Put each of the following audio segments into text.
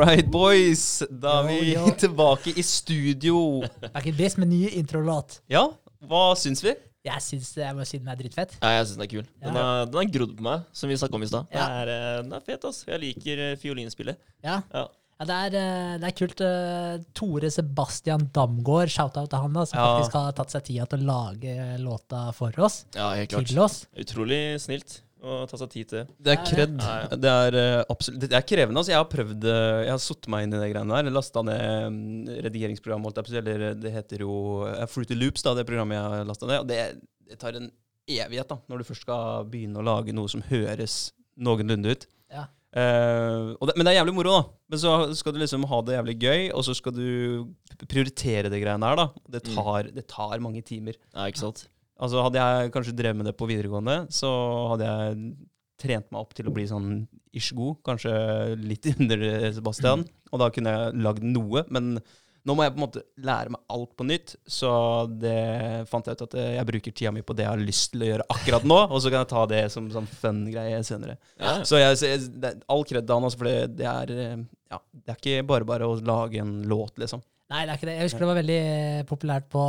right, boys. Da er vi jo, jo. tilbake i studio. In this med ny introlåt. Ja, hva syns vi? Jeg syns jeg må si den er drittfett. Ja, jeg syns den er kul. Den Ja. den har grodd på meg, som vi snakka om i stad. Ja. Den er, eh, Den er fet, ass. Jeg liker eh, fiolinspillet. Ja. Ja. Ja, det, er, eh, det er kult. Tore Sebastian Damgaard, shout-out til han, da, som Ja. faktisk har tatt seg tida til å lage låta for oss. Ja, helt klart. Til oss. Utrolig snilt å ta seg tid til det. Det er kred. ja. Ja, Det er eh, absolutt Det er krevende. altså Jeg har prøvd eh, Jeg har satt meg inn i de greiene der. Lasta ned redigeringsprogrammet, å si. Eller eh, det heter jo Fruity Loops, da, det programmet jeg har lasta ned. Og det, det tar en evighet, da, når du først skal begynne å lage noe som høres noenlunde ut. Ja. Uh, og det, men det er jævlig moro, da. Men så skal du liksom ha det jævlig gøy, og så skal du prioritere de greiene her, da. Det Mm. det tar mange timer. Ja, ikke sant? Altså Hadde jeg kanskje drevet med det på videregående, så hadde jeg trent meg opp til å bli sånn ish god. Kanskje litt under Sebastian. Og da kunne jeg lagd noe. Men nå må jeg på en måte lære meg alt på nytt. Så det fant jeg ut at eh, jeg bruker tida mi på det jeg har lyst til å gjøre akkurat nå. Og så kan jeg ta det som sånn fun-greie senere. Ja. Så jeg, så jeg, det, all kred til han, altså, for det, det er Ja, det er ikke bare bare å lage en låt, liksom. Nei, det er ikke det. Jeg husker det var veldig populært på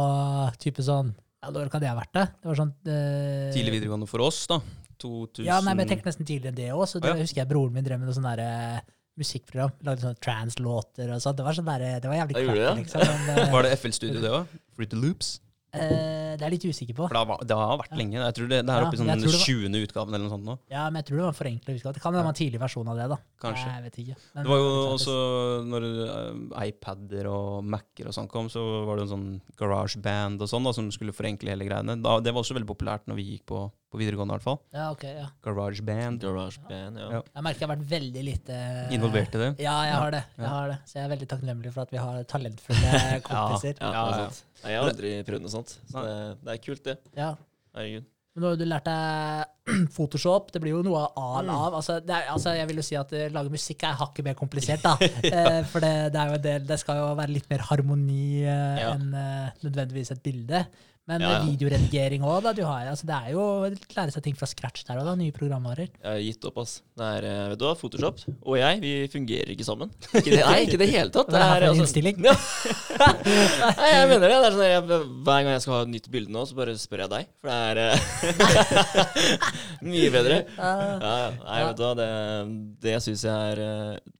type sånn Ja, når kan det ha vært det? Det var sånn eh, Tidlig videregående for oss, da. 2000 Ja, nei, men jeg tenkte nesten tidligere enn det òg. Så det Å, ja. husker jeg broren min drev med noe sånn derre musikkprogram. Lagde sånne trans-låter og sånn. Det var sånn der, det var jævlig Ja, gjorde crappy, det? liksom. Men, eh, Var det FL Studio, det òg? Fruity Loops? Eh, det er jeg litt usikker på. For det har, det har vært lenge. Jeg tror det, det er Ja, oppe i sånn den tror var- 20. utgaven eller noe sånt nå. Ja, men jeg tror det var en forenkla utgave. Det kan være en tidlig versjon av det, da. Kanskje. Jeg vet ikke. Men Det var jo også når eh, iPader og Mac-er og sånn kom, så var det en sånn GarageBand og sånn da, som skulle forenkle hele greiene. Da, det var også veldig populært når vi gikk på, på videregående, i hvert fall. Ja, ok, ja. GarageBand. Garage band, ja. Ja. Jeg merker jeg har vært veldig lite Involvert i det. Ja, jeg har det. Jeg har det. Så jeg er veldig takknemlig for at vi har talentfulle kompiser. Ja, Ja, er ja. Nei, jeg har aldri prøvd noe sånt. Så det, det er kult, det. Ja. Herregud. Men nå har du lært deg Photoshop. Det blir jo noe av Mm. av. Altså, det er, altså, jeg vil jo si at uh, lage musikk er hakket mer komplisert, da. ja. for det, det, er jo en del, det skal jo være litt mer harmoni eh, Ja. enn eh, nødvendigvis et bilde. Men Ja, ja. videoredigering òg, da. Du har, altså, det er jo å lære seg ting fra scratch der òg, da. Nye programvarer. Jeg har gitt opp, ass. Det er, eh, vet du hva, Photoshop og jeg, vi fungerer ikke sammen. Ikke det, nei, ikke det hele tatt. Det er altså- innstilling? Ja. nei, jeg mener det. det sånn, jeg, hver gang jeg skal ha et nytt bilde nå, så bare spør jeg deg. For det er eh, mye bedre. Ja. Nei, vet du hva, det, det syns jeg er eh,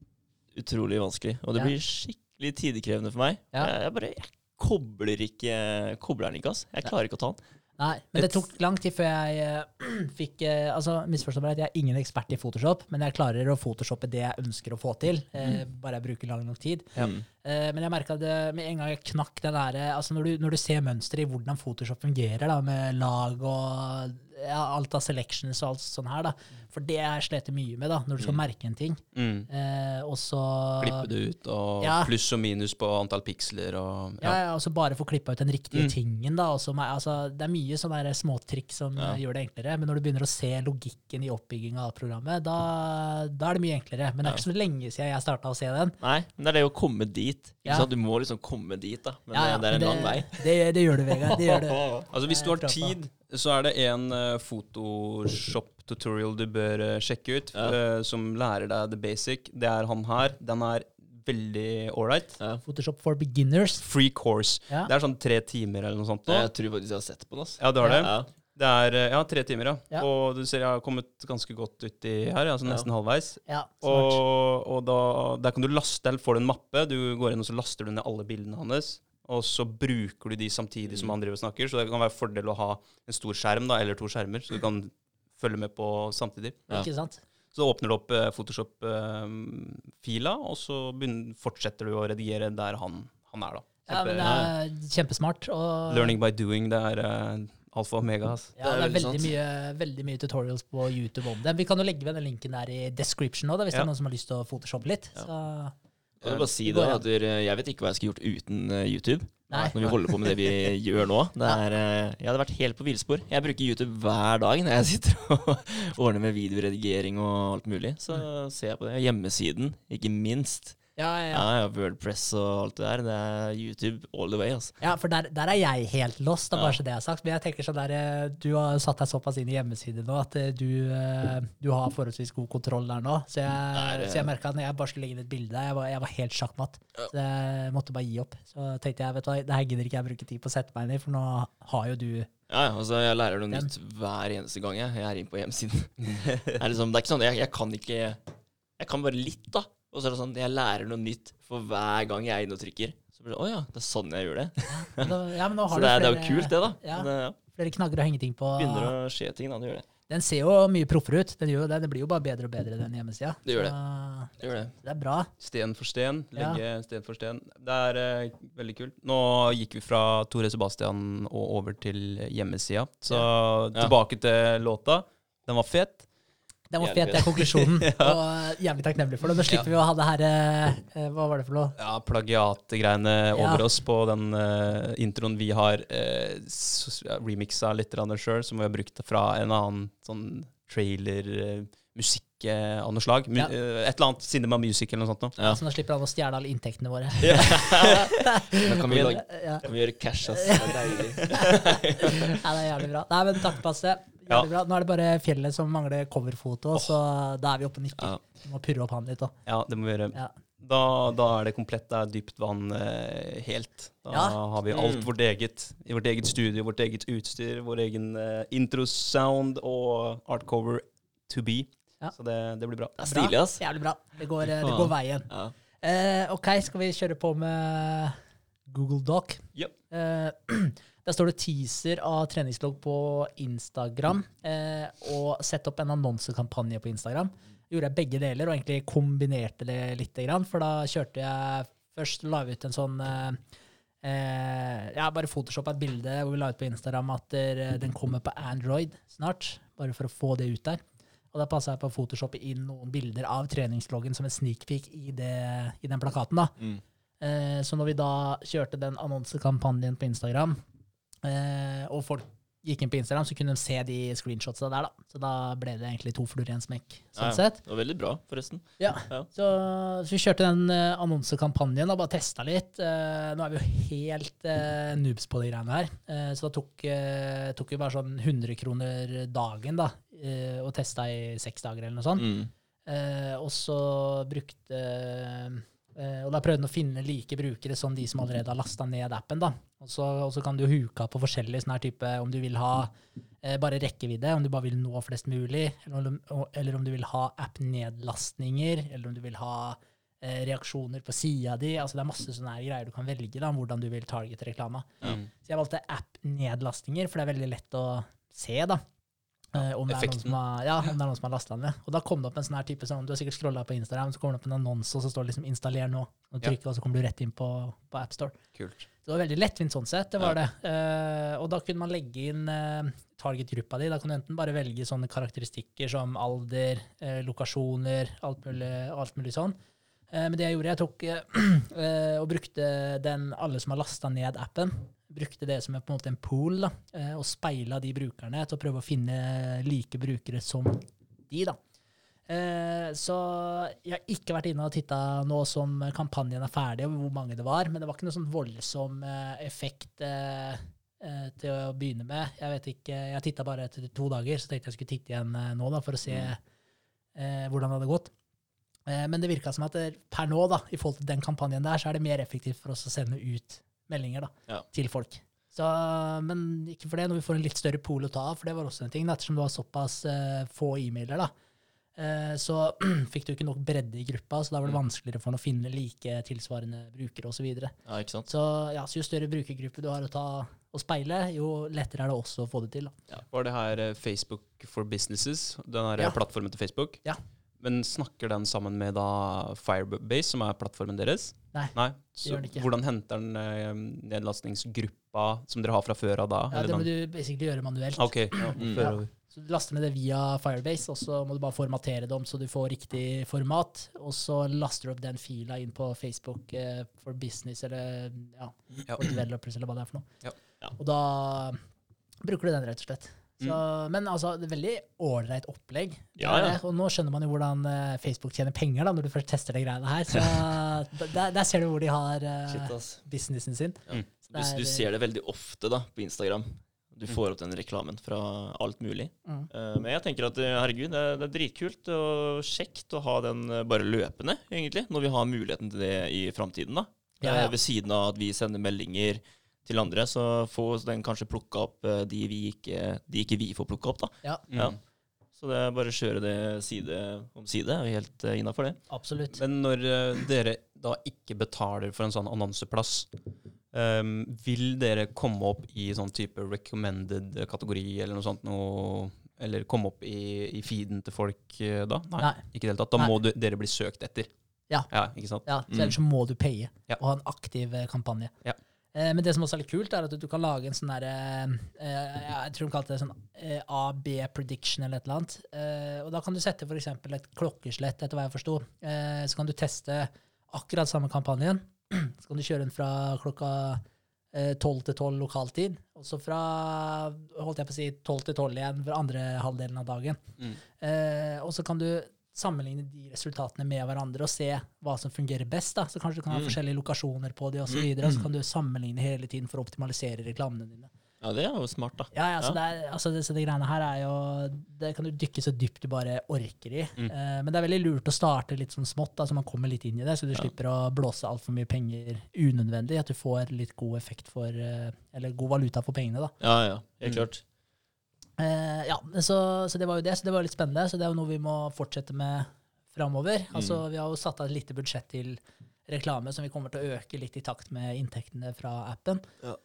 utrolig vanskelig. Og det blir skikkelig tidkrevende for meg. Jeg, jeg bare jeg kobler ikke Kobler den ikke, ass. Jeg klarer ikke å ta den. Nei, men det tok lang tid før jeg uh, fikk uh, Altså, misforstå meg rett, jeg er ingen ekspert i Photoshop, men jeg klarer å photoshoppe det jeg ønsker å få til, eh, bare jeg bruker lang nok tid. Mm. Eh, men jeg merka det med en gang jeg knakk den der eh, Altså, når du, når du ser mønsteret i hvordan Photoshop fungerer, da, med lag og ja, alt av selections og alt sånn her, da. For det jeg sliter mye med, da, når du skal merke en ting. Mm. Eh, og så Klippe det ut, og Ja. pluss og minus på antall piksler og Ja, ja. og så bare få klippa ut den riktige Mm. tingen. da, Også, altså, Det er mye sånne småtrikk som Ja. gjør det enklere, men når du begynner å se logikken i oppbygginga av programmet, da, da er det mye enklere. Men det er ikke så lenge siden jeg starta å se den. Nei, men det er det å komme dit. Ikke Ja. Du må liksom komme dit, da. Men Ja, eh, det er en det, lang vei. Det, det gjør du, Vegard. Det gjør du. Altså Hvis du har tid, så er det en uh, Photoshop-tutorial du bør uh, sjekke ut, eh, som lærer deg the basic. Det er han her. Den er veldig ålreit. Ja. Photoshop for beginners. Free course. Ja. Det er sånn tre timer eller noe sånt. nå. Jeg tror faktisk jeg har sett på den. Altså. Ja, du har det? Ja. Det er eh, ja, tre timer, ja. Ja. Og du ser jeg har kommet ganske godt uti her, altså Ja. nesten halvveis. Ja. Og, og da der kan du laste, eller får du en mappe, du går inn og så laster du ned alle bildene hans. Og så bruker du de samtidig som han driver og snakker. Så det kan være fordel å ha en stor skjerm da, eller to skjermer, så du kan følge med på samtidig. Ja. Ikke sant? Så åpner du opp eh, Photoshop-fila, og så fortsetter du å redigere der han, han er, da. Ja, men det er kjempesmart. Og, Learning by doing, det er eh, alfa og omega. Altså. Ja, det Det er veldig veldig mye, veldig mye tutorials på YouTube om det. Vi kan jo legge ved den linken der i description da, hvis det er noen som har lyst til å photoshoppe litt. Ja. Så, Jeg vil bare si Det ja. at jeg vet ikke hva jeg skulle gjort uten eh, YouTube. Nei. Når vi holder på med det vi gjør nå. Det er, eh, jeg hadde vært helt på villspor. Jeg bruker YouTube hver dag når jeg sitter og ordner med videoredigering og alt mulig. Så ser jeg på det. Hjemmesiden, ikke minst. Ja, ja, ja. Ja, Wordpress og alt det der. Det er YouTube all the way, altså. Ja, for der, der er jeg helt lost, da, bare så det er sagt. Men jeg tenker sånn der, eh, du har satt deg såpass inn i hjemmesiden nå at eh, du, eh, du har forholdsvis god kontroll der nå. Så jeg, så jeg merka at når jeg bare skulle legge inn et bilde, jeg var, jeg var helt sjakkmatt. Så jeg måtte bare gi opp. Så tenkte jeg, vet du hva, det her gidder ikke jeg bruke tid på å sette meg inn i, for nå har jo du Ja, ja, altså Jeg lærer noe nytt hver eneste gang jeg, jeg er inne på hjemmesiden. det, er liksom, det er ikke sånn, jeg, jeg kan ikke Jeg kan bare litt, da. Og så er det sånn, jeg lærer noe nytt for hver gang jeg er inne og trykker. Så blir det, Å ja, det er sånn jeg gjør det. da, ja, men nå har Så det er, det er jo kult, det, da. Ja. Men, ja, Flere knagger å henge ting på. begynner å skje ting, da. Det gjør det. Den ser jo mye proffere ut. Den gjør det. Det blir jo bare bedre og bedre, den hjemmesida. Det gjør det. Det, gjør det. det er bra. Sten for sten. Ja. Legge sten for sten. Det er eh, veldig kult. Nå gikk vi fra Tore Sebastian og over til hjemmesida. Så tilbake til låta. Den var fet. Den var Jævlig fet, det er konklusjonen. Og eh, jævlig takknemlig for det. Nå slipper vi å ha det her eh, eh, Hva var det for noe? Ja, plagiatgreiene Ja. over oss på den eh, introen vi har eh, remixa litt sjøl, som vi har brukt fra en annen sånn trailer, uh, musikk eh, av noe slag. Ja. eh, et eller annet Cinema Music eller noe sånt. Nå. Ja. Så nå slipper han å stjele alle inntektene våre. Da kan vi, Ja. kan vi gjøre cash, ass. Det er deilig. Ja, det er jævlig bra. Nei, men takk, Basse. Ja. Er bra. Nå er det bare fjellet som mangler coverfoto, så da er vi oppe og nikker. Ja. Vi må purre opp han litt òg. Ja, det må vi gjøre. Ja. Da, da er det komplett. Det er dypt vann eh, helt. Da Ja. har vi alt Mm. vårt eget. I vårt eget studio, vårt eget utstyr, vår egen eh, introsound og artcover to be. Ja. Så det, det blir bra. Det er stilig, ass. Jævlig bra. Det går, eh, det går veien. Ja. Eh, OK, skal vi kjøre på med Google Doc? Ja. Eh, der står det teaser av treningslogg på Instagram, eh, og sett opp en annonsekampanje på Instagram. Gjorde jeg begge deler, og egentlig kombinerte det litt, for da kjørte jeg Først la vi ut en sånn eh, eh, Ja, bare photoshoppa et bilde hvor vi la ut på Instagram at der, den kommer på Android snart, bare for å få det ut der. Og da passa jeg på å photoshoppe inn noen bilder av treningsloggen som en sneak peek i, det, i den plakaten. da. Mm. Eh, så når vi da kjørte den annonsekampanjen på Instagram, eh, og folk gikk inn på Instagram, så kunne de se de screenshotsa der, da. Så da ble det egentlig to fluer i en smekk, sånn Ja, ja. sett. Det var veldig bra, forresten. Ja. Ja. Så, så vi kjørte den uh, annonsekampanjen og bare testa litt. Uh, nå er vi jo helt uh, noobs på de greiene her, så da tok, tok vi bare sånn 100 kroner dagen da, og testa i seks dager eller noe sånt. Mm. Og så brukte eh, Og da prøvde han å finne like brukere som de som allerede har lasta ned appen. da. Og så, kan du huke på forskjellige sånne her type, om du vil ha eh, bare rekkevidde, om du bare vil nå flest mulig, eller, om- eller om du vil ha app-nedlastninger, eller om du vil ha eh, reaksjoner på sida di. Altså det er masse sånne her greier du kan velge da, om hvordan du vil targete reklama. Mm. Så jeg valgte app-nedlastninger, for det er veldig lett å se, da. Eh, om, det er noen som har, ja, om det er noen som har lasta den ned. Og da kom det opp en sånn her type sånn, Du har sikkert scrolla på Instagram, så kommer det opp en annonse, og så står det liksom 'installer nå'. Og trykker, Ja. og så kommer du rett inn på, på AppStore. Det var veldig lettvint sånn sett, det var Ja. det. Uh, og da kunne man legge inn uh, target-gruppa di. Da kan du enten bare velge sånne karakteristikker som alder, uh, lokasjoner, alt mulig, alt mulig sånn. Men det jeg gjorde, jeg tok og brukte den alle som har lasta ned appen, brukte det som en, på en måte en pool, da, eh, og speila de brukerne til å prøve å finne like brukere som de, da. Eh, så jeg har ikke vært inne og titta nå som kampanjen er ferdig, og hvor mange det var, men det var ikke noe sånn voldsom eh, effekt eh, til å begynne med. Jeg vet ikke, jeg titta bare etter to dager, så tenkte jeg skulle titte igjen nå da, for å se eh, hvordan det hadde gått. Men det virka som at det, per nå, da, i forhold til den kampanjen der, så er det mer effektivt for oss å sende ut meldinger da, Ja. til folk. Så, men ikke for det, når vi får en litt større pol å ta av, for det var også en ting, da, ettersom du har såpass uh, få e-mailer, da, uh, så fikk du ikke nok bredde i gruppa, så da var det vanskeligere for den å finne like tilsvarende brukere osv. Ja, ikke sant? så ja, så jo større brukergruppe du har å ta og speile, jo lettere er det også å få det til. Da. Var det her eh, Facebook for Businesses, den her Ja. plattformen til Facebook? Ja. Men snakker den sammen med da Firebase, som er plattformen deres? Nei, Så gjør den ikke. hvordan henter den eh, nedlastningsgruppa som dere har fra før av da? Ja, det må den- du basically gjøre manuelt. Ok, ja, Mm. før Ja. Så du laster ned det via Firebase, og så må du bare formatere det om så du får riktig format. Og så laster du opp den fila inn på Facebook eh, for business eller ja, Ja. for developers eller hva det er for noe. Ja. Ja. Og da bruker du den, rett og slett. Så, Men altså, det er veldig ålreit opplegg. Ja, ja. Og nå skjønner man jo hvordan eh, Facebook tjener penger, da, når du først tester de greiene her. Så der, der ser du hvor de har uh, Shit, businessen sin. Mm. Du, er- du ser det veldig ofte da, på Instagram. Du får opp den reklamen fra alt mulig. Mm. Uh, men jeg tenker at eh, herregud, det er, det er dritkult og kjekt å ha den eh, bare løpende, egentlig, når vi har muligheten til det i framtiden. da. Ja, ja. Eh, ved siden av at vi sender meldinger til andre, så får den kanskje plukka opp eh, de, vi ikke, de ikke vi får plukka opp. da. Ja, Ja. Så det er bare å kjøre det side om side. er helt uh, innafor det. absolutt. Men når eh, dere da ikke betaler for en sånn annonseplass, um, vil dere komme opp i sånn type recommended-kategori eller noe sånt noe? Eller komme opp i, i feeden til folk eh, da? Nei, Nei. ikke i det hele tatt. Da Nei. må du, dere bli søkt etter. Ja. ja ikke sant? Ja, så Mm. Ellers så må du paye Ja. og ha en aktiv eh, kampanje. Ja. Eh, men det som også er litt kult, er at du kan lage en sånn derre eh, Jeg tror de kalte det sånn eh, AB-prediction eller et eller annet. Eh, og da kan du sette f.eks. et klokkeslett, etter hva jeg forsto. Eh, så kan du teste akkurat samme kampanjen. Så kan du kjøre den fra klokka tolv 12 til 12 lokaltid, og så fra holdt jeg på å si 12 til 12 igjen for andre halvdelen av dagen. Mm. Eh, og så kan du sammenligne de resultatene med hverandre og se hva som fungerer best. da. Så kanskje du kan ha Mm. forskjellige lokasjoner på de osv. Og, så videre, og så kan du sammenligne hele tiden for å optimalisere reklamene dine. Ja, det er jo smart, da. Ja, ja, så, Ja. Det er, altså, det, så det greiene her er jo Det kan du dykke så dypt du bare orker i. Mm. Eh, men det er veldig lurt å starte litt sånn smått, da, så man kommer litt inn i det, så du Ja. slipper å blåse altfor mye penger unødvendig. At du får litt god effekt for eh, Eller god valuta for pengene, da. Ja, ja, helt Mm. klart. Eh, ja, så, så det var jo det. Så det var litt spennende. Så det er jo noe vi må fortsette med framover. Altså, vi har jo satt av et lite budsjett til reklame som vi kommer til å øke litt i takt med inntektene fra appen. Ja.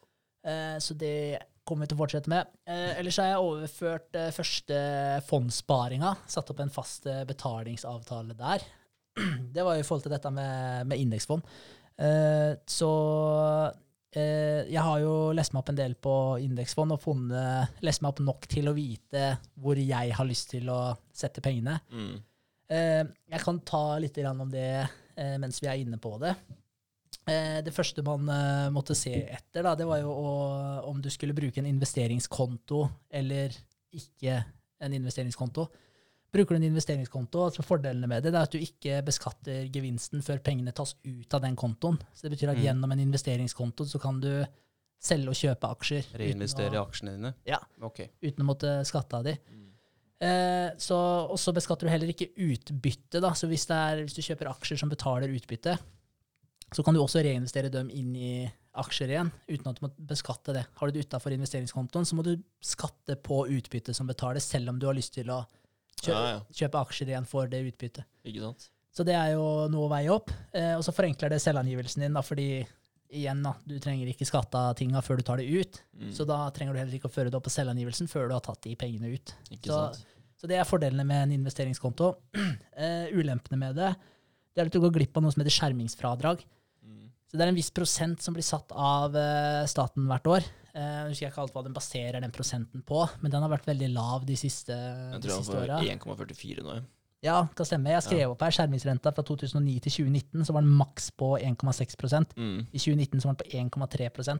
Eh, så det kommer vi til å fortsette med. Eh, ellers har jeg overført eh, første fondssparinga. Satt opp en fast eh, betalingsavtale der. Det var jo i forhold til dette med, med indeksfond. Eh, så jeg har jo lest meg opp en del på indeksfond og funnet, lest meg opp nok til å vite hvor jeg har lyst til å sette pengene. Mm. Eh, jeg kan ta litt om det eh, mens vi er inne på det. Eh, det første man eh, måtte se etter, da, det var jo om du skulle bruke en investeringskonto eller ikke en investeringskonto. Bruker du en investeringskonto, altså fordelene med det, det er at du ikke beskatter gevinsten før pengene tas ut av den kontoen. Så det betyr at Mm. gjennom en investeringskonto så kan du selge og kjøpe aksjer Reinvestere i å, aksjene dine? Ja. Okay. uten å måtte skatte av de. Mm. Eh, så, og så beskatter du heller ikke utbytte. Da. Så hvis, det er, hvis du kjøper aksjer som betaler utbytte, så kan du også reinvestere dem inn i aksjer igjen, uten at du må beskatte det. Har du det utafor investeringskontoen, så må du skatte på utbyttet som betales, selv om du har lyst til å kjøpe, Ja, ja. kjøpe aksjer igjen for det utbyttet. Ikke sant? Så det er jo noe å veie opp. Eh, og så forenkler det selvangivelsen din, da, fordi igjen, da, du trenger ikke skatte av tinga før du tar det ut. Mm. Så da trenger du heller ikke å føre det opp på selvangivelsen før du har tatt de pengene ut. Ikke så- sant? Så det er fordelene med en investeringskonto. Eh, ulempene med det, det er at du går glipp av noe som heter skjermingsfradrag. Mm. Så det er en viss prosent som blir satt av eh, staten hvert år. Eh, Jeg husker ikke alt hva den baserer den prosenten på, men den har vært veldig lav de siste, Jeg de tror den var 1,44 nå. ja. det kan stemme. Jeg skrev opp her skjermingsrenta fra 2009 til 2019, så var den maks på 1,6 Mm. I 2019 så var den på 1,3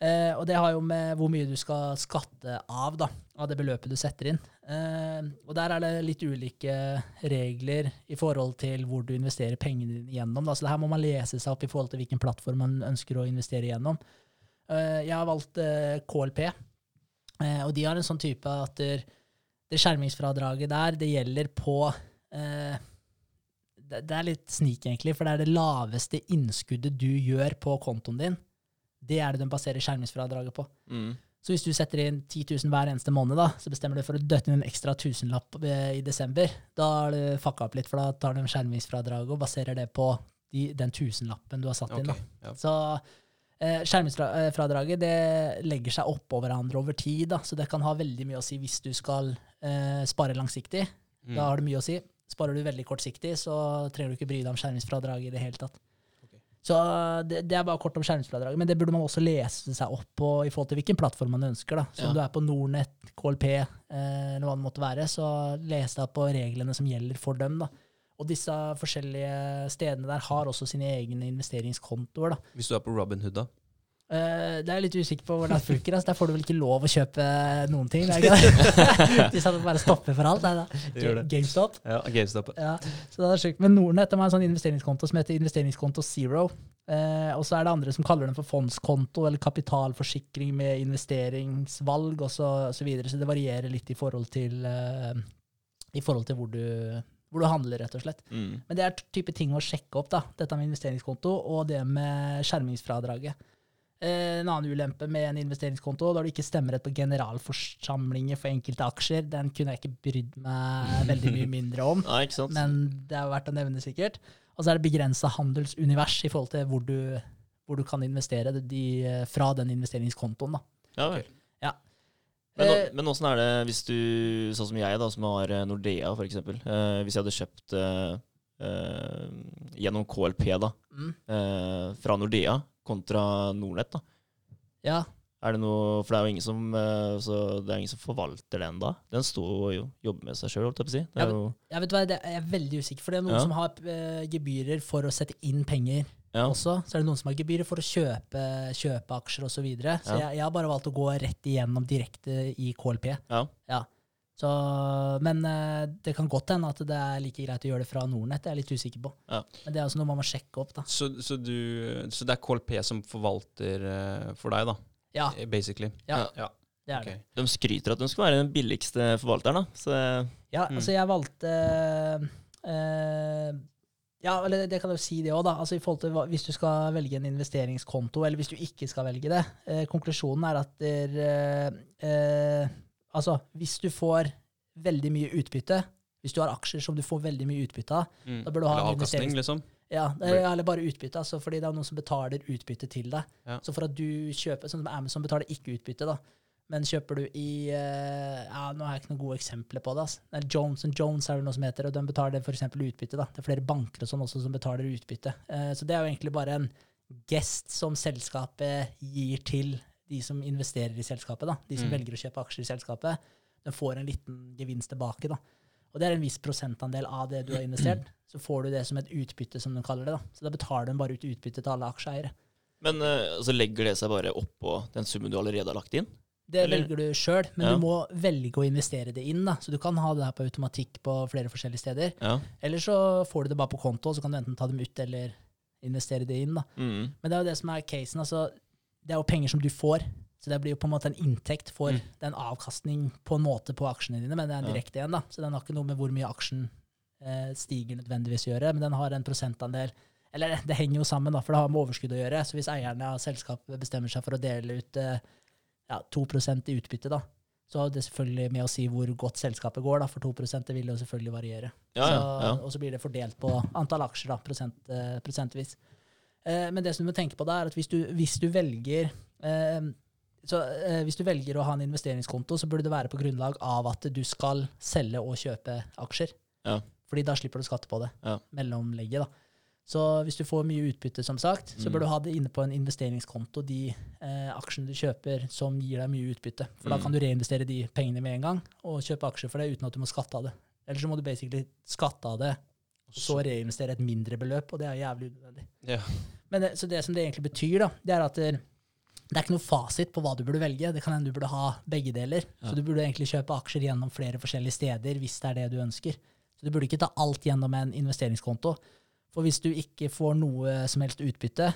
eh, Og det har jo med hvor mye du skal skatte av, da, av det beløpet du setter inn. Eh, og der er det litt ulike regler i forhold til hvor du investerer pengene dine gjennom. Da. Så det her må man lese seg opp i forhold til hvilken plattform man ønsker å investere gjennom. Eh, jeg har valgt eh, KLP, eh, og de har en sånn type at det skjermingsfradraget der, det gjelder på det, er litt snik, egentlig, for det er det laveste innskuddet du gjør på kontoen din. Det er det de baserer skjermingsfradraget på. Mm. Så hvis du setter inn 10 000 hver eneste måned, da, så bestemmer du for å døtte inn en ekstra tusenlapp i desember, da har du fucka opp litt, for da tar de skjermingsfradraget og baserer det på de, den tusenlappen du har satt inn. Da. ja. Så eh, skjermingsfradraget det legger seg oppå hverandre over tid, da, så det kan ha veldig mye å si hvis du skal eh, spare langsiktig. Mm. Da har det mye å si. Sparer du veldig kortsiktig, så trenger du ikke bry deg om skjermingsfradraget i det hele tatt. Okay. Så det, det er bare kort om skjermingsfradraget, men det burde man også lese seg opp på i forhold til hvilken plattform man ønsker. da. Så Ja. om du er på Nornett, KLP, eh, eller hva det måtte være, så les deg på reglene som gjelder for dem. da. Og disse forskjellige stedene der har også sine egne investeringskontoer. da. Hvis du er på Robinhood, da? Uh, det er jeg litt usikker på hvordan det funker. Altså, der får du vel ikke lov å kjøpe noen ting? Det er ikke? De satt bare stopper for alt. Nei, da. GameStop. Ja, GameStop. Ja, så det er sjukt. Men Nordnett har en sånn investeringskonto som heter investeringskonto zero. Uh, og så er det andre som kaller den for fondskonto eller kapitalforsikring med investeringsvalg og så, og så videre. Så det varierer litt i forhold til, uh, i forhold til hvor, du, hvor du handler, rett og slett. Mm. Men det er type ting å sjekke opp, da. Dette med investeringskonto og det med skjermingsfradraget. Eh, en annen ulempe med en investeringskonto, da du ikke stemmerett på generalforsamlinger for enkelte aksjer, den kunne jeg ikke brydd meg veldig mye mindre om. Nei? Men det er verdt å nevne, sikkert. Og så er det begrensa handelsunivers i forhold til hvor du, hvor du kan investere de, fra den investeringskontoen. da. Ja vel. Men, Eh, men åssen er det hvis du, sånn som jeg, da, som har eh, Nordea f.eks. Eh, hvis jeg hadde kjøpt eh, eh, gjennom KLP da, Mm. eh, fra Nordea kontra Nordnett, da. Ja, Er det noe, for det er jo ingen som, så det ingen som forvalter den da. Den står jo og jobber med seg sjøl, holdt jeg på å si. Jeg vet hva, jeg er veldig usikker, for det er noen Ja. som har gebyrer for å sette inn penger ja. også. Så er det noen som har gebyrer for å kjøpe, kjøpe aksjer osv. Så, videre. så Ja. jeg, jeg har bare valgt å gå rett igjennom direkte i KLP. Ja. Så, men eh, det kan godt hende at det er like greit å gjøre det fra Nordnett. Det er jeg litt usikker på. Ja. Men det er også noe man må sjekke opp. da. Så, så, du, så det er KLP som forvalter eh, for deg, da? Ja, eh, Basically. ja, Ja. det er okay. det. De skryter at de skal være den billigste forvalteren, da. Så Ja, Mm. altså jeg valgte eh, Ja, eller det kan jeg jo si det òg, da. Altså i forhold til hva, Hvis du skal velge en investeringskonto, eller hvis du ikke skal velge det. Eh, konklusjonen er at der, eh, eh, Altså, hvis du får veldig mye utbytte, hvis du har aksjer som du får veldig mye utbytte av, Mm. Da bør du ha Eller avkastning, liksom? ja, er- eller bare utbytte, altså, fordi det er noen som betaler utbytte til deg. Ja. Så for at du kjøper, sånn som Amazon betaler ikke utbytte, da. Men kjøper du i uh, ja, Nå har jeg ikke noen gode eksempler på det. Altså. Det er Jones Jones er det noe som heter, og de betaler f.eks. utbytte. da. Det er flere banker og sånn også som betaler utbytte. Uh, så det er jo egentlig bare en gest som selskapet gir til de som investerer i selskapet. da. De som Mm. velger å kjøpe aksjer i selskapet. De får en liten gevinst tilbake. da. Og det er en viss prosentandel av det du har investert. Så får du det som et utbytte, som de kaller det. da. Så da betaler de bare ut utbytte til alle aksjeeiere. Men uh, så legger det seg bare oppå den summen du allerede har lagt inn? Det Eller- velger du sjøl, men Ja. du må velge å investere det inn. da. Så du kan ha det her på automatikk på flere forskjellige steder. Ja. Eller så får du det bare på konto, så kan du enten ta dem ut eller investere det inn. da. Mm. Men det er jo det som er casen. altså, Det er jo penger som du får. Så det blir jo på en måte en inntekt for Mm. den avkastning på en måte på aksjene dine, men det er en direkte en. da. Så den har ikke noe med hvor mye aksjen eh, stiger nødvendigvis å gjøre, men den har en prosentandel. Eller det henger jo sammen, da, for det har med overskudd å gjøre. Så hvis eierne av selskapet bestemmer seg for å dele ut eh, ja, 2 i utbytte, da, så har det selvfølgelig med å si hvor godt selskapet går, da, for 2 det vil jo selvfølgelig variere. Ja, ja, Så, ja. Og så blir det fordelt på antall aksjer, da, prosent, eh, prosentvis. Eh, men det som du må tenke på da, er at hvis du, hvis du velger eh, så eh, Hvis du velger å ha en investeringskonto, så burde det være på grunnlag av at du skal selge og kjøpe aksjer. Ja. Fordi da slipper du skatte på det. Ja. Mellomlegget, da. Så hvis du får mye utbytte, som sagt, så Mm. bør du ha det inne på en investeringskonto, de eh, aksjene du kjøper som gir deg mye utbytte. For da Mm. kan du reinvestere de pengene med en gang, og kjøpe aksjer for det uten at du må skatte av det. Eller så må du basically skatte av det, og så reinvestere et mindre beløp, og det er jævlig unødvendig. Ja. Men det, så det som det egentlig betyr, da, det er at det, det er ikke noe fasit på hva du burde velge. Det kan hende du burde ha begge deler. Ja. Så du burde egentlig kjøpe aksjer gjennom flere forskjellige steder hvis det er det du ønsker. Så du burde ikke ta alt gjennom en investeringskonto. For hvis du ikke får noe som helst utbytte,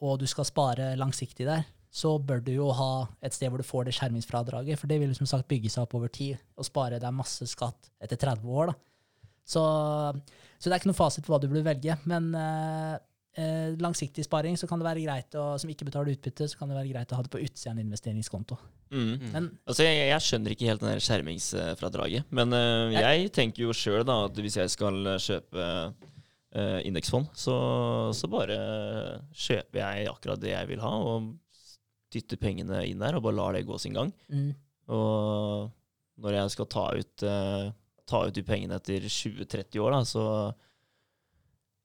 og du skal spare langsiktig der, så bør du jo ha et sted hvor du får det skjermingsfradraget, for det vil som sagt bygge seg opp over tid og spare deg masse skatt etter 30 år. Så, så det er ikke noe fasit på hva du burde velge, men eh, eh, langsiktig sparing så kan det være greit å, som ikke betaler utbytte, så kan det være greit å ha det på utsida av en investeringskonto. Mm. Mm. Men Altså, jeg, jeg skjønner ikke helt den skjermingsfradraget. Men eh, jeg tenker jo sjøl at hvis jeg skal kjøpe eh, indeksfond, så, så bare kjøper jeg akkurat det jeg vil ha, og dytter pengene inn der og bare lar det gå sin gang. mm, Og når jeg skal ta ut, eh, ta ut de pengene etter 20-30 år, da, så,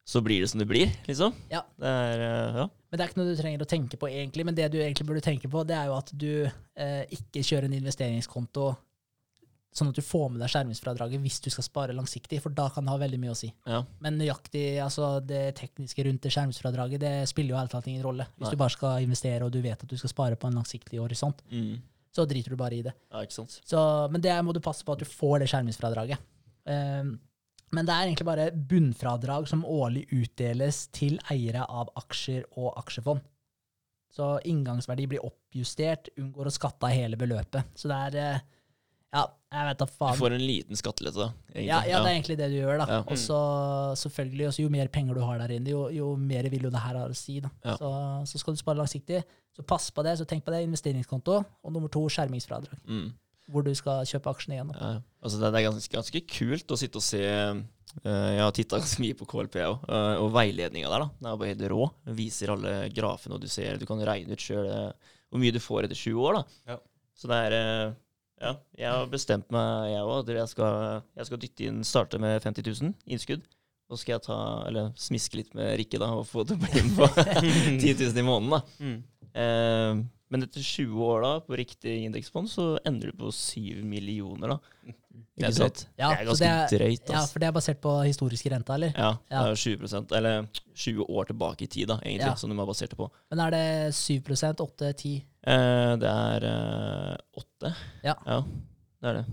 så blir det som det blir, liksom. Ja. Det er, eh, ja. Men det er ikke noe du trenger å tenke på, egentlig. Men det du egentlig burde tenke på, det er jo at du eh, ikke kjører en investeringskonto sånn at du får med deg skjermingsfradraget hvis du skal spare langsiktig, for da kan det ha veldig mye å si. Ja. Men nøyaktig, altså det tekniske rundt det skjermingsfradraget, det spiller jo helt tatt ingen rolle. Hvis Nei. du bare skal investere og du vet at du skal spare på en langsiktig horisont, Mm. så driter du bare i det. ja, ikke sant. Så, men det må du passe på at du får det skjermingsfradraget. Um, men det er egentlig bare bunnfradrag som årlig utdeles til eiere av aksjer og aksjefond. Så inngangsverdi blir oppjustert, unngår å skatte av hele beløpet. Så det er eh, Ja, jeg vet da Du får en liten skattelette, da. egentlig. Ja, ja, det er egentlig det du gjør, da. Ja. Og så selvfølgelig, også jo mer penger du har der inne, jo, jo mer vil jo det her ha å si. da. Ja. Så, så skal du spare langsiktig, så pass på det. Så tenk på det, investeringskonto. Og nummer to, skjermingsfradrag. Mm. Hvor du skal kjøpe aksjene igjen. da. Ja, altså det, det er ganske, ganske kult å sitte og se eh, Jeg har titta ganske mye på KLP òg, og veiledninga der. da, Den er bare helt rå. Den viser alle grafene, og du ser, du kan regne ut sjøl hvor mye du får etter sju år. da. Ja. Så det er eh, Ja, jeg har bestemt meg, jeg òg, jeg skal, jeg skal dytte inn, starte med 50 000 innskudd. Så skal jeg ta, eller smiske litt med Rikke da, og få det på inn på 10 000 i måneden. da. Mm. Eh, men etter 20 år da, på riktig indeksfond, så ender du på 7 millioner. da. Det er Ikke sant? Ja, det er ganske det er- drøyt. Ja, for det er basert på historiske rente, eller? Ja, Ja. det er 20 eller 20 år tilbake i tid, da, egentlig, Ja. som de har basert det på. Men er det 7% 8 10 Eh, det er eh, åtte. Ja. det er det.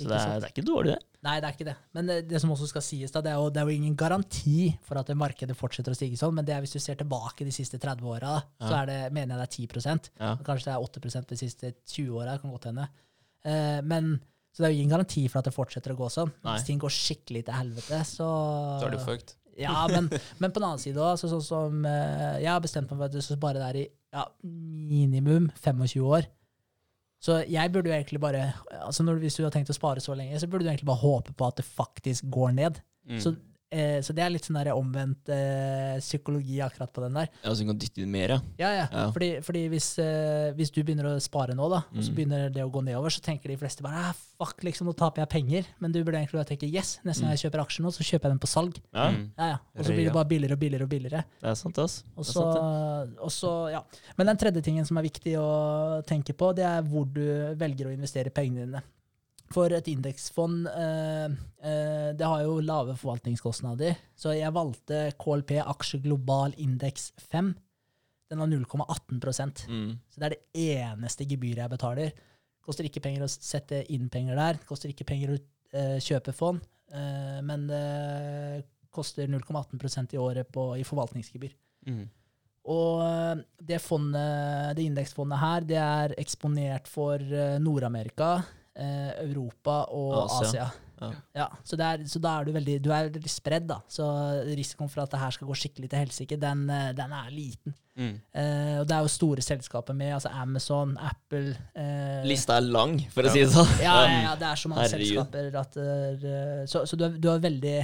Så det er, det er ikke dårlig, det. Nei, det er ikke det. Men det, det som også skal sies, da, det er, jo, det er jo ingen garanti for at markedet fortsetter å stige sånn, men det er hvis du ser tilbake de siste 30 åra, så er det, mener jeg det er 10 Ja. Kanskje det er 8% de siste 20 åra, kan godt hende. Eh, men så det er jo ingen garanti for at det fortsetter å gå sånn. Nei. Hvis ting går skikkelig til helvete, så Så er du fucked. Ja, men, men på den annen side også, sånn som eh, Jeg har bestemt meg for at det skal bare der i ja, minimum 25 år. Så jeg burde jo egentlig bare altså når, Hvis du har tenkt å spare så lenge, så burde du egentlig bare håpe på at det faktisk går ned. Mm. Så, eh, så det er litt sånn der omvendt eh, psykologi akkurat på den der. Ja, så du kan dytte inn mer, ja. Ja, ja. Ja. Fordi, fordi hvis, eh, hvis du begynner å spare nå, da, og så Mm. begynner det å gå nedover, så tenker de fleste bare ah, fuck, liksom, nå taper jeg penger. Men du burde egentlig bare tenke yes, neste gang jeg kjøper aksjer nå, så kjøper jeg den på salg. ja. Mm. Ja, ja. Og så blir det bare billigere og billigere og billigere. Det er sant, ass. Og så, og så, ja. Men den tredje tingen som er viktig å tenke på, det er hvor du velger å investere pengene dine. For et indeksfond eh, eh, det har jo lave forvaltningskostnader, så jeg valgte KLP Aksje Global Indeks 5. Den har 0,18 Mm. Så det er det eneste gebyret jeg betaler. Koster ikke penger å sette inn penger der. Koster ikke penger å eh, kjøpe fond, eh, men det koster 0,18% i året på, i forvaltningsgebyr. Mm. Og det, fondet, det indeksfondet her, det er eksponert for Nord-Amerika, Europa og Asia. Asia. Ja. Ja, så, det er, så da er du veldig, du er veldig spredd, da. Så risikoen for at det her skal gå skikkelig til helsike, den, eh, den er liten. Mm. Eh, og det er jo store selskaper med, altså Amazon, Apple eh, Lista er lang, for å si det sånn. ja, ja, ja, det er så mange Herregud. selskaper at eh, Så, så du, har, du har veldig,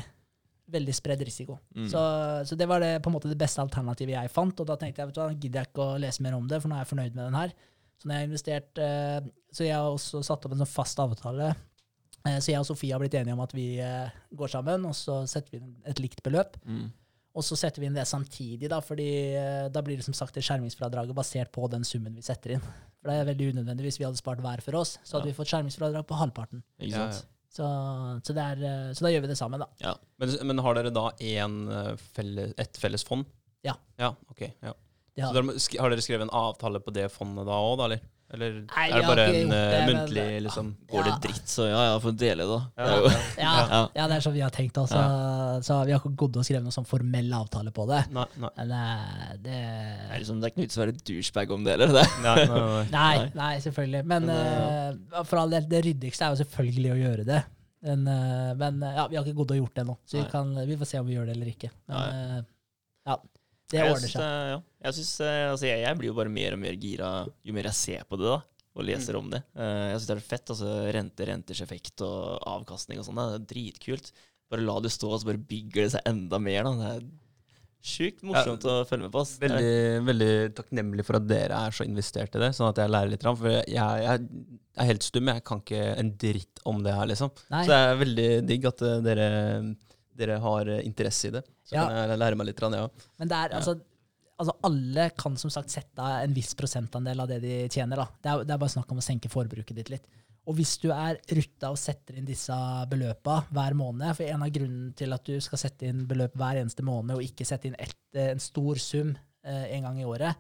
veldig spredd risiko. Mm. Så, så det var det, på en måte det beste alternativet jeg fant, og da tenkte jeg vet du hva, gidder jeg ikke å lese mer om det, for nå er jeg fornøyd med den her. Så når jeg har investert eh, Så jeg har også satt opp en sånn fast avtale. Eh, så jeg og Sofie har blitt enige om at vi eh, går sammen, og så setter vi inn et likt beløp. Mm. Og så setter vi inn det samtidig, da, fordi eh, da blir det som sagt det skjermingsfradraget basert på den summen vi setter inn. For det er veldig unødvendig. Hvis vi hadde spart hver for oss, så hadde Ja. vi fått skjermingsfradrag på halvparten. Ikke Ja, sant? Så, så, det er, eh, så da gjør vi det sammen, da. Men, men har dere da en, felles, et felles fond? Ja. Ja, ok. Ja. Det Så har, dere, har dere skrevet en avtale på det fondet da òg, da, eller? Eller Nei, er det bare en muntlig det, men- muntlig liksom Går det dritt, så ja, ja, får dele, da. Det Ja, er ja, Ja. ja, det er sånn vi har tenkt. Altså, Så vi har ikke gått og skrevet noen sånn formell avtale på det. Nei, nei. Men eh, det er liksom, det er ikke noe vits i å være douchebag om det, eller? Det. nei, nei, nei. Nei, Nei. selvfølgelig. Men Men, eh, for all del, det ryddigste er jo selvfølgelig å gjøre det. Men, uh, men eh, ja, vi har ikke gått og gjort det ennå, så vi, kan, vi får se om vi gjør det eller ikke. Men eh, ja, det ordner seg. Ja. Jeg, synes, eh, altså, jeg, jeg blir jo bare mer og mer gira jo mer jeg ser på det da, og leser om det. Eh, Jeg syns det er fett. altså Rente, renters effekt og avkastning og sånn. Det er dritkult. Bare la det stå, og så bare bygger det seg enda mer. da. Det er sjukt morsomt å følge med på. oss. Veldig, veldig takknemlig for at dere er så investert i det, sånn at jeg lærer litt. For jeg, jeg er helt stum. Jeg kan ikke en dritt om det her, liksom. Nei. Så det er veldig digg at eh, dere, dere har eh, interesse i det. Så Ja. kan jeg lære meg litt, ja. Men det er, Ja. altså, altså alle kan som sagt sette av en viss prosentandel av det de tjener. Da. Det, er, det er bare snakk om å senke forbruket ditt litt. Og hvis du er rutta og setter inn disse beløpa hver måned For en av grunnen til at du skal sette inn beløp hver eneste måned, og ikke sette inn et, eh, en stor sum eh, en gang i året,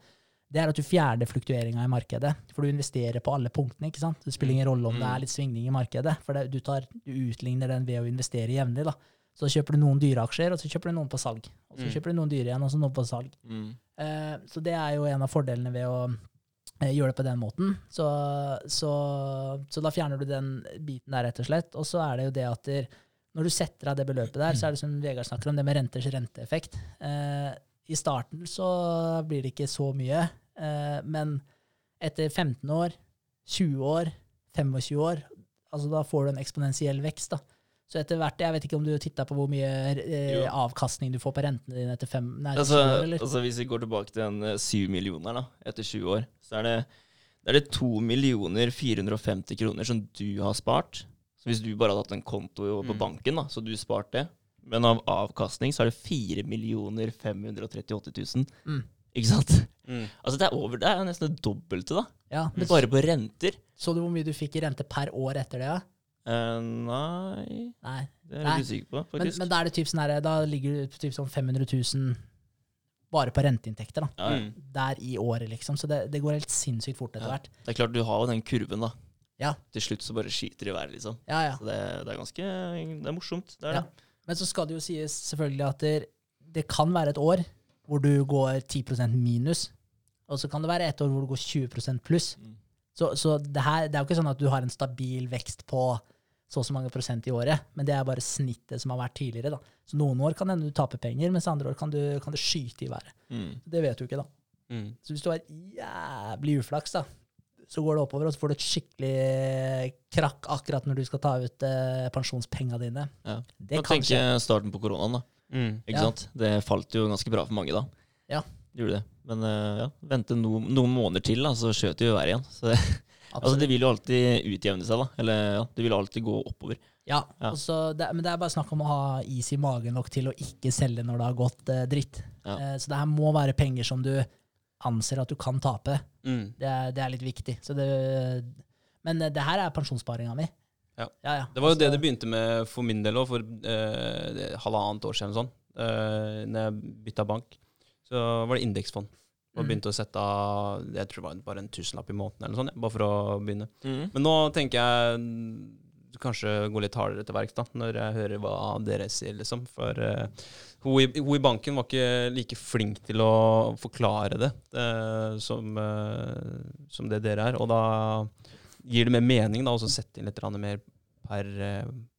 det er at du fjerner fluktueringa i markedet. For du investerer på alle punktene. ikke sant? Det spiller ingen rolle om det er litt svingning i markedet, for det, du, tar, du utligner den ved å investere jevnlig. da. Så kjøper du noen dyre aksjer, og så kjøper du noen på salg. Og så Mm. kjøper du noen dyre igjen, og så noen på salg. Mm. Eh, så det er jo en av fordelene ved å eh, gjøre det på den måten. Så, så, så da fjerner du den biten der, rett og slett. Og så er det jo det at der, når du setter av det beløpet der, så er det som Vegard snakker om, det med renters renteeffekt. Eh, I starten så blir det ikke så mye, eh, men etter 15 år, 20 år, 25 år, altså da får du en eksponentiell vekst. da. Så etter hvert, Jeg vet ikke om du titta på hvor mye eh, avkastning du får på rentene dine etter fem, nei, Altså, år, eller? altså Hvis vi går tilbake til den eh, syv millioner da, etter 20 år, så er det, det er det 2 millioner 450 kroner som du har spart. Så hvis du bare hadde hatt en konto på Mm. banken, da, så du spart det. Men av avkastning så er det 4 millioner 538 000. Mm. Ikke sant? Mm. Altså det er over, det er nesten det dobbelte, da. Ja, men Bare på renter. Så du hvor mye du fikk i rente per år etter det? Ja? Eh, nei, Nei. det er jeg usikker på, Men, faktisk. men da er det typ sånn her, da ligger du på typ sånn 500 000 bare på renteinntekter da. ja, ja. Mm. der i året, liksom. Så det, det går helt sinnssykt fort etter Ja. hvert. Det er klart, du har jo den kurven, da. Ja. Til slutt så bare skyter det i været, liksom. Ja, ja. Så det, det er ganske Det er morsomt. Det er Ja. det. Men så skal det jo sies selvfølgelig at det, det kan være et år hvor du går 10% minus, og så kan det være et år hvor du går 20 pluss. Mm. Så, så det, her, det er jo ikke sånn at du har en stabil vekst på så og så mange prosent i året, men det er bare snittet som har vært tidligere. da. Så noen år kan hende du taper penger, mens andre år kan du, kan det skyte i været. Mm. Det vet du ikke, da. Mm. Så hvis du har jævlig uflaks, da, så går det oppover, og så får du et skikkelig krakk akkurat når du skal ta ut eh, pensjonspengene dine. Ja. Det kan tenke skje. starten på koronaen, da. Mm. Ikke Ja. sant? Det falt jo ganske bra for mange da. Ja. Gjorde det. Men uh, ja, vente no, noen måneder til, da, så skjøt det jo i været igjen. Så det, altså, det vil jo alltid utjevne seg, da. Eller ja, det vil alltid gå oppover. Ja, Ja. det, men det er bare snakk om å ha is i magen nok til å ikke selge når det har gått eh, dritt. Ja. Eh, så det her må være penger som du anser at du kan tape. Mm. Det er, det er litt viktig. Så det, men eh, det her er pensjonssparinga mi. Ja. Ja, ja. Det var jo det Altså, det begynte med for min del òg, for eh, halvannet år siden sånn. eh, når jeg bytta bank, så var det indeksfond. Og Mm. begynte å sette av jeg tror det var bare en tusenlapp i måneden, eller sånn, ja, bare for å begynne. Mm. Men nå tenker jeg mm, kanskje gå litt hardere til verks, da, når jeg hører hva dere sier, liksom. For uh, hun, i, hun i banken var ikke like flink til å forklare det uh, som, uh, som det dere er. Og da gir det mer mening da, å sette inn litt mer per,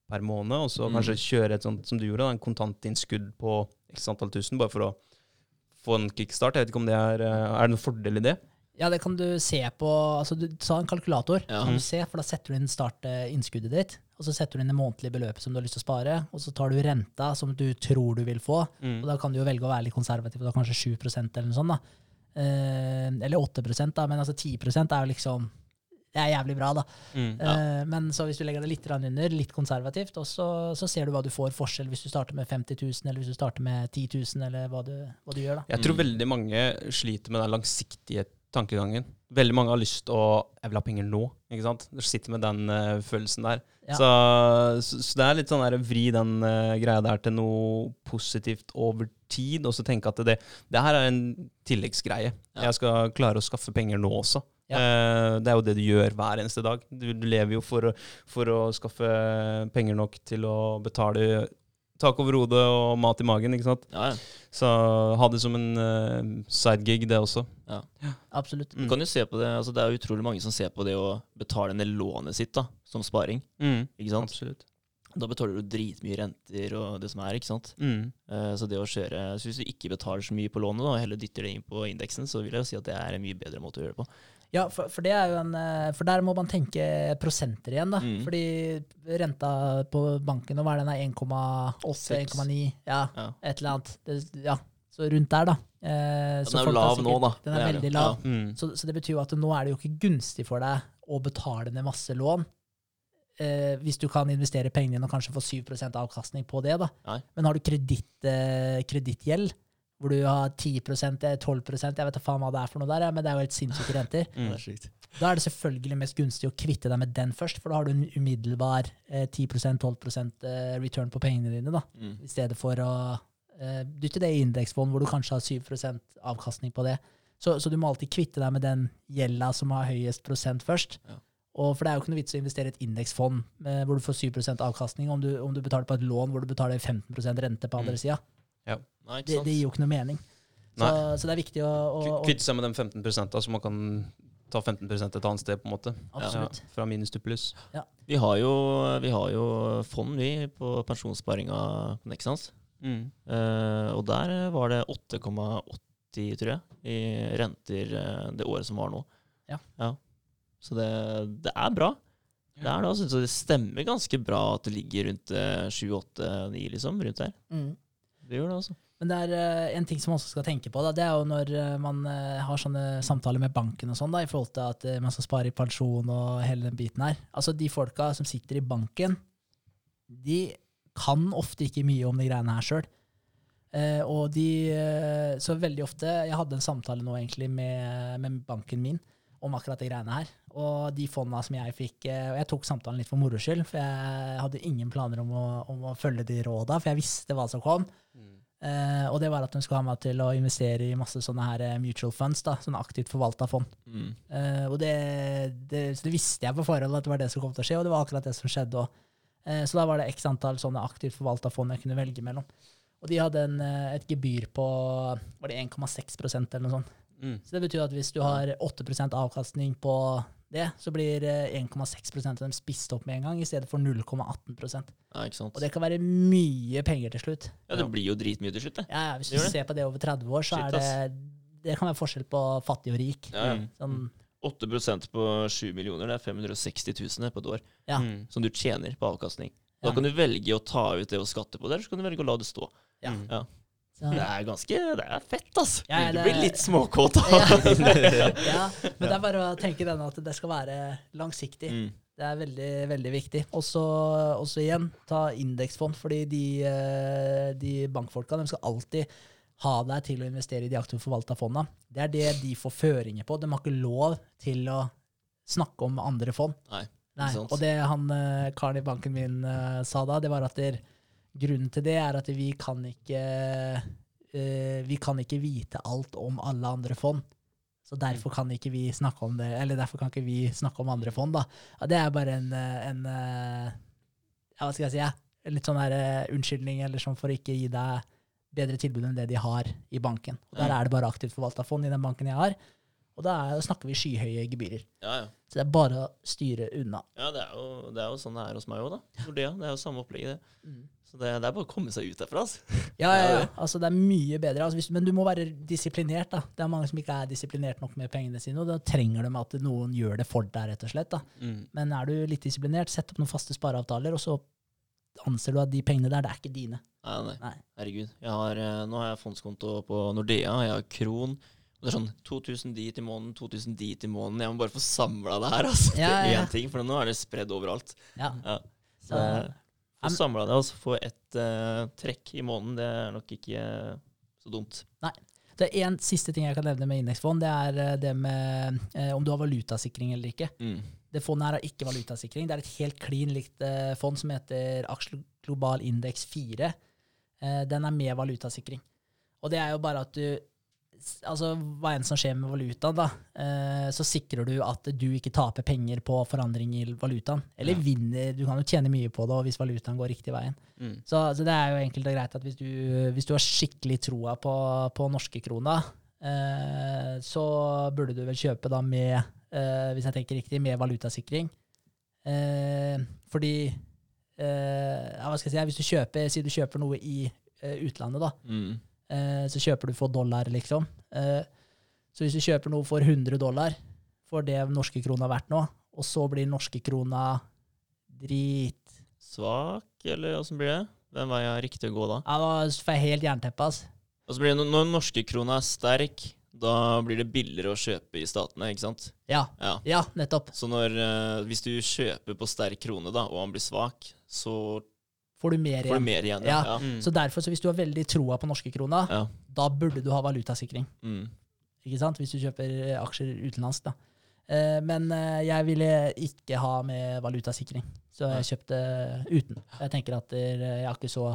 per måned, og så Mm. kanskje kjøre et sånt som du gjorde, da, en kontantinnskudd på x antall tusen, bare for å få en kickstart. Jeg vet ikke om det er eh, Er det noen fordel i det? Ja, det kan du se på altså Du sa en kalkulator. Ja. Kan du se, for Da setter du inn start eh, ditt, og så setter du inn det månedlige beløpet som du har lyst til å spare, og så tar du renta som du tror du vil få. Mm. Og da kan du jo velge å være litt konservativ, og da kanskje 7% eller noe sånt. da. Eh, eller 8 da, men altså 10 er jo liksom Det er jævlig bra, da. Mm. Eh, men så hvis du legger det litt under, litt konservativt, og så, så ser du hva du får forskjell hvis du starter med 50 000, eller hvis du starter med 10 000, eller hva du, hva du gjør, da. Jeg tror Mm. veldig mange sliter med den langsiktige tankegangen. Veldig mange har lyst til å Jeg vil ha penger nå. ikke sant? Du sitter med den uh, følelsen der. Ja. Så, så, så det er litt sånn der, vri den uh, greia der til noe positivt over tid, og så tenke at det, det her er en tilleggsgreie. Ja. Jeg skal klare å skaffe penger nå også. Ja. Uh, det er jo det du gjør hver eneste dag. Du, du lever jo for, å- for å skaffe penger nok til å betale tak over hodet og mat i magen, ikke sant. Ja, ja. Så ha det som en uh, sidegig, det også. Absolutt. Du kan jo se på det, altså det er utrolig mange som ser på det å betale ned lånet sitt da, som sparing. Mm. Ikke sant? Absolutt. Da betaler du dritmye renter og det som er, ikke sant? Mm. Uh, Så det å kjøre, så hvis du ikke betaler så mye på lånet da, og heller dytter det inn på indeksen, så vil jeg jo si at det er en mye bedre måte å gjøre det på. Ja, for, for det er jo en eh, For der må man tenke prosenter igjen, da. Mm. Fordi renta på banken, hva er den er 1,8-1,9? ja, Ja. et eller annet. Det, ja, så rundt der, da. Eh, Den er jo lav sikkert- nå, da. Den er er veldig lav. Ja. Mm. Så, så det betyr jo at nå er det jo ikke gunstig for deg å betale ned masse lån. Eh, hvis du kan investere pengene dine og kanskje få 7% avkastning på det. da. Nei. Men har du kredittgjeld, eh, kredittgjeld, hvor du har 10% eller 12% jeg vet da faen hva det er for noe der, ja, men det er jo helt sinnssyke renter. Mm. Da er det selvfølgelig mest gunstig å kvitte deg med den først, for da har du en umiddelbar eh, 10-12 eh, return på pengene dine, da, Mm. i stedet for å eh, dytte det i indeksfond hvor du kanskje har 7% avkastning på det. Så, så du må alltid kvitte deg med den gjelda som har høyest prosent først. Ja. Og for det er jo ikke noe vits å investere i et indeksfond eh, hvor du får 7% avkastning, om du, om du betaler på et lån hvor du betaler 15% rente på andre Mm. sida. Nei, ikke Det, sant? det gir jo ikke noe mening. Så, så det er viktig å, å, Kvitte seg med de 15 da, så man kan ta 15 et annet sted, på en måte. Absolutt. Ja, fra minus til pluss. Vi har jo, vi har jo fond, vi, på pensjonssparinga på Nexans. Mm. Uh, og der var det 8,80, tror jeg, i renter eh, det året som var nå. Ja. Så det, det er bra. Det er det, altså. Så det stemmer ganske bra at det ligger rundt 7-8-9, liksom. Rundt der. Mm. Det gjør det, altså. Men det er uh, en ting som man også skal tenke på. Da, det er jo når uh, man uh, har sånne samtaler med banken og sånn, da, i forhold til at man skal spare i pensjon og hele den biten her. Altså De folka som sitter i banken, de kan ofte ikke mye om de greiene her sjøl. Og de Så veldig ofte Jeg hadde en samtale nå egentlig med, med banken min om akkurat de greiene her. Og de fonda som jeg fikk Og jeg tok samtalen litt for moro skyld, for jeg hadde ingen planer om å, om å følge de råda, for jeg visste hva som kom. Eh, og det var at de skulle ha meg til å investere i masse sånne her eh, mutual funds, da, sånne aktivt forvalta fond. Mm. Eh, og det, det, så det visste jeg på forhånd at det var det som kom til å skje, og det var akkurat det som skjedde òg. Eh, så da var det x antall sånne aktivt forvalta fond jeg kunne velge mellom. Og de hadde en, et gebyr på var det 1,6% eller noe sånt. Mm. Så det betyr at hvis du har 8% avkastning på det, så blir eh, 1,6 av dem spist opp med en gang, i stedet for 0,18 Ja. Og det kan være mye penger til slutt. Ja, det blir jo dritmye til slutt, det. Ja, ja, hvis Det du ser på det over 30 år, så Shit, er det Det kan være forskjell på fattig og rik. Ja, ja. Mm. Sånn, 8% på 7 millioner, det er 560 000 på et år Ja. Mm. som du tjener på avkastning. Da kan du velge å ta ut det og skatte på det, eller så kan du velge å la det stå. Ja. Så, Det er ganske Det er fett, altså. Ja, du blir litt småkåt av ja, ja, men det er bare å tenke den at det skal være langsiktig. mm. Det er veldig, veldig viktig. Og så også igjen, ta indeksfond, fordi de, eh, de bankfolka de skal alltid ha deg til å investere i de aktivt forvalta fonda. Det er det de får føringer på. De har ikke lov til å snakke om andre fond. Nei. Nei, og det han eh, karen i banken min eh, sa da, det var at der, grunnen til det er at vi kan ikke eh, Vi kan ikke vite alt om alle andre fond. Så derfor kan ikke vi snakke om det, eller derfor kan ikke vi snakke om andre fond. da. Ja, det er bare en, eh, en eh, ja, hva skal jeg si, ja, litt sånn her, unnskyldning eller sånn for å ikke gi deg bedre tilbud enn det de har i banken. Og der er det bare aktivt forvalta fond i den banken jeg har. Og da er, snakker vi skyhøye gebyrer. Ja, ja. Så det er bare å styre unna. ja det, er jo, det er jo sånn det er hos meg òg, da. Nordea. Det er jo samme opplegget, det. Mm. Så det, det er bare å komme seg ut derfra, altså. Ja, ja, ja. Altså, det er mye bedre. Altså, hvis, men du må være disiplinert. da. Det er mange som ikke er disiplinert nok med pengene sine, og da trenger de at noen gjør det for deg, rett og slett. Mm. Men er du litt disiplinert, sett opp noen faste spareavtaler, og så anser du at de pengene der, det er ikke dine. Nei, nei. Nei. Herregud. Har, eh, nå har jeg fondskonto på Nordea, jeg har Kron. Og det er sånn 2000 dit i måneden, 2000 dit i måneden. Jeg må bare få samla det her, altså. Ja, ja, Til ja. én ting, for nå er det spredd overalt. Ja. Ja. Så Så- eh, få samla det og så få ett uh, trekk i måneden, det er nok ikke uh, så dumt. Nei. Det er en siste ting jeg kan nevne med indeksfond, det er eh, det med eh, om du har valutasikring eller ikke. Mm. Det fondet her har ikke valutasikring. Det er et helt klin likt eh, fond som heter Aksje Global Indeks 4. Eh, den er med valutasikring. Og det er jo bare at du Altså, hva enn som skjer med valutaen, da, eh, så sikrer du at du ikke taper penger på forandring i valutaen. Eller Ja. vinner. Du kan jo tjene mye på det hvis valutaen går riktig veien. Mm. Så, så det er jo enkelt og greit at hvis du, hvis du har skikkelig troa på, på norske krona, eh, så burde du vel kjøpe da med, eh, hvis jeg tenker riktig, med valutasikring. Eh, fordi eh, ja, hva skal jeg si, hvis du kjøper, Si du kjøper noe i eh, utlandet, da. Mm. Eh, så kjøper du for dollar, liksom. Eh, så hvis du kjøper noe for 100 dollar, for det norske krona er verdt nå, og så blir norske krona drit Svak, eller åssen blir det? Den veien er riktig å gå da? Ja, Da får jeg helt jernteppe, altså. Og så blir det, når norske krona er sterk, da blir det billigere å kjøpe i statene, ikke sant? Ja, Ja. ja, nettopp. Så når, eh, hvis du kjøper på sterk krone, da, og han blir svak, så Får du mer får du igjen. mer igjen. Ja. Ja. Mm. Så derfor, så hvis du har veldig troa på norske krona, Ja. da burde du ha valutasikring. Mm. Ikke sant? Hvis du kjøper eh, aksjer utenlandsk. da. Eh, men eh, jeg ville ikke ha med valutasikring, så jeg kjøpte uten. Jeg tenker at eh, jeg har ikke så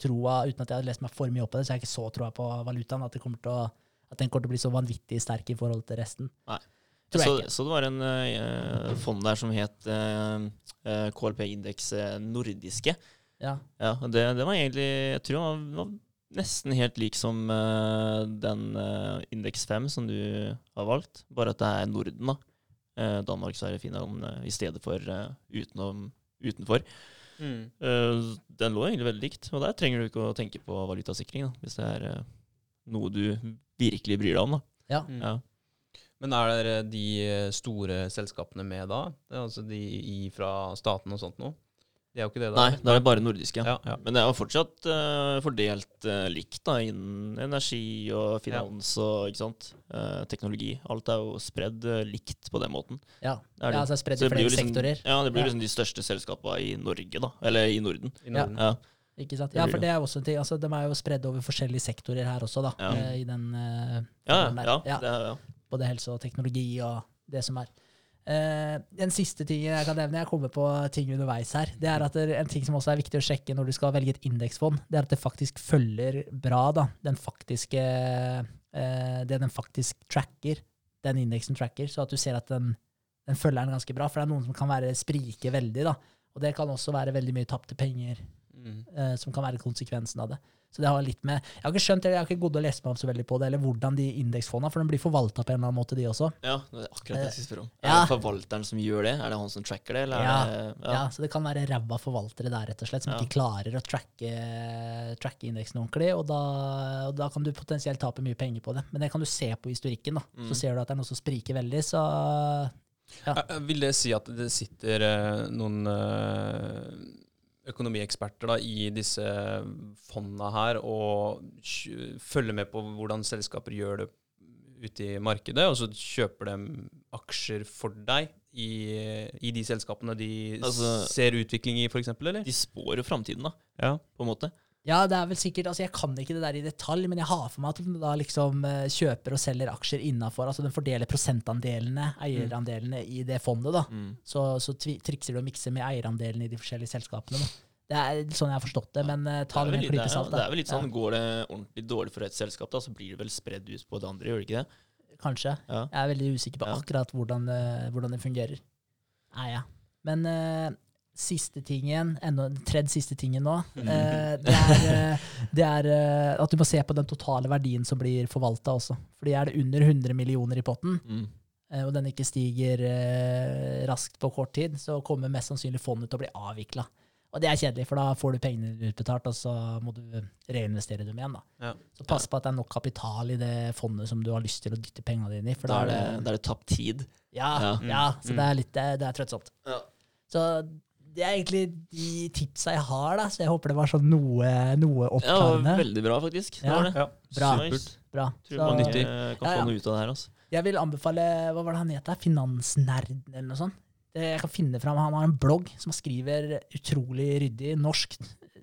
troa, uten at jeg har lest meg for mye opp på det, så jeg har ikke så troa på valutaen at, det kommer til å, at den kommer til å bli så vanvittig sterk i forhold til resten. Nei. Så, så det var en uh, fond der som het eh, KLP-indeks eh, nordiske. Ja. Ja, det, det var egentlig Jeg tror den var, var nesten helt lik som uh, den uh, indeks 5 som du har valgt, bare at det er Norden, da. Uh, Danmark, Sverige, Finland uh, i stedet for eh, utenom, utenfor. Mm. Eh, den lå egentlig veldig likt, og der trenger du ikke å tenke på valutasikring, da, hvis det er eh, noe du virkelig bryr deg om. da. Ja. Mm. Ja. Men er det de store selskapene med da? Det er Altså de i, fra staten og sånt noe? Er jo ikke det, da? Nei, da er det bare nordiske. Ja, ja. Men det er jo fortsatt uh, fordelt uh, likt da, innen energi og finans og ikke sant? Uh, teknologi. Alt er jo spredd likt på den måten. Ja, Det er ja det. altså spredd i flere liksom, sektorer. Ja, det blir Ja. liksom de største selskapene i Norge, da. Eller i Norden. I Norden. Ja. Ikke sant? Ja, for det. er også en ting. Altså, de er jo spredd over forskjellige sektorer her også, da. Ja. I den Ja, den der. ja, Ja. Det er, ja. Både helse og teknologi og det som er. Eh, en siste ting jeg kan nevne, jeg kommer på ting underveis her, det er at det, en ting som også er viktig å sjekke når du skal velge et indeksfond, det er at det faktisk følger bra da, den faktiske, uh, det den faktisk tracker, den indeksen tracker, så at du ser at den, den følger den ganske bra. For det er noen som kan være sprike veldig, da. Og det kan også være veldig mye tapte penger Mm. eh, som kan være konsekvensen av det. Så det har litt med Jeg har ikke skjønt, eller jeg har ikke gått og lest meg opp så veldig på det, eller hvordan de indeksfondene, for de blir forvalta på en eller annen måte, de også. ja, det er akkurat det jeg skulle spørre om. Ja. Er det forvalteren som gjør det? Er det han som tracker det, eller Ja. er det Ja. Så det kan være ræva forvaltere der, rett og slett, som Ja. ikke klarer å tracke, tracke indeksen ordentlig, og da, og da kan du potensielt tape mye penger på det. Men det kan du se på historikken, da. Mm. Så ser du at det er noe som spriker veldig, så Ja. Eh, Vil det si at det sitter eh, noen eh, økonomieksperter da, i disse fondene her og følger med på hvordan selskaper gjør det ute i markedet, og så kjøper de aksjer for deg i, i de selskapene de Altså- ser utvikling i, f.eks., eller? De spår jo framtiden, da, Ja. på en måte. Ja, det er vel sikkert, altså Jeg kan ikke det der i detalj, men jeg har for meg at den da liksom eh, kjøper og selger aksjer innafor. Altså den fordeler prosentandelene, eierandelene, i det fondet. da. Mm. Så, så trikser du og mikser med eierandelene i de forskjellige selskapene. Da. Det er sånn jeg har forstått det, men eh, ta Det med en klype det er- salt. Det er vel litt sånn, Går det ordentlig dårlig for et selskap, da, så blir det vel spredd ut på det andre, gjør det ikke det? Kanskje. Ja. Jeg er veldig usikker på Ja. akkurat hvordan, det- hvordan det fungerer. Nei, ja. Men eh, siste tingen, enda tredje siste tingen nå, eh, det er, eh, det er eh, at du må se på den totale verdien som blir forvalta også. Fordi er det under 100 millioner i potten, Mm. eh, og den ikke stiger eh, raskt på kort tid, så kommer mest sannsynlig fondet til å bli avvikla. Og det er kjedelig, for da får du pengene utbetalt, og så må du reinvestere dem igjen. da. Ja. Så pass på at det er nok kapital i det fondet som du har lyst til å dytte pengene dine i. For Da er det, da er det tapt tid. ja, ja. Ja. så Mm. det er litt det, det er trøttsomt. Ja. Så det er egentlig de tipsa jeg har, da, så jeg håper det var sånn noe, noe Ja, det oppklarende. veldig bra, faktisk. Det Ja. var det. Ja. Bra. Supert. Bra. Tror man mange nyttig. kan Ja, ja. få noe ut av det her. Altså. jeg vil anbefale Hva var det han het? Finansnerden, eller noe sånt? Det, jeg kan finne fram, Han har en blogg som skriver utrolig ryddig norsk.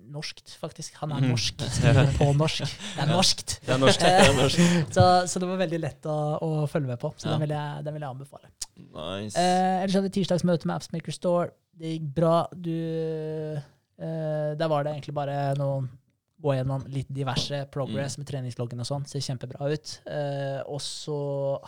Norskt, faktisk. Han er Mhm. norsk. Skriver på norsk. Det er norskt. Det er norskt. Eh, så, så det var veldig lett å, å følge med på. Så Ja. den, vil jeg, den vil jeg anbefale. Nice. Eh, ellers hadde vi tirsdagsmøte med Appsmaker Store. Det gikk bra. Du, eh, der var det egentlig bare noe Gå gjennom litt diverse progress med treningsloggen og sånn. Ser kjempebra ut. Eh, og så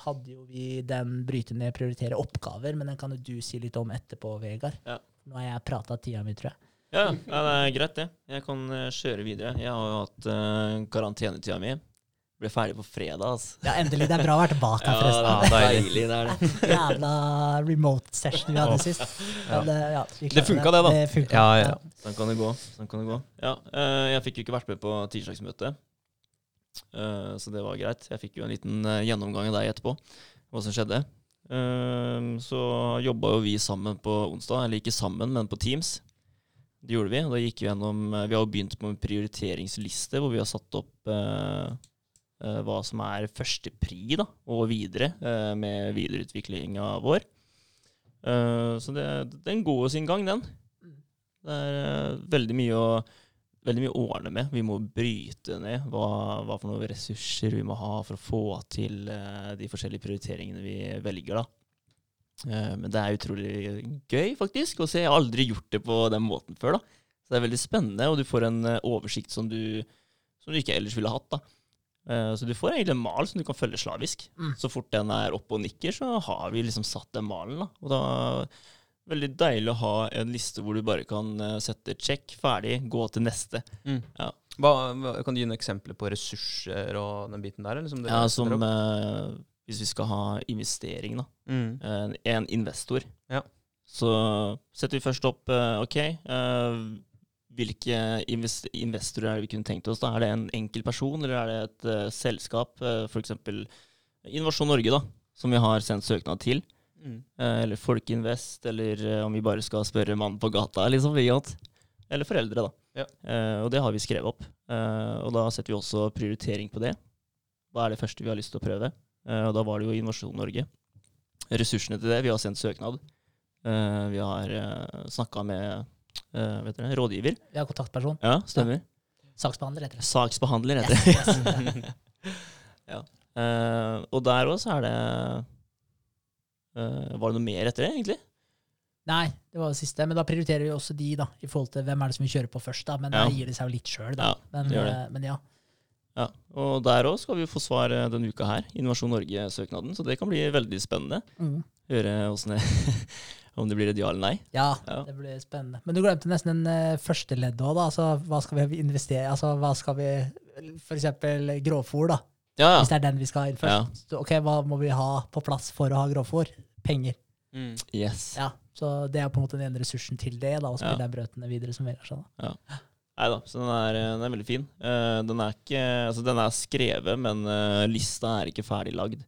hadde jo vi den bryte ned, prioritere oppgaver, men den kan jo du si litt om etterpå, Vegard. Ja. Nå har jeg prata tida mi, tror jeg. Ja, ja, det er greit, det. Jeg kan eh, kjøre videre. Jeg har jo hatt uh, karantenetida mi. Ble ferdig på fredag, altså. Ja, endelig. Det er bra å være tilbake her, Ja, forresten. det er deilig, det er det. Jævla remote session vi hadde sist. Ja, det, ja, Det funka, det, da. Det funket, Ja, ja. Sånn kan det gå. Sånn kan det gå. Ja, eh, jeg fikk jo ikke vært med på tirsdagsmøtet, eh, så det var greit. Jeg fikk jo en liten eh, gjennomgang av deg etterpå, hva som skjedde. Eh, så jobba jo vi sammen på onsdag, eller ikke sammen, men på Teams. Det gjorde vi. Da gikk vi gjennom eh, Vi har jo begynt på en prioriteringsliste hvor vi har satt opp eh, eh, hva som er førstepri da, og videre eh, med videreutviklinga vår. Eh, så det, den går sin gang, den. Det er eh, veldig mye å veldig mye ordne med. Vi må bryte ned hva, hva for noen ressurser vi må ha for å få til uh, de forskjellige prioriteringene vi velger. da. Uh, men det er utrolig gøy, faktisk, å se. Jeg har aldri gjort det på den måten før. da. Så det er veldig spennende, og du får en uh, oversikt som du, som du ikke ellers ville hatt. da. Eh, Så du får egentlig en mal som du kan følge slavisk. Mm. Så fort den er oppe og nikker, så har vi liksom satt den malen. da. Og da Veldig deilig å ha en liste hvor du bare kan eh, sette check, ferdig, gå til neste. Mm. Ja. Hva, kan du gi noen eksempler på ressurser og den biten der? Eller, som Ja, som eh, Hvis vi skal ha investering, da. Mm. En, en investor. Ja. Så setter vi først opp eh, OK. Eh, hvilke invest investorer er det vi kunne tenkt oss? da? Er det en enkel person, eller er det et uh, selskap? Uh, F.eks. Innovasjon Norge, da, som vi har sendt søknad til. Mm. Uh, eller Folkinvest, eller uh, om vi bare skal spørre mannen på gata, liksom. Eller foreldre, da. Ja. Eh, og det har vi skrevet opp. Eh, og da setter vi også prioritering på det. Hva er det første vi har lyst til å prøve? Eh, og da var det jo Innovasjon Norge. Ressursene til det, vi har sendt søknad. Eh, vi har uh, snakka med eh, vet dere, rådgiver. Har kontaktperson. Ja, stemmer. Saksbehandler, heter det. Saksbehandler, heter det. Yes, yes. ja. Uh, og der òg så er det uh, Var det noe mer etter det, egentlig? Nei, det var det siste. Men da prioriterer vi også de, da, i forhold til hvem er det som vi kjører på først. da, Men Ja. da gir det seg jo litt sjøl, da. Ja, men, det det. men ja. Ja, og der òg skal vi få svar denne uka her. Innovasjon Norge-søknaden. Så det kan bli veldig spennende. Mm. Høre hvordan det, om det blir et ja eller nei. Ja, Ja. det blir spennende. Men du glemte nesten den uh, første ledd òg, da. Altså, hva skal vi investere Altså, hva skal vi For eksempel grovfôr, da. Ja, Hvis det er den vi skal inn først. Så, ok, hva må vi ha på plass for å ha grovfòr? Penger. Mm. Yes. Ja, Så det er på en måte den ene ressursen til det, da, å spille ja. brøtene videre som Vegard sa. da. Nei da, så den er, den er veldig fin. Uh, den, er ikke, altså den er skrevet, men uh, lista er ikke ferdig lagd.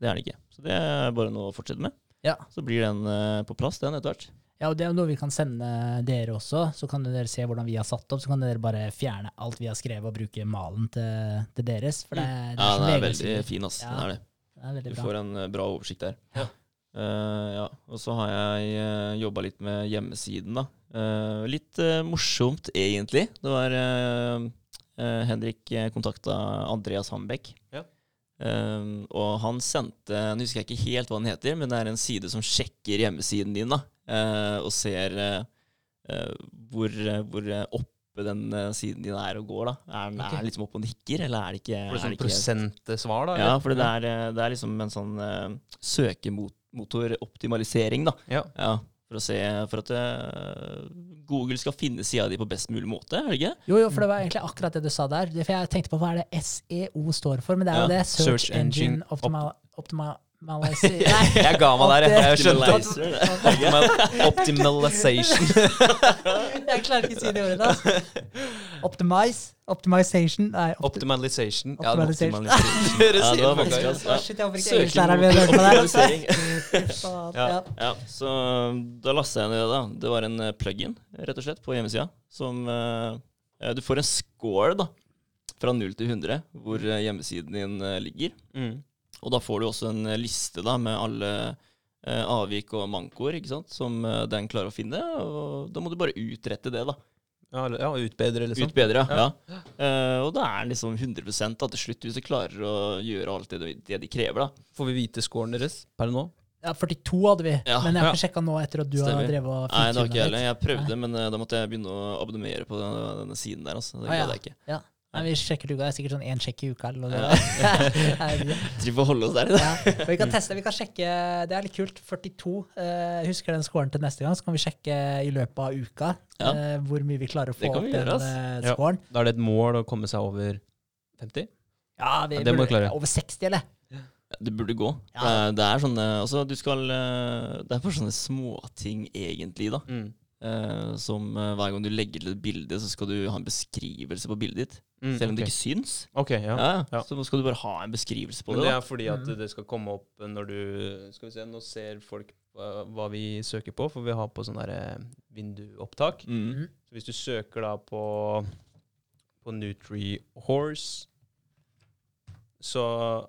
Det er den ikke. Så det er bare noe å fortsette med. Ja. Så blir den eh, på plass, den, etter hvert. Ja, og det er noe vi kan sende dere også, så kan dere se hvordan vi har satt opp. Så kan dere bare fjerne alt vi har skrevet og bruke malen til, til deres. For det, er- det Ja, den er veldig sier. fin, ass. Ja. Den er det. Det er Du bra. får en eh, bra oversikt der. Ja. Eh, ja. Og så har jeg uh, jobba litt med hjemmesiden, da. Eh, litt eh, morsomt, egentlig. Det var eh, eh, Henrik kontakta Andreas Hambekk. Ja. Eh, og han sendte Nå husker jeg ikke helt hva den heter, men det er en side som sjekker hjemmesiden din, da. uh, og ser uh, hvor, hvor oppe den siden din er og går, da. Er den okay. er liksom oppe og nikker, eller er det ikke, For det er sånn prosentsvar, da? ja, for det er, det er liksom en sånn uh, søkemotoroptimalisering, da. Ja. Ja, for å se For at eh, Google skal finne sida di på best mulig måte, er det ikke? Jo, jo, for det var egentlig akkurat det du sa der. For jeg tenkte på hva er det SEO står for, men det er Ja, jo det. Search, Search Engine Engine Optimal... Optimal Nei. Jeg ga meg der, jeg. jeg skjønte. Optimalization. Jeg klarer ikke å si det ordet. da. Optimize. Optimization. Nei, opti Optimalization. Ja, det Optimalization. Ja, det var vanskelig. Altså. Shit, jeg håper ikke engelsklæreren min hørte på det. altså. Ja. Ja. Så da lasta jeg ned det. da. Det var en eh, plug-in rett og slett på hjemmesida. Som eh, Du får en score da, fra 0 til 100 hvor hjemmesiden din ligger. Mm. Og da får du også en eh, liste da med alle eh, avvik og mankoer ikke sant? som eh, den klarer å finne. Og da må du bare utrette det, da. Ja, eller- ja, utbedre, liksom. Utbedre, ja. ja. Eh, og da er den liksom 100 da, til slutt, hvis du klarer å gjøre alt det, de- det de krever. da. Får vi vite scoren deres per nå? Ja, 42 hadde vi, Ja. men jeg har Ja. ikke sjekka nå etter at du har Stemmer. drevet og Nei, det har ikke jeg heller. Jeg prøvde, men eh, da måtte jeg begynne å abonnere på denne, denne siden der. Altså. Det Ah, ja. jeg ikke. Ja. Nei, vi sjekker uka. Det er sikkert sånn én sjekk i uka. Eller noe. Ja. Driver og holder oss der. ja. Vi kan teste, vi kan sjekke Det er litt kult. 42. Uh, husker den scoren til neste gang, så kan vi sjekke i løpet av uka Ja. eh, hvor mye vi klarer å få opp vi den uh, eh, scoren. Da er det et mål å komme seg over 50? Ja, vi Ja, det må vi klare. Over 60, eller? Det burde gå. Ja. Det, er, det er sånne altså, du skal, eh, Det er bare sånne småting, egentlig, da. Mm. Eh, som uh, hver gang du legger til et bilde, så skal du ha en beskrivelse på bildet ditt. Mm, Selv om det ikke syns. Okay, ja. Ja. Ja. Så skal du bare ha en beskrivelse på Men det. det da. er fordi at Mm. det skal komme opp når du Skal vi se, nå ser folk hva, hva vi søker på, for vi har på sånn derre vinduopptak. Mm. Så hvis du søker da på på Nutri Horse, så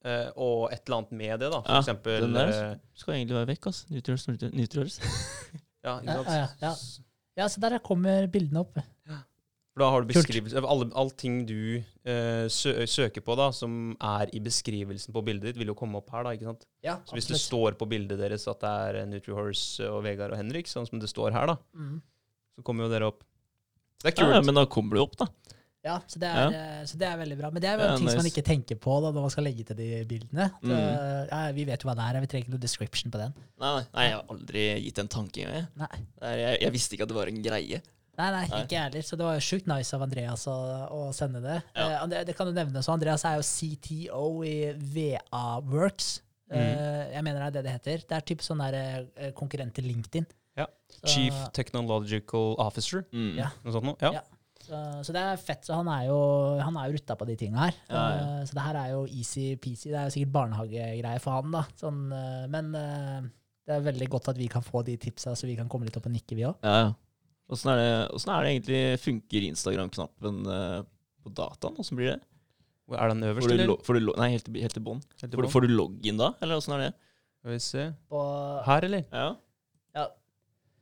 Uh, Og et eller annet med det, da. For Ja, eksempel den der. uh, Skal egentlig være vekk, altså. Nutriors, Nutri- Nutriors. ja, Ja, ja, ja. Ja, så der kommer bildene opp. For da har du beskrivelse Allting du eh, sø søker på, da, som er i beskrivelsen på bildet ditt, vil jo komme opp her, da, ikke sant? Ja, Så hvis det står på bildet deres at det er NutriHorse og Vegard og Henrik, sånn som det står her, da, Mm. så kommer jo dere opp. Det er Ja, kult. ja, men da kommer du opp, da. Ja, så det, er, ja. så det er veldig bra. Men det er jo Ja, ting som man ikke tenker på da, når man skal legge til de bildene. Mm. Det, ja, vi vet jo hva det er, vi trenger ikke noe description på den. Nei, nei, jeg har aldri gitt en tanke engang. jeg. Jeg, jeg visste ikke at det var en greie. nei, nei ikke jeg heller. Så det var jo sjukt nice av Andreas å, å sende det. Ja. Eh, det kan du nevne, så Andreas er jo CTO i VA Works. Mm. Eh, jeg mener det er det det heter. Det er typ sånn der eh, konkurrent til LinkedIn. Ja. Så- Chief Technological Officer, Mm. Ja. noe sånt noe? Ja. Ja. Så, så det er fett. Så han er jo, han er jo rutta på de tinga her. Ja, ja. Eh, Så det her er jo easy-peasy. Det er jo sikkert barnehagegreier for han, da. Sånn, eh, men eh, det er veldig godt at vi kan få de tipsa, så vi kan komme litt opp og nikke, vi òg. Ja, ja. Åssen er, det- er det egentlig funker Instagram-knappen på dataen? Åssen blir det? Er den øverst, Får du, eller? får du, nei, helt helt til bånn. Får, får du login da, eller åssen er det? Skal vi se. På Her, eller? Ja,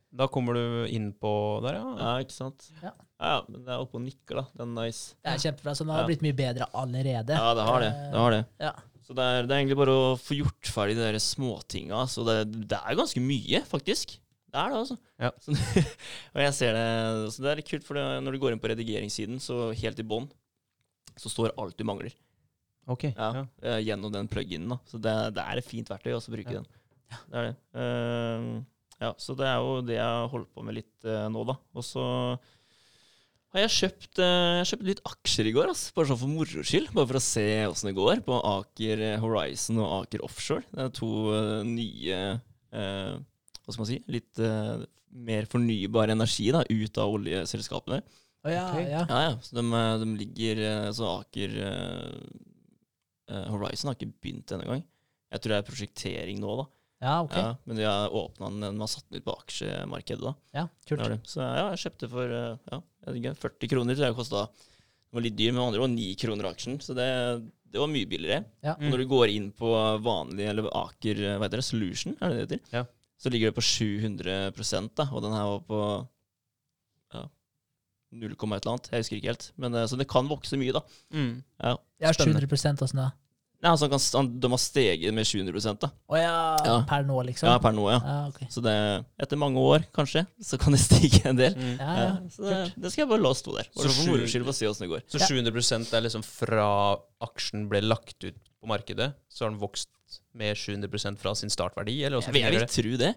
Da kommer du inn på der, ja. ja ikke sant? Ja. Ja, men det er oppe og nikker, da. Det er nice. Det er kjempebra. Så det har Ja. blitt mye bedre allerede. Ja, det har det. Eh, det, har det. Ja. Så det er, det er egentlig bare å få gjort ferdig de der småtinga. Så det, det er ganske mye, faktisk. Det er det, altså. Ja. Så, og jeg ser det Så det er litt kult, for når du går inn på redigeringssiden, så helt i bånn, så står alt du mangler. Ok. Ja, Ja. eh, Gjennom den pluginen. da. Så det, det er et fint verktøy også å bruke Ja. den. Det er det. Uh, ja, så det er jo det jeg har holdt på med litt uh, nå, da. Og så har jeg kjøpt, eh, jeg kjøpt litt aksjer i går, altså, bare sånn for moro skyld. Bare for å se åssen det går på Aker Horizon og Aker Offshore. Det er to eh, nye eh, Hva skal man si? Litt eh, mer fornybar energi da, ut av oljeselskapene. Oh, ja, okay. ja. Ja, ja. Så de, eh, de ligger eh, Så Aker eh, eh, Horizon har ikke begynt denne gang. Jeg tror det er prosjektering nå, da. Ja, ok. Ja, men de har åpna den, de har satt den ut på aksjemarkedet, da. Ja, kult. Det det. Så ja, jeg kjøpte for eh, ja, jeg ikke, 40 kroner. tror jeg kosta Det var litt dyr, men andre var 9 kroner aksjen. Så det, det var mye billigere. Ja. Og når du går inn på vanlig, eller Aker eh, hva heter det, Solution, er det det heter? Ja. Så ligger det på 700% da, og den her var på ja, 0, et eller annet. Jeg husker ikke helt. Men, eh, så det kan vokse mye, da. Mm. Ja. Ja, Spennende. 700 åssen da? Nei, altså, han kan, han, de har steget med 700 da. Å ja, Ja. per nå, liksom? Ja, per nå, ja. Ja, okay. Så det, etter mange år, kanskje, så kan det stige en del. Mm. Ja, Ja, ja. så det, det skal jeg bare la stå der. Bare Så for moro skyld, bare se åssen det går. Så Ja. 700 er liksom fra aksjen ble lagt ut på markedet, så har den vokst med 700% fra sin startverdi, eller Jeg vil, jeg vil tro det.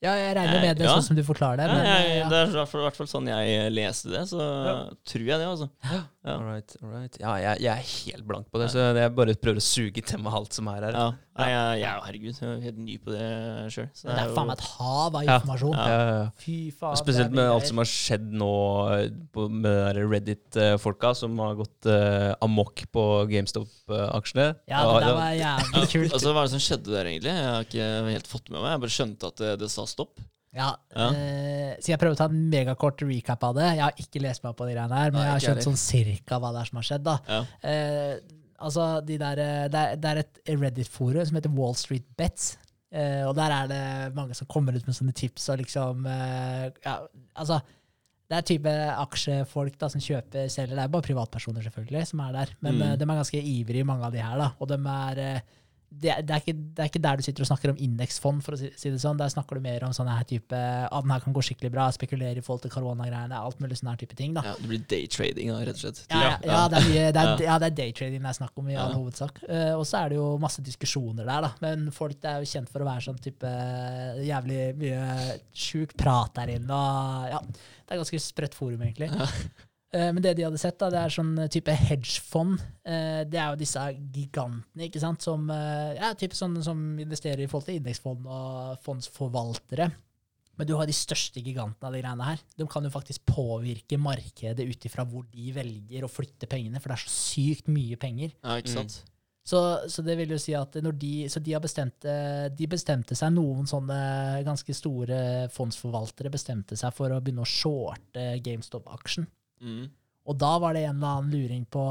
Ja, jeg regner med det, Ja. sånn som du forklarer det. Men, ja. det er i hvert fall- i hvert fall sånn jeg leste det, så Ja. tror jeg det, altså. Ja. All right, all right. Ja, jeg, jeg er helt blank på det, så jeg bare prøver å suge til meg alt som er her. Ja. Nei, jeg, jeg, herregud, jeg er helt ny på det sjøl. Det er faen meg et hav av informasjon. Ja, ja, ja. Fy faen. Spesielt med alt som har skjedd nå eh, på, med Reddit-folka som har gått uh, amok på GameStop-aksjene. Ja, det der var jævlig kult. Altså, Hva er det som skjedde der, egentlig? Jeg har ikke helt fått med meg. Jeg bare skjønte at det, det sa stopp. Ja, Ja. Uh, så jeg prøver å ta en megakort recap av det. Jeg har ikke lest meg på de greiene her, men Nei, jeg har skjønt sånn cirka hva det er som har skjedd. da. Ja. Uh, altså, de der, eh, det, er, det er et Reddit-forum som heter Wall Street Bets. Eh, og der er det mange som kommer ut med sånne tips og liksom eh, ja, Altså, det er type aksjefolk da, som kjøper, selger. Det er bare privatpersoner, selvfølgelig, som er der. Men Mm. eh, de er ganske ivrige, mange av de her. da, Og de er eh, det, det, er ikke, det er ikke der du sitter og snakker om indeksfond, for å si, si det sånn. Der snakker du mer om sånne her type ah, den her kan gå skikkelig bra, spekulere i forhold til koronagreiene, alt mulig sånn her type ting. da. Ja, det blir daytrading, da, rett og slett. Ja, ja, ja, det er mye, det er, Ja. ja, det er daytrading det er snakk om i all Ja. hovedsak. Uh, og så er det jo masse diskusjoner der, da. Men folk er jo kjent for å være sånn type jævlig mye sjuk prat der inne. Og ja, det er ganske sprøtt forum, egentlig. Eh, men det de hadde sett, da, det er sånn type hedgefond. Eh, det er jo disse gigantene, ikke sant, som, eh, ja, type sånne som investerer i forhold til indeksfond og fondsforvaltere. Men du har de største gigantene av de greiene her. De kan jo faktisk påvirke markedet ut ifra hvor de velger å flytte pengene, for det er så sykt mye penger. Ja, ikke Mm. sant? Så, så det vil jo si at når de, så de, har bestemt, eh, de bestemte seg, noen sånne ganske store fondsforvaltere bestemte seg for å begynne å shorte GameStop-aksjen. Mm. Og da var det en eller annen luring på,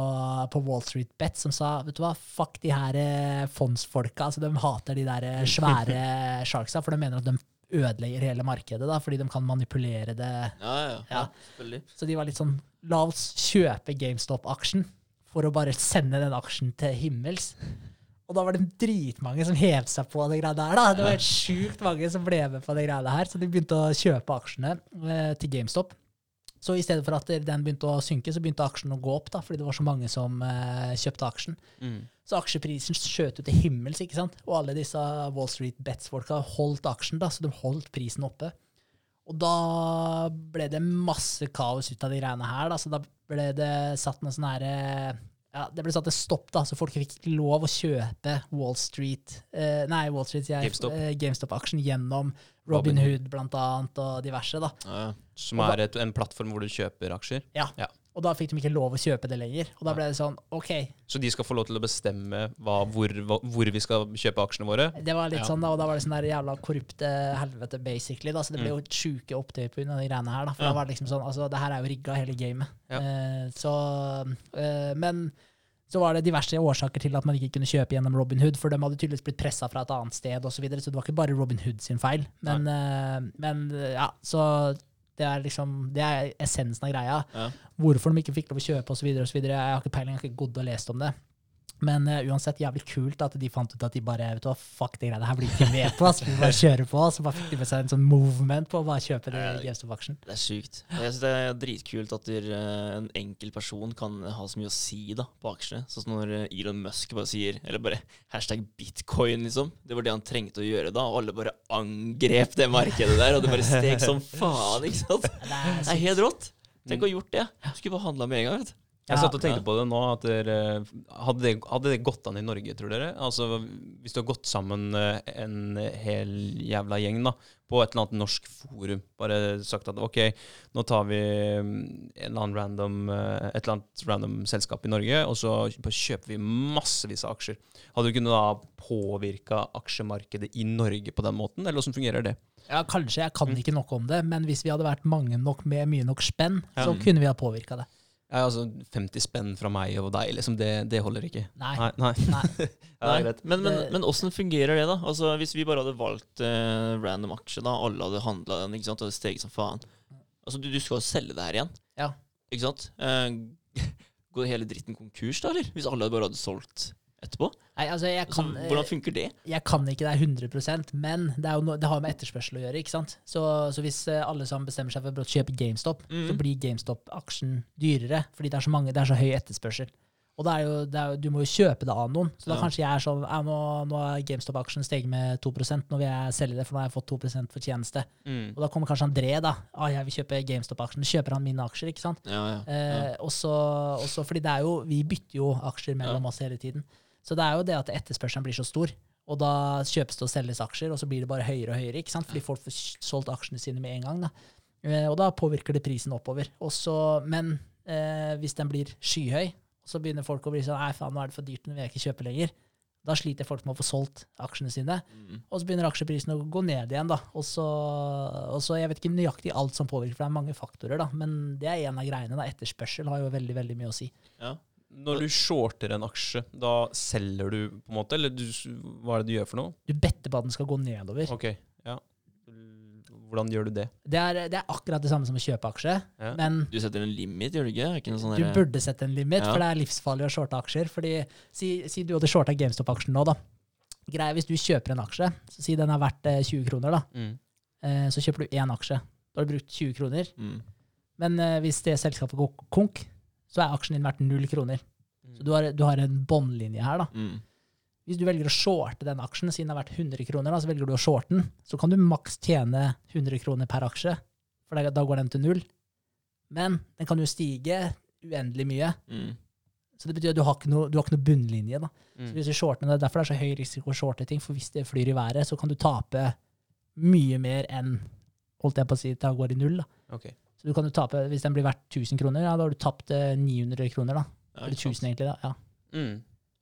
på Wall Street Bet som sa vet du hva, fuck de her eh, fondsfolka. altså De hater de der eh, svære sharksa, for de mener at de ødelegger hele markedet, da, fordi de kan manipulere det. Ja, ja, ja. Ja. Så de var litt sånn La oss kjøpe GameStop-aksjen for å bare sende den aksjen til himmels. Og da var det dritmange som hev seg på det greia der. da. Det var helt sjukt mange som ble med på det greia her, så de begynte å kjøpe aksjene eh, til GameStop. Så i stedet for at den begynte å synke, så begynte aksjen å gå opp, da, fordi det var så mange som eh, kjøpte aksjen. Mm. Så aksjeprisen skjøt ut til himmels, ikke sant? Og alle disse Wall Street Bets-folka holdt aksjen, da, så de holdt prisen oppe. Og da ble det masse kaos ut av de greiene her, da, så da ble det satt noen sånne her eh, ja, Det ble satt en stopp, da, så folk fikk ikke lov å kjøpe Wall Street eh, Nei, Wall Street, jeg. GameStop. eh, GameStop-aksjen gjennom Robin Hood blant annet, og diverse, da. Ja. Som er et, en plattform hvor du kjøper aksjer. Ja. Ja. Og da fikk de ikke lov å kjøpe det lenger. Og da ble det sånn, OK, Så de skal få lov til å bestemme hva, hvor, hva, hvor vi skal kjøpe aksjene våre. Det var litt Ja. sånn da, og da var det sånn der jævla korrupte helvete, basically. da, Så det ble jo sjuke opptøyer på grunn de greiene her. da, For Ja. da var det liksom sånn, altså det her er jo rigga, hele gamet. Ja. Eh, så, eh, Men så var det diverse årsaker til at man ikke kunne kjøpe gjennom Robin Hood, for de hadde tydeligvis blitt pressa fra et annet sted osv., så, videre, så det var ikke bare Robin Hood sin feil. Men, eh, men eh, ja, så det er liksom, det er essensen av greia. Ja. Hvorfor de ikke fikk lov å kjøpe osv. Jeg har ikke peiling, jeg har ikke gått og lest om det. Men uh, uansett, jævlig kult at de fant ut at de bare vet du fuck det greiene her blir ikke med på. Så vi bare kjører på, så bare fikk de med seg en sånn movement på å bare kjøpe det Games of Action. Det er sykt. Og Jeg synes det er dritkult at der, uh, en enkel person kan ha så mye å si da, på aksjene. Sånn som når eh, Elon Musk bare sier Eller bare hashtag bitcoin, liksom. Det var det han trengte å gjøre da, og alle bare angrep det markedet der. Og det bare steg som faen, ikke sant? Det er Det er helt rått. Tenk å ha gjort det. Skulle bare handla med en gang. vet du. Jeg Ja. satt og tenkte på det nå. at dere, hadde, det, hadde det gått an i Norge, tror dere? Altså, Hvis du har gått sammen eh, en hel jævla gjeng da, på et eller annet norsk forum, bare sagt at ok, nå tar vi mm, en eller annen random, eh, et eller annet random selskap i Norge, og så kjøper vi massevis av aksjer. Hadde du kunnet da påvirka aksjemarkedet i Norge på den måten, eller hvordan fungerer det? Ja, kanskje. Jeg kan ikke noe om det, men hvis vi hadde vært mange nok med mye nok spenn, Ja. så kunne vi ha påvirka det. Ja, altså 50 spenn fra meg og deg, liksom, det, det holder ikke. Nei. Nei, nei. Nei. Men, men, men åssen fungerer det, da? Altså Hvis vi bare hadde valgt eh, random aksje, da alle hadde handla den, ikke sant, og det steget som faen Altså, du, du skal jo selge det her igjen. Ja. Ikke sant? Eh, går hele dritten konkurs, da, eller? Hvis alle bare hadde solgt etterpå? Nei, altså, jeg Altså, hvordan funker det? jeg kan ikke det 100 men det, er no, det har med etterspørsel å gjøre. ikke sant? Så, så hvis eh, alle sammen bestemmer seg for å kjøpe GameStop, så Mhm. blir GameStop-aksjen dyrere, fordi det er så mange, det er så høy etterspørsel. Og det er jo, det er jo, du må jo kjøpe det av noen. Så da Ja. kanskje jeg er sånn ja, nå, nå har GameStop-aksjen steget med 2 nå vil jeg selge det, for nå har jeg fått 2% fortjeneste. Mm. Og da kommer kanskje André, da. Ah, jeg vil kjøpe GameStop-aksjen. Kjøper han mine aksjer, ikke sant? Ja, ja. Eh, og så- fordi det er jo, vi bytter jo aksjer mellom oss hele tiden. Så det er jo det at etterspørselen blir så stor. Og da kjøpes det og selges aksjer, og så blir det bare høyere og høyere. ikke sant? Fordi folk får solgt aksjene sine med en gang. da. Eh, og da påvirker det prisen oppover. Også, men eh, hvis den blir skyhøy, så begynner folk å bli sånn Nei, faen, nå er det for dyrt, nå vil jeg ikke kjøpe lenger. Da sliter folk med å få solgt aksjene sine. Mm. Og så begynner aksjeprisen å gå ned igjen. da. Og så, og så, Jeg vet ikke nøyaktig alt som påvirker, for det er mange faktorer. da. Men det er en av greiene. da. Etterspørsel har jo veldig veldig mye å si. ja. Når du shorter en aksje, da selger du på en måte, eller du, hva er det du gjør for noe? Du better på at den skal gå nedover. Ok, ja. Hvordan gjør du det? Det er, det er akkurat det samme som å kjøpe aksje, Ja. men Du setter en limit, gjør du ikke? Ikke noe sånn du burde sette en limit, Ja. for det er livsfarlig å shorte aksjer. fordi Si, si du hadde shorta GameStop-aksjen nå, da. Greia, Hvis du kjøper en aksje, så si den er verdt eh, 20 kroner, da. Mm. Eh, så kjøper du én aksje. Da har du brukt 20 kroner. mm. Men eh, hvis det selskapet går konk, så er aksjen din verdt null kroner. Så du har, du har en båndlinje her, da. Mm. Hvis du velger å shorte den aksjen, siden den er verdt 100 kroner, da, så velger du å shorte den, så kan du maks tjene 100 kroner per aksje, for da, da går den til null. Men den kan jo stige uendelig mye, Mm. så det betyr at du har ikke noe, du har ikke noe bunnlinje. da. Så Mm. hvis du shorter den, Derfor er det så høy risiko å shorte ting, for hvis det flyr i været, så kan du tape mye mer enn holdt jeg på å si, det går i null. da. Ok. Så du kan jo tape, Hvis den blir verdt 1000 kroner, ja, da har du tapt eh, 900 kroner. da. Ja, Eller 1000 egentlig. da, ja. Mm.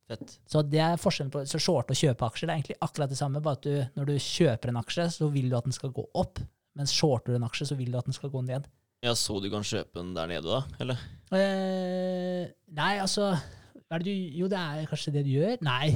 Fett. Så det er forskjellen på så shorte og kjøpe aksjer. Det er egentlig akkurat det samme, bare at du, når du kjøper en aksje, så vil du at den skal gå opp. Mens shorter du en aksje, så vil du at den skal gå ned. Ja, så du kan kjøpe den der nede, da? Eller? Eh, nei, altså det du, Jo, det er kanskje det du gjør? Nei.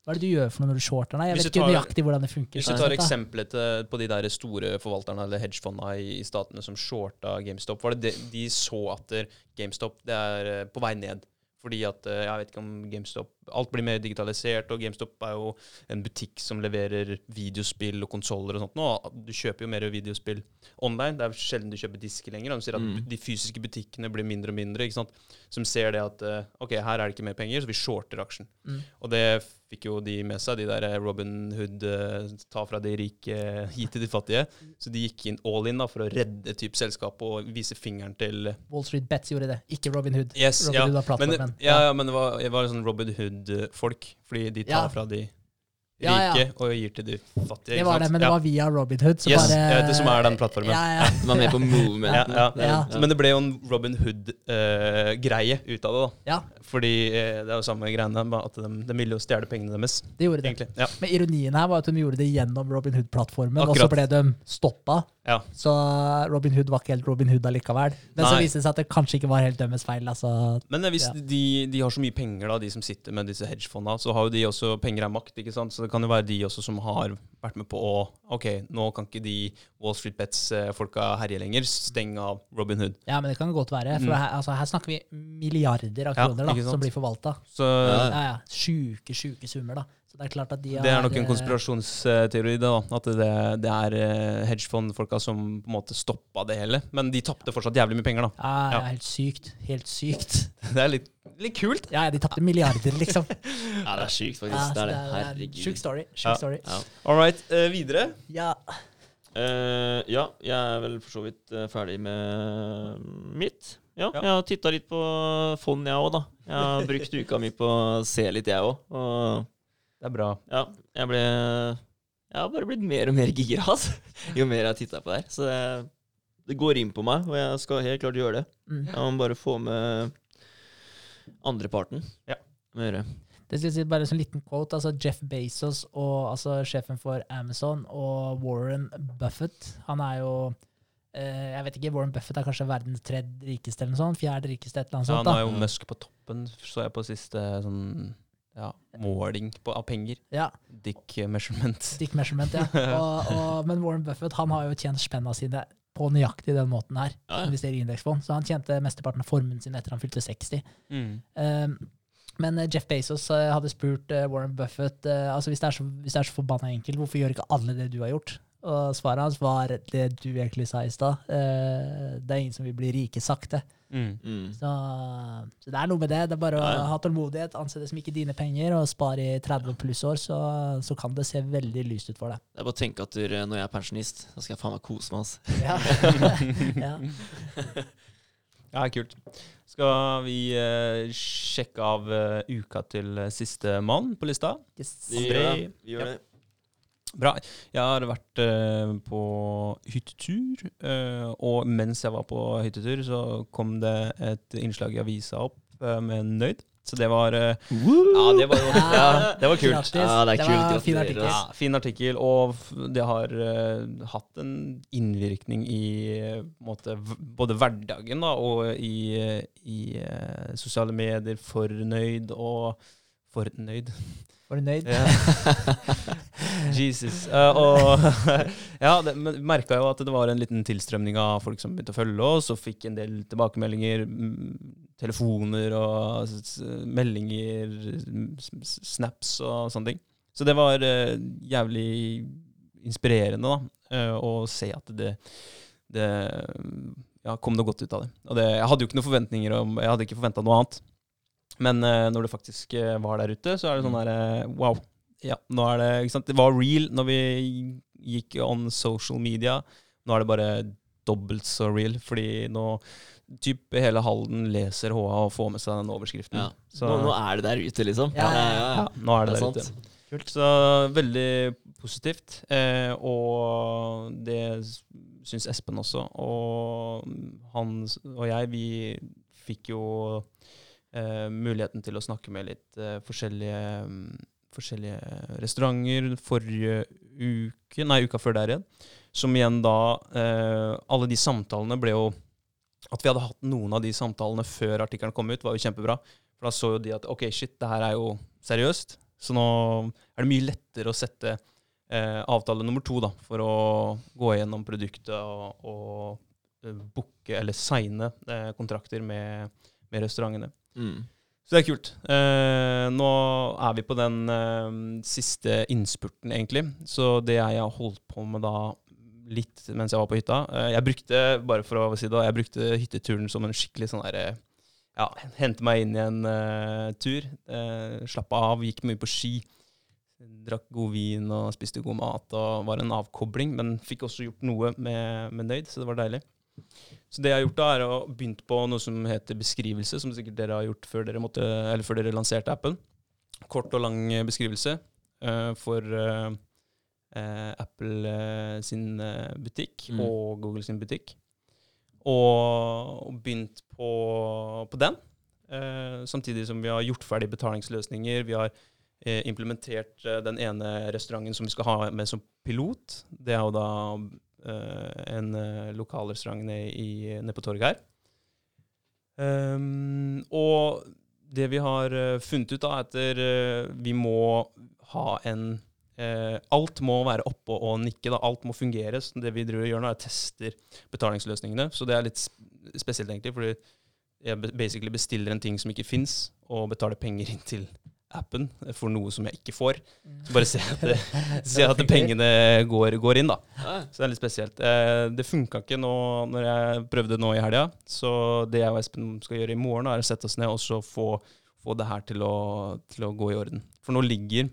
Hva er det du gjør for noe når du shorter? Jeg vet ikke tar- nøyaktig hvordan det funker. Hvis du sånn tar eksempelet på de der store forvalterne eller hedgefonda i, statene som shorta GameStop, var det de, de så at GameStop det er eh, på vei ned. Fordi at eh, jeg vet ikke om GameStop Alt blir mer digitalisert, og GameStop er jo en butikk som leverer videospill og konsoller og sånt. Nå, du kjøper jo mer videospill online. Det er sjelden du kjøper disker lenger. og De sier at Mm. de fysiske butikkene blir mindre og mindre. ikke sant? Som ser det at eh, OK, her er det ikke mer penger, så vi shorter aksjen. Mm. Og det fikk jo de med seg, de der Robin Hood eh, ta fra de rike, gi til de fattige. Så de gikk inn all in da, for å redde typ selskapet og vise fingeren til Wall Street Bets gjorde det, ikke Robin Hood. Yes, Robin ja. Hood var Men, plattformen. ja, ja, men det var, det var en sånn Robin Hood-folk, fordi de tar Ja. fra de Ja, ja. rike og gir til de fattige. Det ikke var sant? det, men det ja. var via Robin Hood. Så Yes, bare, vet det som er den plattformen. Ja, ja. Man er med på movementen. Ja, ja. Det Ja. Men det ble jo en Robin Hood-greie ut av det. da. ja, Fordi eh, det er jo samme greiene, bare at de, de ville jo stjele pengene deres. det gjorde det. egentlig. Ja. Men ironien her var at de gjorde det gjennom Robin Hood-plattformen, og så Akkurat. ble de stoppa. Ja. Så Robin Hood var ikke helt Robin Hood allikevel. Men så Nei. viste det seg at det kanskje ikke var helt dømmes feil. Altså. Men eh, hvis Ja. de, de har så mye penger, da, de som sitter med disse hedgefondene, så har jo de også penger er makt. ikke sant? Så det kan jo være de også som har vært med på å OK, nå kan ikke de Wall Street Bets-folka herje lenger. Steng av Robin Hood. Ja, men det kan godt være. For Mm. her, altså, her snakker vi milliarder av Ja, kroner da, som blir forvalta. Så Ja. Ja, ja. Sjuke, sjuke summer, da. Så det er klart at de har det er nok en eh, konspirasjonsteori, da. At det, det er eh, hedgefondfolka som på en måte stoppa det hele. Men de tapte fortsatt jævlig mye penger, da. Ja, ja, helt sykt. Helt sykt. Det er litt, litt kult. Ja, de tapte milliarder, liksom. Ja, det er sykt, faktisk. Ja, det er det. er Herregud. Sjuk story. Sjuk Ja. story. Ja. All right, Uh, videre. Ja. Uh, ja, jeg er vel for så vidt uh, ferdig med mitt. Ja, Ja. Jeg har titta litt på fond, jeg òg, da. Jeg har brukt uka mi på å se litt, jeg òg. Og Det er bra. ja, jeg ble Jeg har bare blitt mer og mer gira, altså. Jo mer jeg har titta på det her. Så det, det går inn på meg, og jeg skal helt klart gjøre det. Mm. Jeg må bare få med andreparten. Ja. Gjøre. Det skal jeg si bare en sånn liten quote. altså Jeff Bezos, og, altså sjefen for Amazon, og Warren Buffett Han er jo eh, Jeg vet ikke, Warren Buffett er kanskje verdens tredje rikeste eller noe sånt? Fjerde rikeste, et eller annet Ja, sånt. nå da. er jo Musk på toppen, så jeg på siste sånn ja, måling på, av penger. Ja, Dick measurement. Dick measurement, ja. Og, og, men Warren Buffett han har jo tjent spenna sine på nøyaktig den måten her. Ja. Investerer i indeksfond. Så han tjente mesteparten av formuen sin etter han fylte 60. Mm. Um, men eh, Jeff Bezos eh, hadde spurt eh, Warren Buffett altså hvis det er så, hvis det er så forbanna enkelt, hvorfor gjør ikke alle det du har gjort? Og svaret hans var det du egentlig sa i stad. eh, det er ingen som vil bli rike sakte. Mm. Mm. Så, så det er noe med det. Det er bare å Ja, ja. ha tålmodighet, anse det som ikke dine penger, og spare i 30 pluss år, så, så kan det se veldig lyst ut for deg. Det er bare å tenke at du, når jeg er pensjonist, så skal jeg faen meg kose meg. Altså. Ja. ja. Ja, kult. Skal vi eh, sjekke av uh, uka til eh, siste mann på lista? Yes. Vi gjør det. Vi gjør Ja. det. Bra. Jeg har vært uh, på hyttetur, uh, og mens jeg var på hyttetur, så kom det et innslag i avisa opp uh, med Nøyd. Så det var Ja, det var ja, det var kult. Ja, det er kult. var fin artikkel. Ja, fin artikkel, og det har hatt en innvirkning i måte, både hverdagen da, og i, i sosiale medier. Fornøyd og Fornøyd. Var du nøyd? Jesus. Uh, og ja, det merka jo at det var en liten tilstrømning av folk som begynte å følge oss, og fikk en del tilbakemeldinger. mm, Telefoner og meldinger, snaps og sånne ting. Så det var uh, jævlig inspirerende da, uh, å se at det, det ja, kom noe godt ut av det. Og det, jeg hadde jo ikke noen forventninger om Jeg hadde ikke forventa noe annet. Men eh, når det faktisk eh, var der ute, så er det sånn der eh, Wow. Ja, nå er det ikke sant? Det var real når vi gikk on social media. Nå er det bare dobbelt så real, fordi nå typ hele Halden leser HA og får med seg den overskriften. Ja. Så Nå, nå er det der ute, liksom. Ja, ja, ja, nå er det, Det er der sant. ute. Kult. Så veldig positivt. Eh, og det syns Espen også. Og han og jeg, vi fikk jo muligheten til å snakke med litt eh, forskjellige, um, forskjellige restauranter forrige uke, nei, uka før der igjen. Som igjen da eh, Alle de samtalene ble jo At vi hadde hatt noen av de samtalene før artikkelen kom ut, var jo kjempebra. For da så jo de at ok, shit, det her er jo seriøst. Så nå er det mye lettere å sette eh, avtale nummer to da, for å gå gjennom produktet og, og eh, booke eller signe eh, kontrakter med, med restaurantene. Mm. Så det er kult. Eh, nå er vi på den eh, siste innspurten, egentlig. Så det jeg har holdt på med da litt mens jeg var på hytta eh, Jeg brukte bare for å si det, jeg brukte hytteturen som en skikkelig sånn derre Ja, hente meg inn i en eh, tur. Uh, Slappe av, gikk mye på ski. Drakk god vin og spiste god mat og var en avkobling. Men fikk også gjort noe med, med Nøyd, så det var deilig. Så det jeg har gjort da, er å begynt på noe som heter beskrivelse, som sikkert dere har gjort før dere, måtte, eller før dere lanserte appen. Kort og lang eh, beskrivelse uh, for uh, uh, Apple sin butikk Mm. og Google sin butikk. Og, og begynt på, på den. samtidig som vi har gjort ferdig betalingsløsninger. Vi har implementert den ene restauranten som vi skal ha med som pilot. Det er jo da en uh, lokal restaurant nede, ned på torget her. Um, og det vi har eh, funnet ut, da, er at eh, vi må ha en eh, Alt må være oppe og nikke. Da. Alt må fungere. Så det vi driver og gjør nå, er tester betalingsløsningene. Så det er litt spesielt, egentlig, fordi jeg basically bestiller en ting som ikke fins, og betaler penger inn til appen for noe som jeg ikke får. Så bare se at, det, se at pengene går, går inn, da. Så det er litt spesielt. Eh, det funka ikke nå når jeg prøvde nå i helga. Så det jeg og Espen skal gjøre i morgen, er å sette oss ned og så få, få det her til å, til å gå i orden. For nå ligger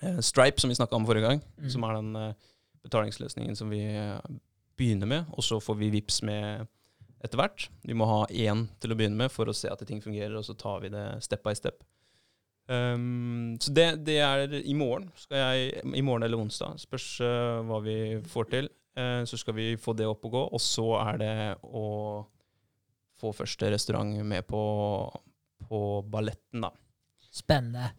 eh, Stripe, som vi snakka om forrige gang, Mm. som er den eh, betalingsløsningen som vi begynner med, og så får vi VIPS med etter hvert. Vi må ha én til å begynne med for å se at ting fungerer, og så tar vi det step by step. Um, så det, det er i morgen. Skal jeg, I morgen eller onsdag. Spørs uh, hva vi får til. Uh, så skal vi få det opp og gå. Og så er det å få første restaurant med på, på balletten, da. Spennende.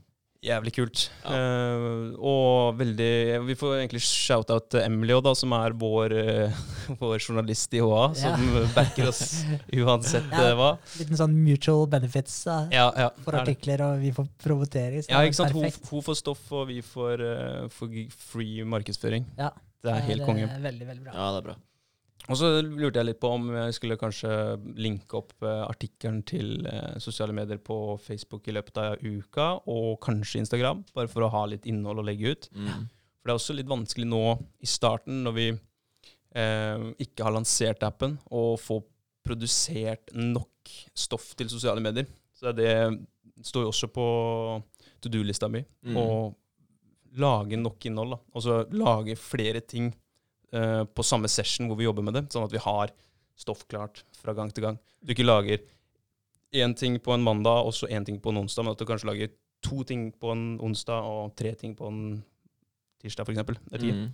Jævlig kult. Ja. Uh, og veldig Vi får egentlig shout-out til Emily òg, da, som er vår, uh, vår journalist i HA, som backer oss uansett Ja. eh, hva. Liten sånn mutual benefits da, Ja, ja. for er artikler, og vi får promotere. Ja, ikke sant? Hun, hun får stoff, og vi får, uh, får free markedsføring. Ja. Det er helt konge. Veldig, veldig bra. ja, det er bra. Og så lurte jeg litt på om jeg skulle kanskje linke opp eh, artikkelen til eh, sosiale medier på Facebook i løpet av uka, og kanskje Instagram, bare for å ha litt innhold å legge ut. Mm. For det er også litt vanskelig nå i starten, når vi eh, ikke har lansert appen, å få produsert nok stoff til sosiale medier. Så det står jo også på to do-lista mi. Mm. Å lage nok innhold. da. Altså lage flere ting eh, på samme session hvor vi jobber med det, sånn at vi har stoff klart fra gang til gang. Du ikke lager én ting på en mandag og så én ting på en onsdag, men at du kanskje lager to ting på en onsdag og tre ting på en tirsdag, f.eks. Det er. Mm.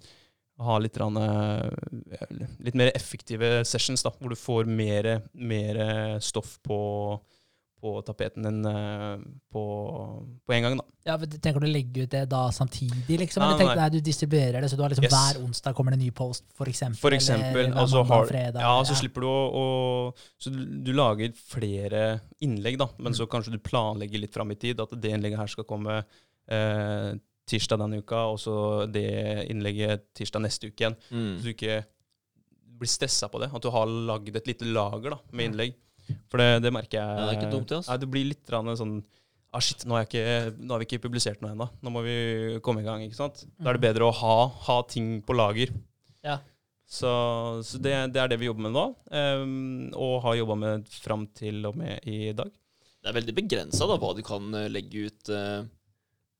Ha litt, rann, eh, litt mer effektive sessions, da, hvor du får mer, mer stoff på, på tapeten din eh, på, på en gang. da. Ja, for Tenker du å legge ut det da samtidig, liksom? Nei, Eller tenker du nei. nei, du distribuerer det, så du har liksom Yes. hver onsdag kommer det en ny post, for eksempel? For eksempel. eller Altså har, fredag? ja, så slipper du å, å Så du, du lager flere innlegg, da, men Mm. så kanskje du planlegger litt fram i tid. At det innlegget her skal komme eh, tirsdag denne uka, og så det innlegget tirsdag neste uke igjen. Mm. Så du ikke blir stressa på det. At du har lagd et lite lager da, med Ja. innlegg. For det, det merker jeg. Ja, det er ikke dumt, altså. Nei, det blir litt sånn Ah, shit, nå, ikke, nå har vi ikke publisert noe ennå. Nå må vi komme i gang. ikke sant? Da er det bedre å ha, ha ting på lager. Ja. Så, så det, det er det vi jobber med nå, um, og har jobba med fram til og med i dag. Det er veldig begrensa hva du kan eh, legge ut uh,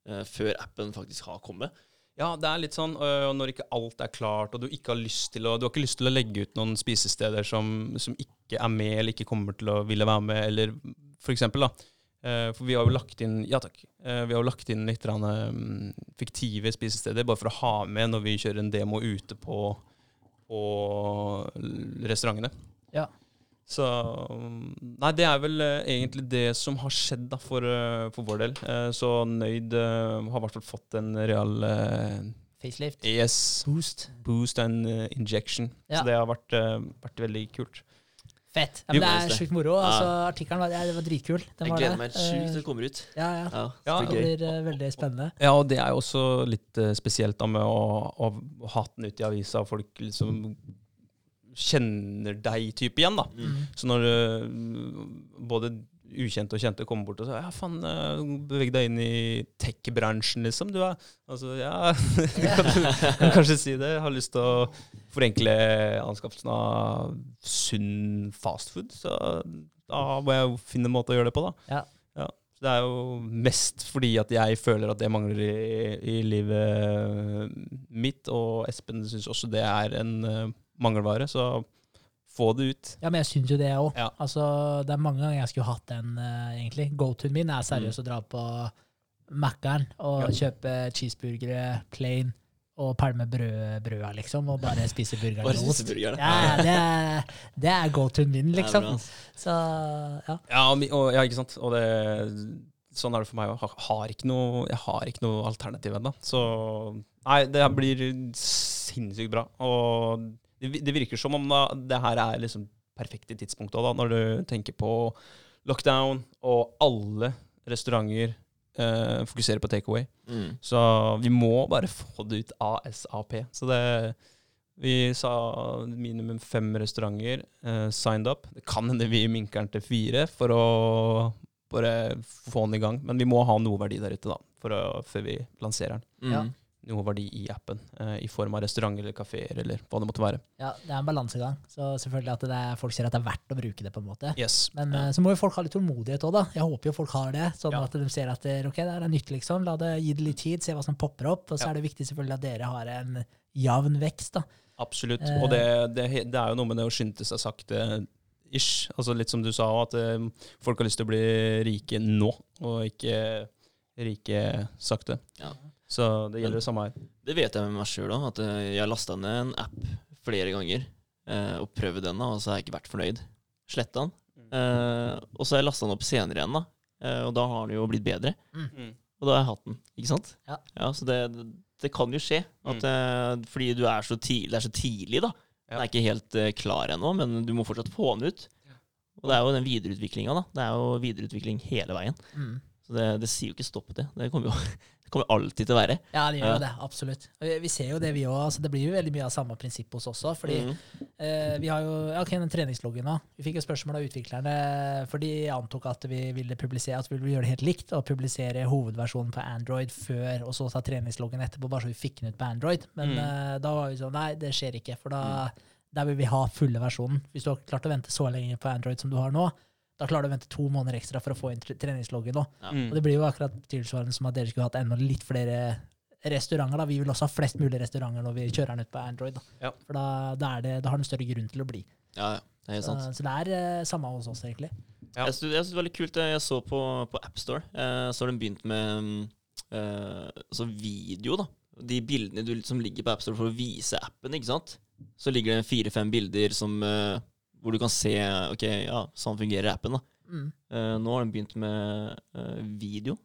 uh, før appen faktisk har kommet. Ja, det er litt sånn øh, når ikke alt er klart, og du ikke har lyst til å, du har ikke lyst til å legge ut noen spisesteder som, som ikke er med, eller ikke kommer til å ville være med, eller for eksempel, da. Eh, for vi har jo lagt inn Ja takk. Eh, vi har jo lagt inn litt rann, um, fiktive spisesteder, bare for å ha med når vi kjører en demo ute på, på restaurantene. Ja. Så um, Nei, det er vel eh, egentlig det som har skjedd da, for, eh, for vår del. Eh, så Nøyd eh, har i hvert fall fått en real eh, Facelift. Yes. Boost. Boost and eh, injection. Ja. Så det har vært, eh, vært veldig kult. Fett. Ja, men det er sjukt moro. Altså, Artikkelen var, ja, det var dritkul. Den Jeg var gleder det. meg sjukt til Eh, det kommer ut. Ja, ja. Ja, Ja, så Det gøy. blir eh, veldig spennende. Ja, og det er jo også litt eh, spesielt da med å, å ha den ut i avisa, og folk liksom kjenner deg type igjen, da. Mm. Så når uh, både ukjente og kjente kommer bort og sier ja, faen, eh, beveg deg inn i tech-bransjen, liksom. Du er Altså, ja du kan kanskje si det. Jeg har lyst til å forenkle anskaffelsen av sunn fastfood. Så da må jeg jo finne en måte å gjøre det på, da. Ja. ja. det er jo mest fordi at jeg føler at det mangler i, i livet mitt, og Espen syns også det er en eh, mangelvare. Så få det ut. Ja, men jeg syns jo det òg. Ja. Altså, det er mange ganger jeg skulle hatt den, uh, egentlig. Go-to-en min er seriøst å dra på Mækkern og Ja. kjøpe cheeseburgere, plain, og pælme brød, brøda, liksom, og bare spise burgeren med ost. Ja, det er, det er go-to-en min, er liksom. Så ja. Ja, og, ja, ikke sant. Og det, sånn er det for meg òg. Jeg har ikke noe alternativ ennå. Så nei, det blir sinnssykt bra. Og det, virker som om da, det her er liksom perfekte tidspunkt òg, når du tenker på lockdown, og alle restauranter eh, fokuserer på takeaway. Mm. Så vi må bare få det ut ASAP. Så det Vi sa minimum fem restauranter eh, signed up. Det kan hende vi minker den til fire for å bare få den i gang. Men vi må ha noe verdi der ute da, for å, før vi lanserer den. Mm. Ja. Noe verdi i appen, eh, i form av restauranter eller kafeer eller hva det måtte være. ja, det er en balansegang. Så selvfølgelig at det er, folk ser at det er verdt å bruke det, på en måte. Yes. Men Ja. eh, så må jo folk ha litt tålmodighet òg, da. Jeg håper jo folk har det. Sånn Ja. at de ser at ok, det er nytt, liksom. La det gi det litt tid, se hva som popper opp. Og så Ja. er det viktig selvfølgelig at dere har en jevn vekst, da. Absolutt. Eh. Og det, det, det er jo noe med det å skynde seg sakte. Ish. Altså Litt som du sa, at eh, folk har lyst til å bli rike nå, og ikke rike sakte. Ja. Så det gjelder det samme her. Det vet jeg med meg sjøl òg, at eh, jeg har lasta ned en app flere ganger eh, og prøvd den, og så har jeg ikke vært fornøyd. Sletta den. Eh, og så har jeg lasta den opp senere igjen, da, eh, og da har den jo blitt bedre. Og da har jeg hatt den, ikke sant? Ja. ja så det, det kan jo skje. At, mm. fordi du er så tidlig, det er så tidlig, da. Den Ja. er ikke helt eh, klar ennå, men du må fortsatt få den ut. Og det er jo den videreutviklinga, da. Det er jo videreutvikling hele veien. Mm. Så det, det sier jo ikke stopp det. Det kommer jo det kommer alltid til å være. Ja, det gjør Ja. det. Absolutt. Vi- vi ser jo det, vi òg. Altså, det blir jo veldig mye av samme prinsipp hos oss også. Fordi mm. eh, vi har jo ok, den treningsloggen nå. Vi fikk jo spørsmål av utviklerne, for de antok at vi ville publisere at vi ville gjøre det helt likt, og publisere hovedversjonen på Android før, og så ta treningsloggen etterpå, bare så vi fikk den ut på Android. Men Mm. eh, da var vi sånn Nei, det skjer ikke, for da der vil vi ha fulle versjonen. Hvis du har klart å vente så lenge på Android som du har nå, da klarer du å vente to måneder ekstra for å få inn treningsloggen. Ja. Mm. Og det blir jo akkurat tilsvarende som at dere skulle hatt enda litt flere restauranter. da. Vi vil også ha flest mulig restauranter når vi kjører den ut på Android. Da, Ja. For da, da, er det, da har den større grunn til å bli. Ja, ja. Det er sant. Så, så det er uh, samme hos oss, egentlig. Ja. Jeg synes, jeg synes det var litt kult det jeg så på, på AppStore. Eh, så har de begynt med eh, så video, da. De bildene du, som ligger på AppStore for å vise appen, ikke sant. Så ligger det fire-fem bilder som, eh, hvor du kan se Ok, ja, sånn fungerer appen, da. Mm. Uh, nå har de begynt med uh, video,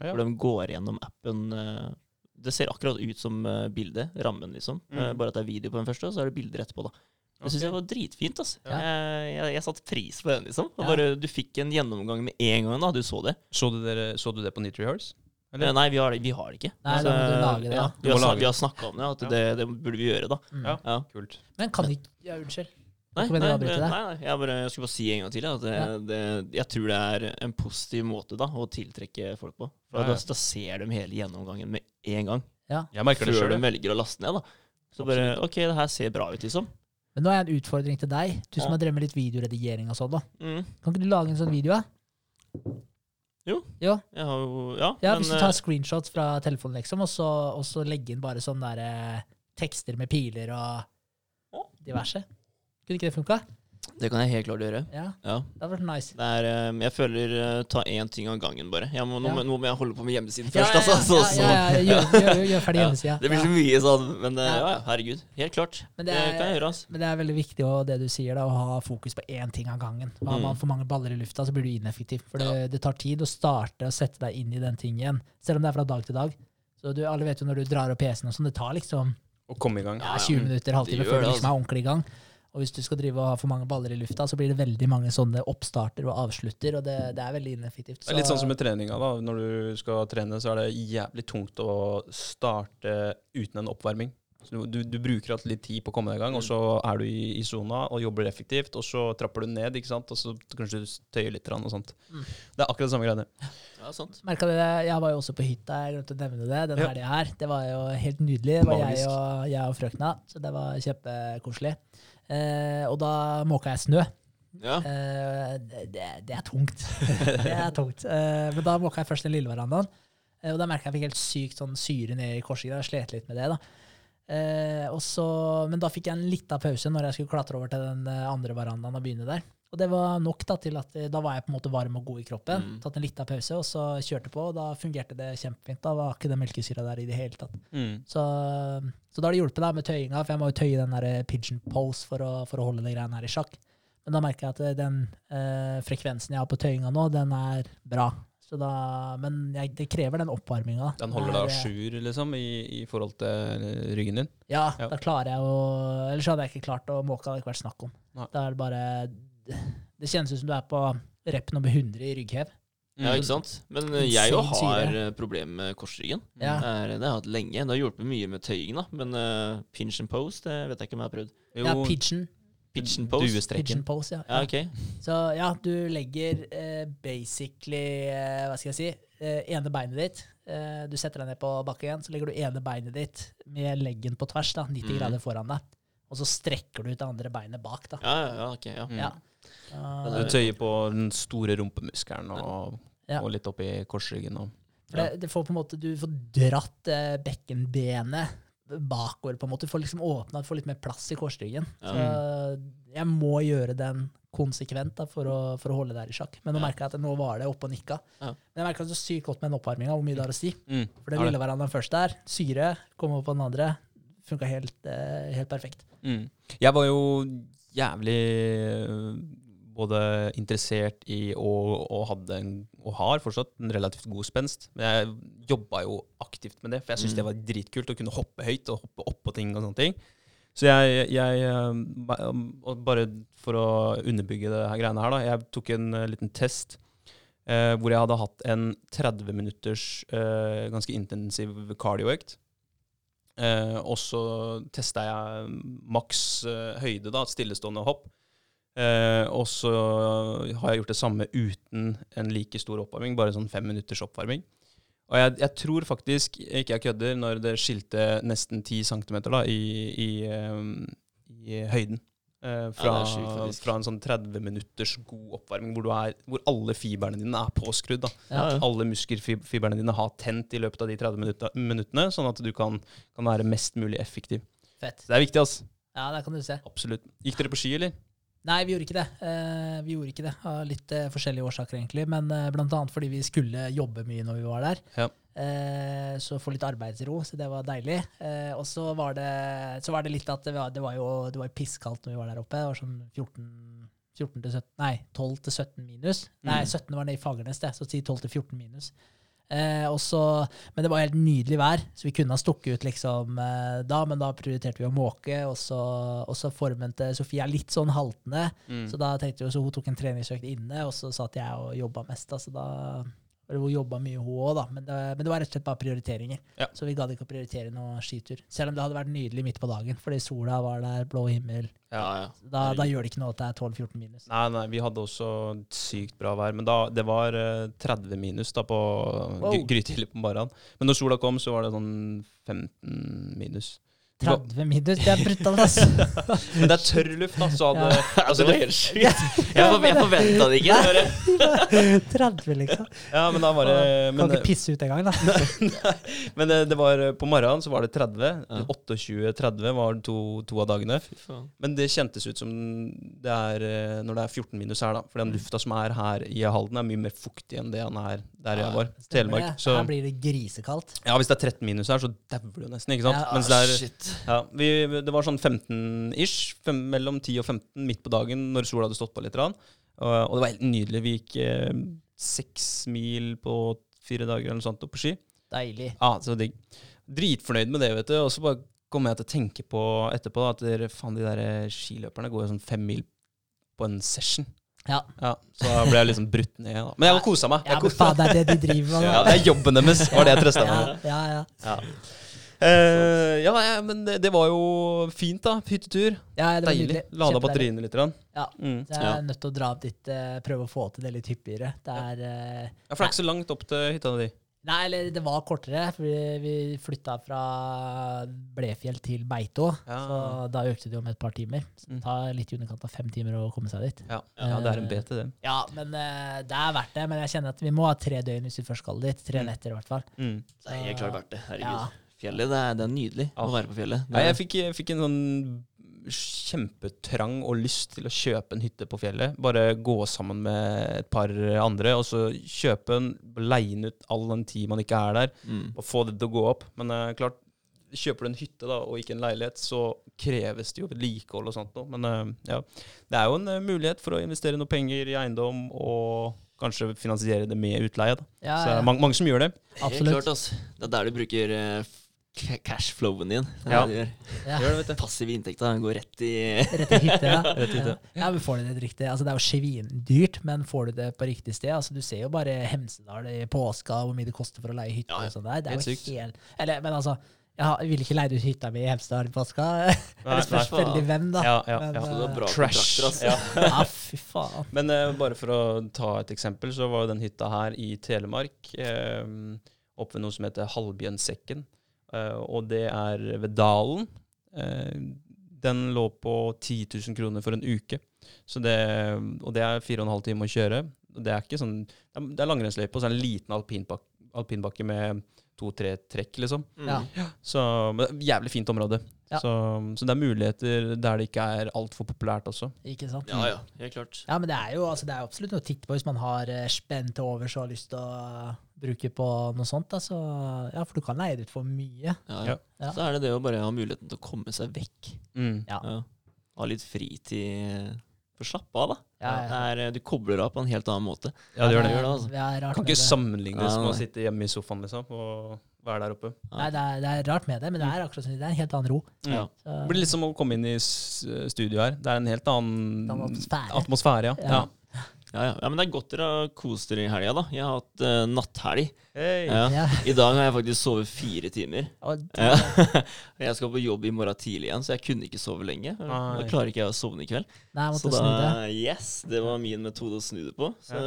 Ja. hvor de går gjennom appen. Uh, det ser akkurat ut som uh, bildet, rammen, liksom. Mm. bare at det er video på den første, og så er det bilder etterpå, da. Det syns jeg var dritfint. Altså. Ja. Jeg, jeg, jeg satte pris på den, liksom. Ja. bare, du fikk en gjennomgang med en gang da du så det. Så, du dere, så du det på Neat Rehearse? Eller? Nei, vi har det, vi har det ikke. Nei, altså, lage det, ja. Vi har, vi har snakka om det, at Ja. det, det burde vi gjøre, da. Mm. Ja. Ja. Kult. Men kan vi Ja, unnskyld. Nei, nei, nei, nei, jeg, bare, jeg skulle bare si en gang til ja, at det, Ja. det, jeg tror det er en positiv måte da å tiltrekke folk på. For Ja. Da, da ser de hele gjennomgangen med en gang. Jeg merker det Før de velger å laste ned. da Så bare OK, det her ser bra ut, liksom. Men nå har jeg en utfordring til deg, du som har drevet med litt videoredigering og sånn. da. Mm. Kan ikke du lage en sånn video? da? Jo. Jo. Jeg har jo Ja, Ja, men Hvis du eh, tar screenshots fra telefonen, liksom, og så, og så legge inn bare sånne der, eh, tekster med piler og diverse. Kunne ikke det funka? det kan jeg helt klart gjøre. Ja, Ja. det hadde vært nice. Det er, eh, jeg føler eh, ta én ting av gangen, bare. Jeg må, nå, Ja. må- nå må jeg holde på med hjemmesiden Ja, først. ja, altså, så, så. ja, ja, ja, Gjør, gjør, gjør ferdig hjemmesida. Det blir så mye sånn, men eh, Ja. herregud. Helt klart. Men Det, det er- kan jeg gjøre, altså. Men det er veldig viktig også, det du sier, da, å ha fokus på én ting av gangen. Har Mm. man for mange baller i lufta, så blir du ineffektiv. For det, det tar tid å starte og sette deg inn i den tingen, selv om det er fra dag til dag. Så du, Alle vet jo når du drar opp PC-en og sånn, det tar liksom Å komme i gang. ja, 20 minutter, halvtime før du liksom er ordentlig i gang. Og hvis du skal drive og ha for mange baller i lufta, så blir det veldig mange sånne oppstarter og avslutter, og det, det er veldig ineffektivt. Det er litt sånn som med treninga. da. Når du skal trene, så er det jævlig tungt å starte uten en oppvarming. Så du, du bruker alt litt tid på å komme deg i gang, og så er du i, i sona og jobber effektivt, og så trapper du ned, ikke sant, og så kanskje du tøyer litt og sånt. Mm. Det er akkurat det samme greiene. Ja, sant. Merket det, Jeg var jo også på hytta, jeg glemte å nevne det. Den Ja. helga her. Det var jo helt nydelig. Det var jeg og, jeg og frøkna, så det var kjempekoselig. Eh, og da måka jeg snø. Ja. Eh, det, det, er tungt. det er tungt. Eh, men da måka jeg først den lille verandaen. Eh, og da merka jeg jeg fikk helt sykt sånn syre ned i korsryggen. Jeg slet litt med det. da. Eh, og så, men da fikk jeg en liten pause når jeg skulle klatre over til den eh, andre verandaen og begynne der. Og det var nok da til at eh, da var jeg på en måte varm og god i kroppen. Mm. Tatt en liten pause, og så kjørte på, og da fungerte det kjempefint. Da var ikke det melkesyra der i det hele tatt. Mm. Så, så da har det hjulpet da med tøyinga, for jeg må jo tøye den der pigeon pose for å, for å holde det greiene her i sjakk. Men da merker jeg at eh, den eh, frekvensen jeg har på tøyinga nå, den er bra. Så da, men jeg, det krever den oppvarminga. Den holder deg a jour liksom, i, i forhold til ryggen din. Ja, Ja. da klarer jeg å Ellers hadde jeg ikke klart å måke, det hadde ikke vært snakk om. Da er det bare Det kjennes ut som du er på rep nummer 100 i rygghev. ja, ikke sant. Men eh, jeg jo har eh, problemer med korsryggen. Ja. Det, er, det har jeg hatt lenge. Det har hjulpet mye med tøying, da. Men uh, pinch and pose, det vet jeg ikke om jeg har prøvd. Jo, Ja, pigeon. Pitch and pose. Pitch Pigeon pose, ja. Ja, ok. Så ja, du legger uh, basically uh, Hva skal jeg si? Ene beinet ditt. Eh, du setter deg ned på bakken, så legger du ene beinet ditt med leggen på tvers, da, 90 mm. grader foran deg. Og så strekker du ut det andre beinet bak, da. Ja, ja, ja, ok, ja. Mm. Ja. Du tøyer på den store rumpemuskelen og, Ja. og litt oppi korsryggen. Og, ja. det, det får på en måte, du får dratt eh, bekkenbenet bakover, på en måte. Du får liksom åpna, du får litt mer plass i korsryggen. Ja. Så jeg må gjøre den konsekvent da, for, å, for å holde det her i sjakk. Men nå Ja. merker jeg at nå var det oppe og nikka. Ja. Men jeg merker så sykt godt med den oppvarminga, hvor mye det har å si. mm, For den ville være den første først der, syre, kom over på den andre, funka helt, eh, helt perfekt. Mm. Jeg var jo jævlig både interessert i og, og hadde en, og har fortsatt en relativt god spenst. Men jeg jobba jo aktivt med det, for jeg syntes Mm. det var dritkult å kunne hoppe høyt og hoppe oppå ting og sånne ting. Så jeg, jeg ba- og Bare for å underbygge det her greiene her, da. Jeg tok en øh, liten test eh, hvor jeg hadde hatt en 30 minutters eh, ganske intensiv cardioøkt. Eh, og så testa jeg maks eh, høyde, da, stillestående hopp. Eh, og så har jeg gjort det samme uten en like stor oppvarming, bare sånn fem minutters oppvarming. Og jeg, jeg tror faktisk, ikke jeg kødder, når det skilte nesten 10 cm da, i, i, um, i høyden. eh, fra, ja, sykt, fra en sånn 30 minutters god oppvarming, hvor, du er, hvor alle fibrene dine er påskrudd. da. Ja, ja. Alle muskelfibrene dine har tent i løpet av de 30 minutter, minuttene, sånn at du kan, kan være mest mulig effektiv. Fett. Det er viktig, altså. Ja, der kan du se. Absolutt. Gikk dere på ski, eller? Nei, vi gjorde ikke det. Eh, vi gjorde ikke det av litt eh, forskjellige årsaker, egentlig. Men bl.a. blant annet fordi vi skulle jobbe mye når vi var der. Ja. Eh, så få litt arbeidsro, så det var deilig. Eh, og så var, det, så var det litt at det var, det var jo det var pisskaldt når vi var der oppe. Det var sånn 14, 14 17, nei, 12 til 17 minus. Nei, Mm. 17 var nede i Fagernes, det, så si 12 til 14 minus. Eh, også, men det var helt nydelig vær, så vi kunne ha stukket ut liksom eh, da, men da prioriterte vi å måke, og så, og så formen til Sofie er litt sånn haltende. Mm. Så da tenkte vi, så hun tok en treningsøkt inne, og så satt jeg og jobba mest. Da, så da, hun jobba mye, hun òg. Men det, men det var rett og slett bare prioriteringer. Ja. Så vi gadd ikke å prioritere noen skitur. Selv om det hadde vært nydelig midt på dagen, fordi sola var der, blå himmel. Ja, ja. Da, da gjør det ikke noe at det er 12-14 minus. Nei, nei, vi hadde også sykt bra vær. Men da, det var eh, 30 minus da på Wow. gry- grytidlig på morgenen. Men når sola kom, så var det sånn 15 minus. 30 minus, det er brutalt, altså. Men det er tørr luft, da, så hadde Ja. Altså, det var helt sjukt. Jeg, jeg forventa det ikke. Det 30, liksom. Ja, men da var det Kan ikke pisse ut engang, da. men det, det var På morgenen så var det 30. 28-30 var to, to av dagene. Men det kjentes ut som det er eh, når det er 14 minus her, da. For den lufta som er her i Halden, er mye mer fuktig enn det han er der jeg var. Telemark. Så Her blir det grisekaldt. ja, hvis det er 13 minus her, så dauer du nesten, ikke sant? Ja, Mens det er Shit. Ja, vi, Det var sånn 15-ish, mellom 10 og 15 midt på dagen når sola hadde stått på litt. Og, og det var helt nydelig. Vi gikk eh, seks mil på fire dager eller noe sånt opp på ski. Deilig. Ja, så digg. Dritfornøyd med det, vet du. Og så bare kom jeg til å tenke på etterpå da, at der, faen, de der eh, skiløperne går jo sånn fem mil på en session. Ja. Ja, så da ble jeg liksom brutt ned. Da. Men jeg kosa meg. Ja, men faen, det er det de driver med. Ja, det er jobben deres, var det jeg trøsta meg med. Ja, ja, ja. Ja. Eh, ja, ja, men det, det var jo fint, da. Hyttetur. ja det var Deilig. Lada batteriene litt. Rann. Ja. Mm. Så jeg er nødt til å dra opp dit, eh, prøve å få til det litt hyppigere. Det er eh, Ja, for det er ikke så langt opp til hytta di. Nei, eller det var kortere. For vi, flytta fra Blefjell til Beito. Ja. Så da økte det om et par timer. Så Mm. det tar litt i underkant av fem timer å komme seg dit. Ja, ja det er en bete det. Ja, men eh, det er verdt det. Men jeg kjenner at vi må ha tre døgn hvis vi først skal dit. Tre Mm. netter i hvert fall. Mm. Det er helt klart verdt det. Herregud. Ja. Fjellet, det er, det er nydelig Ja. å være på fjellet. Nei, jeg fikk, jeg fikk en sånn kjempetrang og lyst til å kjøpe en hytte på fjellet. Bare gå sammen med et par andre, og så kjøpe en, leie den ut all den tid man ikke er der, mm. og få det til å gå opp. Men uh, klart, kjøper du en hytte da, og ikke en leilighet, så kreves det jo vedlikehold og sånt noe. Men uh, ja, det er jo en uh, mulighet for å investere noe penger i eiendom, og kanskje finansiere det med utleie. Da. Ja, Så det er mange, mange som gjør det. Helt absolutt. klart, altså. Det er der du bruker ca- cashflowen din. Ja. gjør. Ja. Gjør det, vet du. Passive inntekter går rett i Rett i hytte, ja. Rett i hytte. Ja. ja, men får du det riktig? Altså, det er jo svindyrt, men får du det på riktig sted? Altså, du ser jo bare Hemsedal i påska, hvor mye det koster for å leie hytte Ja, ja. og sånt der. Det er Helt jo sykt. helt Eller, men altså, jeg vil ville ikke leid ut hytta mi i Hemsedal i påska. Nei, det spørs veldig hvem, da. Ja, ja, Men, ja. Så det er bra Trash. altså. Ja. Ja, fy faen. Men uh, bare for å ta et eksempel, så var jo den hytta her i Telemark eh, oppe ved noe som heter Halvbjønsekken. Eh, og det er ved Dalen. Eh, den lå på 10 000 kroner for en uke. Så det, og det er fire og en å kjøre. Det er ikke sånn, det er- langrennsløype og så er det en liten alpinbakke, alpinbakke med to-tre trekk, liksom. Mm. Ja. Så men det er et jævlig fint område. Ja. Så, så det er muligheter der det ikke er altfor populært også. Ikke sant? Ja, ja, helt klart. Ja, men det er jo altså, det er absolutt noe å titte på hvis man har spent spenn til overs og har lyst til å eh, bruke på noe sånt. Da, så, ja, for du kan leie det ut for mye. Ja, Ja. ja. Så er det det å bare ha muligheten til å komme seg vekk. Mm. Ja. Ja. Ha litt fritid. For å slappe av, da. Ja, ja. Det er, du kobler av på en helt annen måte. Ja, det gjør det. gjør det, altså. Det Kan ikke det. sammenlignes med å sitte hjemme i sofaen liksom, og være der oppe. Nei, det er, det er rart med det, men det er akkurat som det er en helt annen ro. Ja. Det blir litt som å komme inn i studio her. Det er en helt annen En atmosfære. atmosfære, ja. Ja. Ja. Ja, ja. Men det er godt dere har kost dere i helga, da. Jeg har hatt uh, natthelg. Hey. Ja. ja. I dag har jeg faktisk sovet fire timer. Ja. jeg skal på jobb i morgen tidlig igjen, så jeg kunne ikke sove lenge. Da klarer ikke jeg å sovne i kveld. Nei, Så det. da, yes, det var min metode å snu det på. Så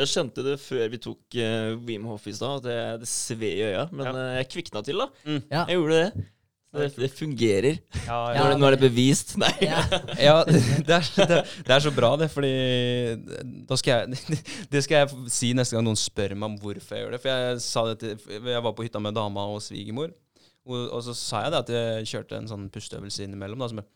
jeg skjønte det før vi tok uh, Wim Hof i stad, at det, det sved i øya. Men Ja. eh, jeg kvikna til, da. Ja. Jeg gjorde det. Det, det fungerer. Ja, Nå ja. er det, nå er det bevist. Nei. Ja. ja det, er, det, det er så bra, det, fordi da skal jeg Det skal jeg si neste gang noen spør meg om hvorfor jeg gjør det. For jeg sa det til Jeg var på hytta med dama og svigermor, og, og så sa jeg det at jeg kjørte en sånn pusteøvelse innimellom. Da, som jeg,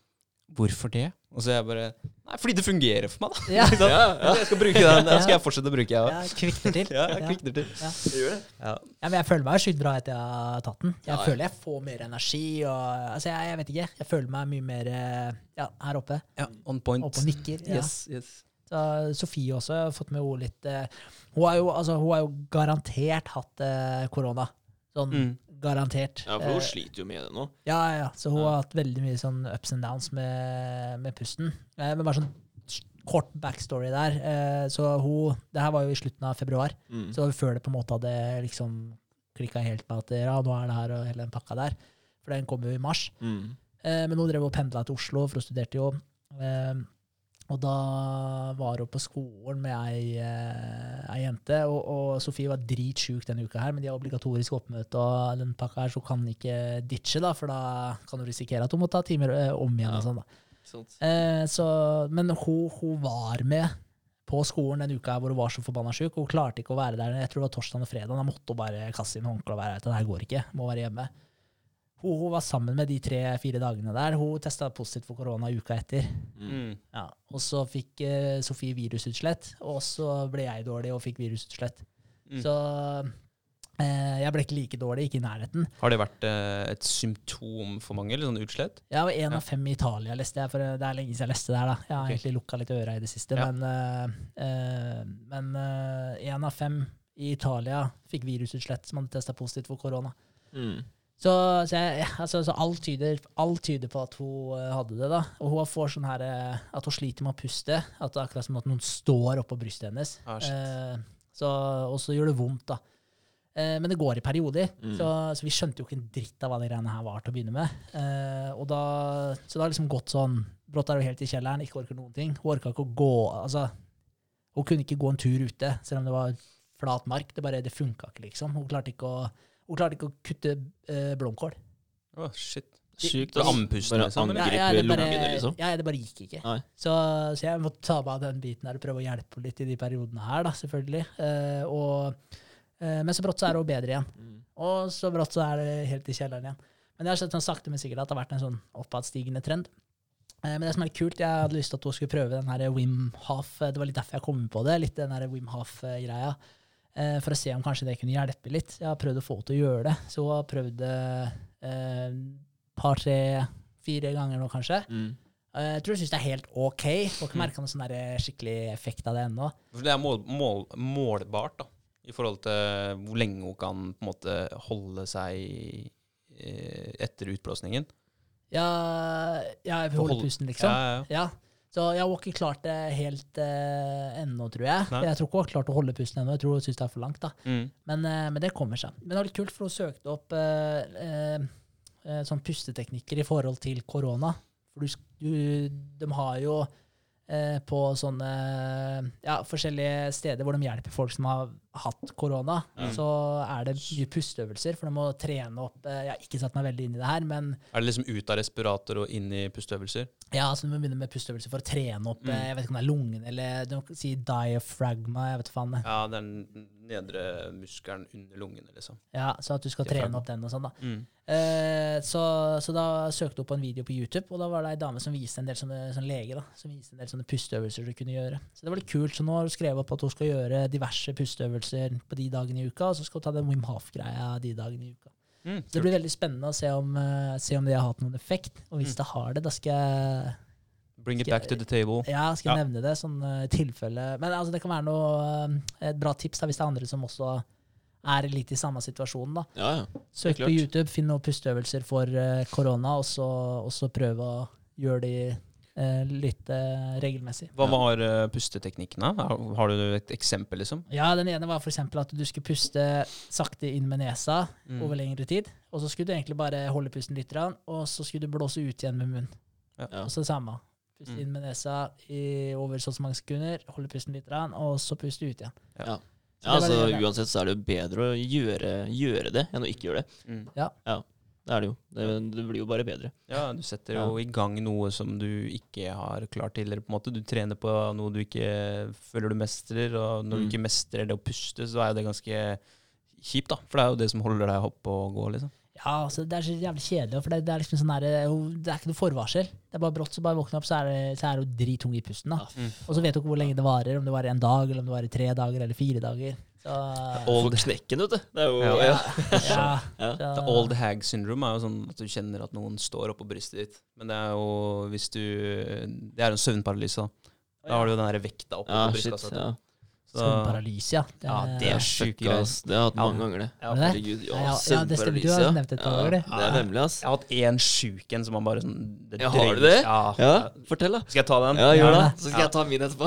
Hvorfor det? Og så er jeg bare Nei, fordi det fungerer for meg, da. Ja. ja, ja. Jeg skal bruke den. Den skal jeg fortsette å bruke, jeg òg. Ja, kvikner til. Ja, jeg kvikner til. Ja. Det gjør det. Ja. Ja, men jeg føler meg sjukt bra etter jeg har tatt den. Jeg Ja, ja. føler jeg får mer energi. Og, altså, jeg, jeg vet ikke. Jeg føler meg mye mer eh, ja, her oppe. Ja, on point. Oppe og nikker. Ja. Yes, yes. Så Sofie også har fått med henne litt Uh, hun, har jo, altså, hun har jo garantert hatt eh, korona. Sånn Mm. Garantert. Ja, for hun Eh, sliter jo med det nå. ja, ja. Så hun har hatt veldig mye sånn ups and downs med, med pusten. Eh, men bare sånn kort backstory der. Eh, så hun Det her var jo i slutten av februar. Mm. Så før det på en måte hadde liksom klikka helt med at ja, nå er det her og hele den pakka der. For den kom jo i mars. Mm. Eh, men hun drev og pendla til Oslo, for hun studerte jo. Eh, og da var hun på skolen med ei, eh, ei jente, og, og Sofie var dritsjuk denne uka her, men de har obligatorisk oppmøte og den pakka her, så hun kan ikke ditche, da, for da kan hun risikere at hun må ta timer eh, om igjen Ja. og sånn, da. Eh, så, men hun, hun var med på skolen den uka hvor hun var så forbanna sjuk. Hun klarte ikke å være der. Jeg tror det var torsdag og fredag. Da måtte hun bare kaste inn håndkleet og være her. Det her går ikke. Må være hjemme. Hun, hun var sammen med de tre-fire dagene der. Hun testa positivt for korona uka etter. Mm. Ja. Og så fikk uh, Sofie virusutslett, og så ble jeg dårlig og fikk virusutslett. Mm. Så uh, jeg ble ikke like dårlig, ikke i nærheten. Har det vært uh, et symptom for mange, eller sånn utslett? Jeg var én Ja. av fem i Italia, leste jeg. For det er lenge siden jeg leste det her. da. Jeg har okay. egentlig lukka litt øra i det siste. Ja. Men men én av fem i Italia fikk virusutslett som hadde testa positivt for korona. Mm. Så, så, jeg, altså, så alt, tyder, alt tyder på at hun eh, hadde det. da. Og hun får sånn her, eh, at hun sliter med å puste. At det er akkurat som at noen står oppå brystet hennes. Ah. Eh, så, og så gjør det vondt, da. Eh, men det går i perioder, Mm. så, så vi skjønte jo ikke en dritt av hva de greiene her var til å begynne med. Eh, og da, så det har liksom gått sånn Brått er hun helt i kjelleren, ikke orker noen ting. Hun orka ikke å gå altså, Hun kunne ikke gå en tur ute, selv om det var flat mark. Det bare, det funka ikke, liksom. Hun klarte ikke å, hun klarte ikke å kutte eh, blomkål. Å, shit. Sjukt. å ass. andpusten, Bare liksom, angripe Ja, ja, det bare, lungene, liksom. ja, det bare gikk ikke. Nei. Så, så jeg måtte ta meg av den biten her og prøve å hjelpe henne litt i de periodene her, da, selvfølgelig. Eh, og, eh, men så brått så er hun bedre igjen. Mm. Og så brått så er det helt i kjelleren igjen. Men jeg har sett sånn sakte, men sikkert at det har vært en sånn oppadstigende trend. Eh, Men det som er litt kult, jeg hadde lyst til at hun skulle prøve den her Wim Hof. Det var litt derfor jeg kom på det, litt den her Wim Hof-greia. Eh, For å se om kanskje det kunne hjelpe litt. Jeg har prøvd å få henne til å gjøre det. Så hun har prøvd det et par, tre, fire ganger nå, kanskje. Mm. Eh, Jeg tror hun syns det er helt OK. Får ikke merka noen sånn skikkelig effekt av det ennå. For det er mål, mål, målbart, da. I forhold til hvor lenge hun kan på en måte holde seg eh, etter utblåsningen. Ja, ja, holde Hold- pusten, liksom. Ja, ja. Ja. Så jeg har ikke klart det helt uh, ennå, tror jeg. Nei. Jeg tror ikke hun har klart å holde pusten ennå. Jeg tror hun syns det er for langt. da. Mm. Men, uh, men det kommer seg. Men det var litt kult, for hun søkte opp uh, uh, sånn pusteteknikker i forhold til korona. For du, du, de har jo på sånne ja, forskjellige steder hvor de hjelper folk som har hatt korona, Mm. så er det mye pusteøvelser, for de må trene opp eh, Jeg har ikke satt meg veldig inn i det her, men Er det liksom ut av respirator og inn i pusteøvelser? ja, så du må begynne med pusteøvelser for å trene opp Mm. eh, Jeg vet ikke om det er lungene eller du må si diafragma. jeg vet faen. Ja, den nedre muskelen under lungene, liksom. Ja, Så at du skal trene opp den og sånn, da. Mm. Eh, så, så da søkte hun på en video på YouTube, og da var det ei dame som viste en del sånne, sånn lege da, som viste en del sånne pusteøvelser du kunne gjøre. Så det var litt kult. Så nå har hun skrevet opp at hun skal gjøre diverse pusteøvelser på de dagene i uka, og så skal hun ta den Wim Hof-greia de dagene i uka. Mm. Det blir veldig spennende å se om, uh, se om det har hatt noen effekt. Og hvis Mm. det har det, da skal jeg Bring it back to the table. Ja, skal jeg Ja. nevne det, sånn uh, tilfelle. Men altså, det kan være noe, eh, et bra tips da, hvis det er andre som også er litt i samme situasjon. da. Ja, ja. Søk på YouTube, finn noen pusteøvelser for eh, korona, og så, og så prøv å gjøre de eh, litt eh, regelmessig. Hva var uh, pusteteknikkene? Har, du et eksempel, liksom? Ja, Den ene var for eksempel at du skulle puste sakte inn med nesa Mm. over lengre tid. Og så skulle du egentlig bare holde pusten litt, og så skulle du blåse ut igjen med munnen. Ja. Og så det samme. Puste Mm. inn med nesa i over så og så mange sekunder, holde pusten litt, rann, og så puste ut igjen. Ja. Ja, altså Uansett så er det jo bedre å gjøre, gjøre det enn å ikke gjøre det. Mm. Det er det jo. Det, det blir jo bare bedre. Ja, du setter jo i gang noe som du ikke har klart tidligere. på en måte. Du trener på noe du ikke føler du mestrer, og når Mm. du ikke mestrer det å puste, så er jo det ganske kjipt, da. For det er jo det som holder deg oppe og gå, liksom. Ja, altså, det er så jævlig kjedelig, for det, det er liksom sånn der, det er ikke noe forvarsel. Det er bare brått, så bare våkne opp, så er, det, så er du drittung i pusten. da. Mm. Og så vet du ikke hvor lenge det varer, om det varer en dag, eller om det varer tre dager, eller fire dager. Så, Old knekken, vet du. Det er jo Ja. ja. ja, Ja. så, old hag syndrome er jo sånn at du kjenner at noen står oppå brystet ditt. Men det er jo hvis du Det er en søvnparalyse. da. Da har du jo den der vekta oppå Ja, brystkassa. Søvnparalyse, ja. Ja, det er sjukt, ass. Det har jeg hatt Ja. mange ganger, det. Ja, Er det gud. Herregud. Ja, Ja, ja, det stemmer. Du har nevnt et par ganger, det. Ja, det er nemlig, ass. Jeg har hatt én sjuk en som man bare sånn det Ja, har du det? Ja. Ja, fortell, da. Skal jeg ta den? Ja, gjør Ja. det. Så skal jeg ta min etterpå.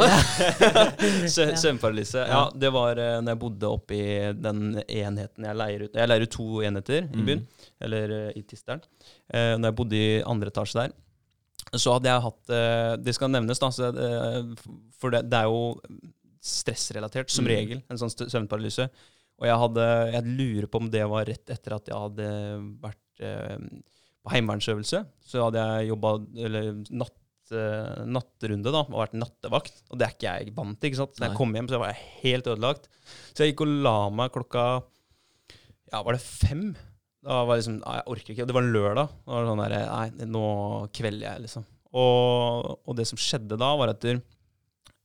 Søvnparalyse. Ja, det var uh, når jeg bodde oppe i den enheten jeg leier ut. Jeg leier ut to enheter i Mm. byen, eller uh, i Tisteren. Uh, når jeg bodde i andre etasje der, så hadde jeg hatt Det skal nevnes, da, for det, det er jo stressrelatert, som Mm. regel, en sånn søvnparalyse. Og jeg hadde Jeg lurer på om det var rett etter at jeg hadde vært eh, på heimevernsøvelse. Så hadde jeg jobba natt, eh, nattrunde, da, og vært nattevakt. Og det er ikke jeg vant til. ikke sant? Jeg kom hjem, så var jeg helt ødelagt. Så jeg gikk og la meg klokka Ja, var det fem? Da var jeg liksom Nei, jeg orker ikke. Det var en lørdag. Da var det sånn der, Nei, nå kvelder jeg, liksom. Og, og det som skjedde da, var at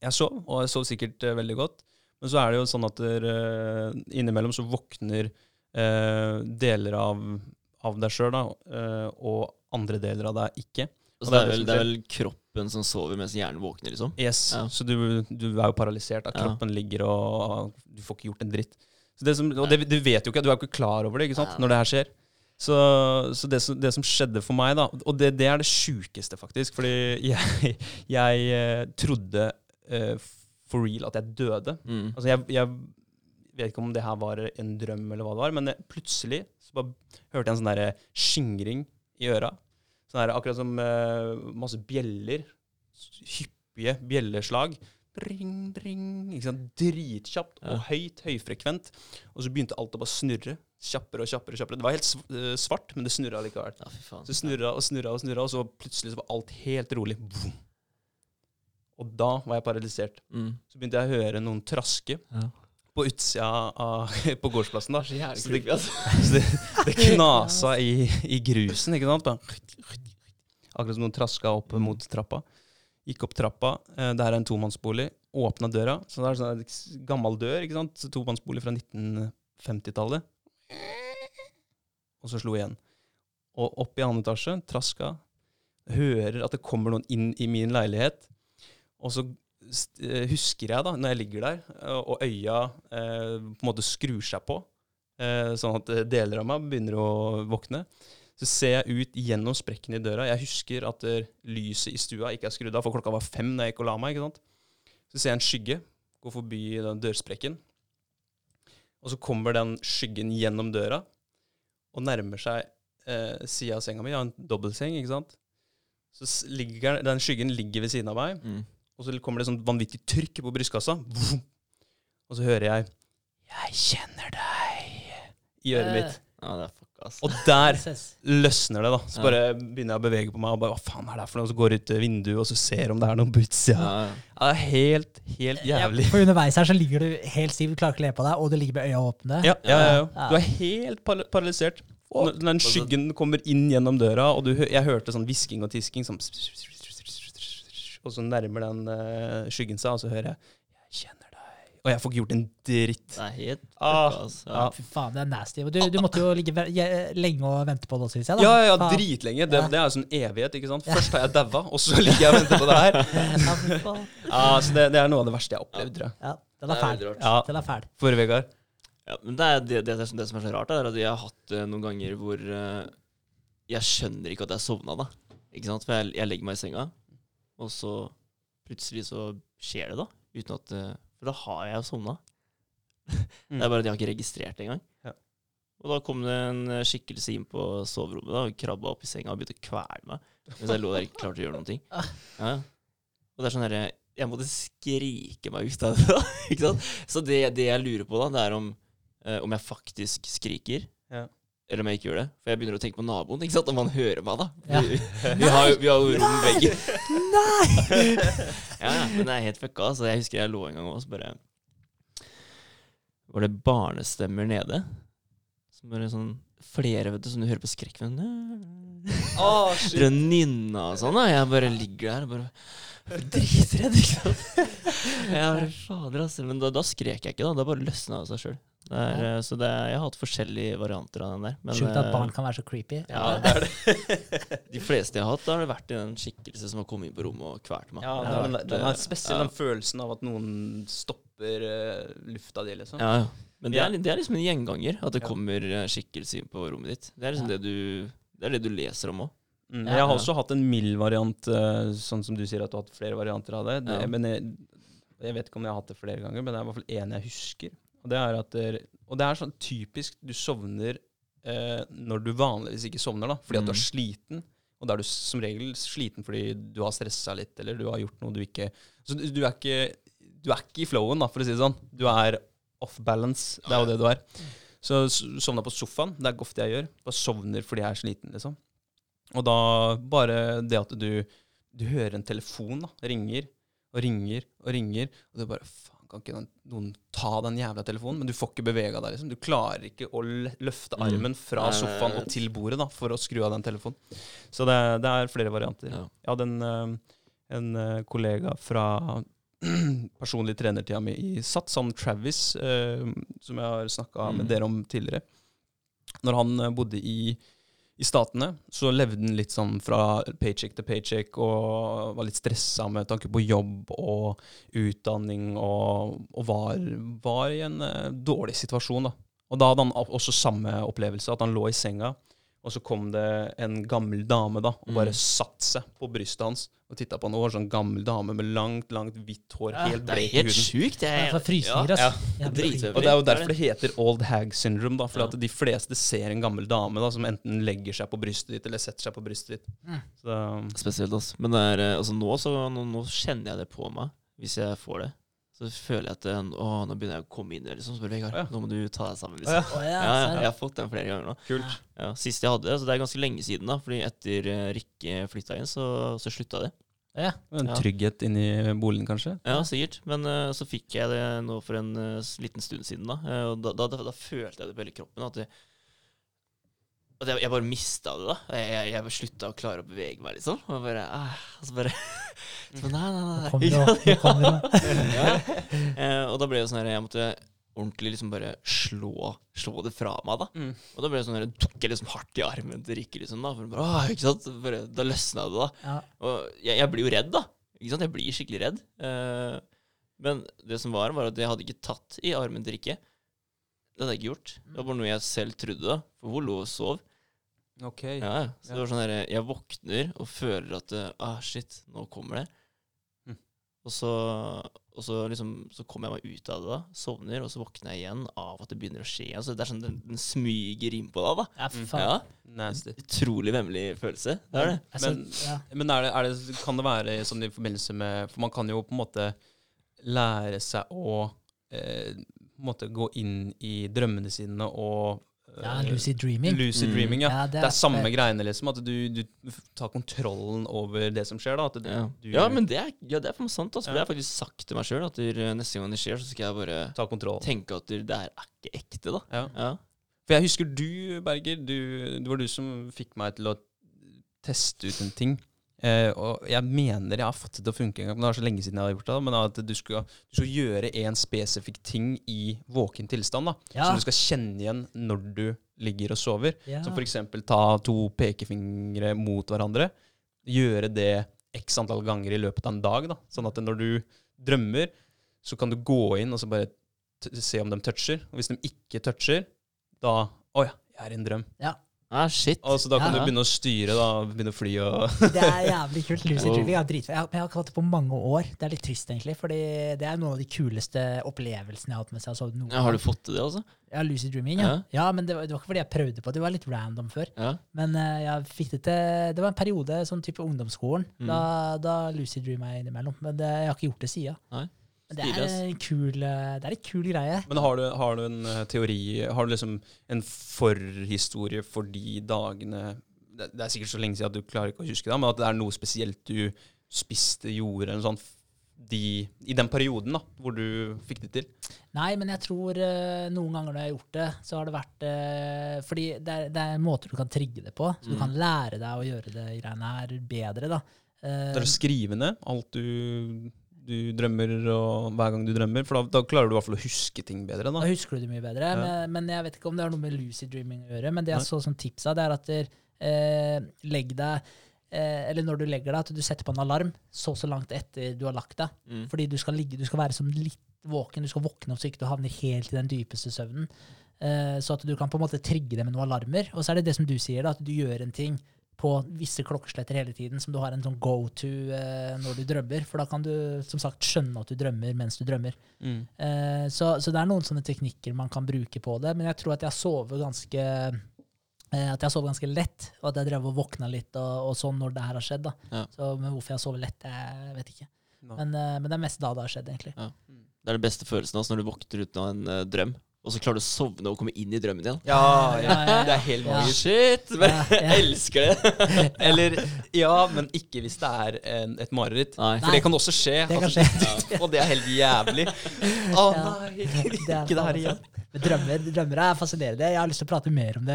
jeg sov, og jeg sov sikkert uh, veldig godt. Men så er det jo sånn at der, uh, innimellom så våkner uh, deler av, av deg sjøl, da, og andre deler av deg ikke. Og så det, er vel, det er vel kroppen som sover mens hjernen våkner, liksom? Yes, Ja. Så du, du er jo paralysert. At Ja. kroppen ligger og du får ikke gjort en dritt. Så det som, og det, du vet jo ikke, du er jo ikke klar over det ikke sant, Nei. når det her skjer. Så, så det, som, det som skjedde for meg, da Og det, det er det sjukeste, faktisk. Fordi jeg, jeg trodde eh, for real at jeg døde. Mm. Altså, jeg, jeg vet ikke om det her var en drøm, eller hva det var, men jeg, plutselig så bare hørte jeg en sånn derre skingring i øra. Sånn der, akkurat som uh, masse bjeller. Hyppige bjelleslag. Dring, dring. Dritkjapt Ja. og høyt, høyfrekvent. Og så begynte alt å bare snurre. Kjappere og kjappere. og kjappere. Det var helt eh, svart, men det snurra likevel. Ja. Så snurra og snurra og snurra, og så plutselig så var alt helt rolig. Boom. Og da var jeg paralysert. Mm. Så begynte jeg å høre noen traske Ja. på utsida av, på gårdsplassen. da. Så Så det, altså. så det, det knasa i, i grusen, ikke sant? Akkurat som noen traska opp mot trappa. Gikk opp trappa. eh, Det her er en tomannsbolig. Åpna døra. Så det er sånn en gammel dør. ikke sant? Tomannsbolig fra 1950-tallet. Og så slo igjen. Og opp i andre etasje, traska. Hører at det kommer noen inn i min leilighet. Og så eh, husker jeg, da, når jeg ligger der, eh, og øya eh, på en måte skrur seg på, eh, sånn at eh, deler av meg begynner å våkne, så ser jeg ut gjennom sprekken i døra. Jeg husker at lyset i stua ikke er skrudd av, for klokka var fem da jeg gikk og la meg. ikke sant? Så ser jeg en skygge gå forbi den dørsprekken. Og så kommer den skyggen gjennom døra og nærmer seg eh, sida av senga mi. Jeg har en dobbeltseng, ikke sant. Så ligger, den skyggen ligger ved siden av meg, Mm. Og så kommer det sånn vanvittig trykk på brystkassa. Og så hører jeg 'Jeg kjenner deg' i øret mitt. Ja, det er fuck, ass. Og der løsner det, da. Så bare begynner jeg å bevege på meg, og bare 'hva faen er det for noe?' Og så går jeg ut vinduet og så ser om det er noen på utsida. Ja, ja. Ja, det er helt, helt jævlig. For underveis her så ligger du helt stiv, du klarer ikke å le på deg, og du ligger med øya åpne. Ja, ja, ja, ja. Ja. Du er helt par paralysert. Når den skyggen kommer inn gjennom døra, og du, jeg hørte sånn hvisking og tisking sånn Og så nærmer den uh, skyggen seg, og så hører jeg 'Jeg kjenner deg'. Og jeg får ikke gjort en dritt. Det er helt Ah, altså. ja. Fy faen, det er nasty. Du, du måtte jo ligge lenge og vente på det også, syns jeg. da. Ja, ja, ja, dritlenge. Det, Ja. det er jo sånn evighet, ikke sant. Først har jeg daua, og så ligger jeg og venter på det her. Ja, så det, det er noe av det verste jeg har opplevd, tror jeg. Ja, den Det er fæl. Ja, Den er fæl. For Vegard. Ja, men det, er det, det, er som- det som er så rart, er at jeg har hatt det noen ganger hvor uh, jeg skjønner ikke at jeg sovna, da. Ikke sant? For jeg, jeg legger meg i senga, og så plutselig så skjer det, da. Uten at eh, For da har jeg jo sovna. Mm. Det er bare at jeg har ikke registrert det engang. Ja. Og da kom det en skikkelse inn på soverommet da, og krabba opp i senga og begynte å kvele meg. Mens jeg lå der ikke klarte å gjøre noen ting. Ah. Ja. Og det er sånn herre Jeg måtte skrike meg ut av det. da, ikke sant? Så det, det jeg lurer på, da, det er om, eh, om jeg faktisk skriker. Ja. Eller om jeg ikke gjør det. For jeg begynner å tenke på naboen. ikke sant? Om han hører meg, da. Ja. Vi, vi, har vi har jo rom begge. ja, ja, men det er helt fucka. Så jeg husker jeg lå en gang og så bare Var det barnestemmer nede? Som bare sånn Flere, vet du, som du hører på skrekkfilm. Oh, nynna og sånn, da. Jeg bare ligger der og bare dritredd, ikke sant. Jeg bare, fader, altså. Men da, da skrek jeg ikke, da. Da bare løsna det seg sjøl. Så det, jeg har hatt forskjellige varianter av den der. Men, Sjukt at eh, barn kan være så creepy. ja, det er det. De fleste jeg har hatt, da har det vært i den skikkelse som har kommet inn på rommet og kvalt meg. Ja, Det er, den, vært, den eh, er spesielt ja. den følelsen av at noen stopper uh, lufta di, liksom. Ja, ja. Men det er, det er liksom en gjenganger, at det kommer eh, skikkelse inn på rommet ditt. Det er liksom Ja. det, du, det er det du leser om òg. Mm. Jeg har også hatt en mild variant, eh, sånn som du sier at du har hatt flere varianter av det. det Ja. Men jeg, jeg vet ikke om jeg har hatt det flere ganger, men det er i hvert fall én jeg husker. Og det er det, og det er sånn typisk du sovner eh, når du vanligvis ikke sovner, da, fordi at du er Mm. sliten. Og da er du som regel sliten fordi du har stressa litt, eller du har gjort noe du ikke Så du, du er ikke du er ikke i flowen, da, for å si det sånn. Du er off balance. Det er jo det du er. Så du sovna på sofaen. Det er ofte jeg gjør. Bare sovner fordi jeg er sliten, liksom. Og da bare det at du, du hører en telefon da, ringer og ringer og ringer, og du bare kan ikke noen ta den jævla telefonen? Men du får ikke bevega deg, liksom. Du klarer ikke å løfte Mm. armen fra sofaen og til bordet da, for å skru av den telefonen. Så det, det er flere varianter. Ja. Jeg hadde en, eh, en eh, kollega fra personlig trenertida mi i Sats, han Travis, eh, som jeg har snakka med Mm. dere om tidligere. Når han bodde i, i Statene, så levde han litt sånn fra paycheck til paycheck og var litt stressa med tanke på jobb og utdanning og, og var, var i en eh, dårlig situasjon. da. Og da hadde han også samme opplevelse, at han lå i senga Og så kom det en gammel dame da, og bare Mm. satte seg på brystet hans og titta på han. Og var sånn gammel dame med langt, langt hvitt hår, Ja. helt Det er i helt huden. Sykt, Det er Jeg, for frysninger, ja, altså. ja. Og det er jo er derfor det heter old hag syndrome, da. For Ja. at de fleste ser en gammel dame da, som enten legger seg på brystet ditt, eller setter seg på brystet ditt. Mm. Så Spesielt, altså. Men det er, eh, altså, nå, så, nå, nå kjenner jeg det på meg, hvis jeg får det. Så føler jeg at eh, å, nå begynner jeg å komme inn i det. Liksom. Så Vegard, Ja. nå må du ta deg sammen. Liksom. ja. Ja, ja, jeg har fått den flere ganger nå. kult. Ja, Sist jeg hadde det, så det er ganske lenge siden, da. Fordi etter eh, Rikke flytta inn, så, så slutta det. ja. En Ja. trygghet inni boligen, kanskje. Ja, sikkert. Men uh, så fikk jeg det nå for en uh, liten stund siden, da. Uh, og da, da, da, da følte jeg det på hele kroppen. At, det, at jeg, jeg bare mista det, da. Jeg, jeg, jeg slutta å klare å bevege meg, liksom. Og bare, ah, og så bare så, Nei, nei, nei. Ja, ja. ja. Eh, og da ble det sånn her Jeg måtte ordentlig liksom bare slå, slå det fra meg, da. Mm. Og da ble det sånn her, tok jeg liksom hardt i armen til Rikke, liksom. Da, for bare, Åh, ikke sant? Bare, da løsna det, da. Ja. Og jeg, jeg blir jo redd, da. Ikke sant? Jeg blir skikkelig redd. Eh, men det som var, var at jeg hadde ikke tatt i armen til Rikke. Det hadde jeg ikke gjort. Det var bare noe jeg selv trodde, da. For hun lå og sov. Ok. Ja, ja. Så det var sånn her, jeg våkner og føler at eh, ah, shit, nå kommer det. Mm. Og så, og så liksom Så kommer jeg meg ut av det, da. Sovner, og så våkner jeg igjen av at det begynner å skje. Altså, det er sånn den, den smyger innpå deg, da. Ja, faen. Ja. Nasty. Utrolig vemmelig følelse. Det er det. Men- ja. Men er det, er det, kan det være sånn i forbindelse med For man kan jo på en måte lære seg å eh, på en måte gå inn i drømmene sine og ja, lucid dreaming. lucid Mm. dreaming, ja. Ja, Det er samme greiene, liksom. At du, du tar kontrollen over det som skjer. da At du, Ja, du ja men det er, ja, det er for meg sant. Altså, Ja. Det har jeg faktisk sagt til meg sjøl. At der, eh, neste gang det skjer, så skal jeg bare Ta kontroll. tenke at det er ikke ekte, da. Ja. Ja. For jeg husker du, Berger, du, det var du som fikk meg til å teste ut en ting. Eh, og jeg mener jeg har fått det til å funke en gang, men det er så lenge siden jeg har gjort det. Men at du skal, du skal gjøre en spesifikk ting i våken tilstand, da, Ja. som du skal kjenne igjen når du ligger og sover. Ja. Som f.eks. ta to pekefingre mot hverandre. Gjøre det x antall ganger i løpet av en dag. da, Sånn at når du drømmer, så kan du gå inn og så bare se om de toucher. Og hvis de ikke toucher, da Å ja, jeg er i en drøm. Ah, shit. Og så da kan Ja. du begynne å styre, da. Begynne å fly og Det er jævlig kult. Lucid Wow. dreaming er dritfett. Jeg, har- jeg har ikke hatt det på mange år. Det er litt trist, egentlig. Fordi det er noen av de kuleste opplevelsene jeg har hatt med seg. Altså, noen Ja, har du fått til det, altså? Ja, lucid dreaming, ja. Ja. ja men det var, det var ikke fordi jeg prøvde på det. Det var litt random før. Ja. Men uh, jeg fikk det til Det var en periode, sånn type ungdomsskolen. Mm. Da, da lucid dreama jeg innimellom. Men det, jeg har ikke gjort det siden. Det er en kul, eh, det er en kul greie. Men har du, har du en eh, teori Har du liksom en forhistorie for de dagene det, det er sikkert så lenge siden at du klarer ikke å huske det, men at det er noe spesielt du spiste, gjorde, eller noe sånt de, i den perioden da, hvor du fikk det til? Nei, men jeg tror uh, noen ganger når jeg har gjort det, så har det vært uh, Fordi det er, det er måter du kan trigge det på. Så du Mm. kan lære deg å gjøre det greiene her bedre, da. Uh, Det er å skrive ned alt du, du drømmer, og hver gang du drømmer, for da, da klarer du i hvert fall å huske ting bedre. Da da. husker du det mye bedre. Ja. Men, men jeg vet ikke om det har noe med lucid dreaming å gjøre. Men det jeg så som tips av, det er at der, eh, legg deg eh, Eller når du legger deg, at du setter på en alarm så så langt etter du har lagt deg. Mm. Fordi du skal ligge, du skal være som litt våken, du skal våkne opp så ikke du havner helt i den dypeste søvnen. Eh, så at du kan på en måte trigge det med noen alarmer. Og så er det det som du sier, da, at du gjør en ting på visse klokkesletter hele tiden, som du har en sånn go to eh, når du drømmer. For da kan du som sagt skjønne at du drømmer mens du drømmer. Mm. Eh, så, så det er noen sånne teknikker man kan bruke på det, men jeg tror at jeg sover ganske eh, at jeg sover ganske lett, og at jeg drev og våkna litt og, og sånn når det her har skjedd. da. Ja. Så, men hvorfor jeg sover lett, jeg vet ikke. No. Men, eh, men det er mest da det har skjedd, egentlig. Det er den beste følelsen også, når du våkner ut av en uh, drøm, og så klarer du å sovne og komme inn i drømmen igjen. Ja, ja, det er helt Ja. magisk. Shit! Men Ja, ja. Jeg elsker det. Eller ja, men ikke hvis det er en, et mareritt. Nei. For det kan også skje. Det kan altså, skje. Og det er helt jævlig. Å oh, nei, Det ikke det her igjen. Men drømmer, drømmer er fascinerende. Jeg har lyst til å prate mer om det,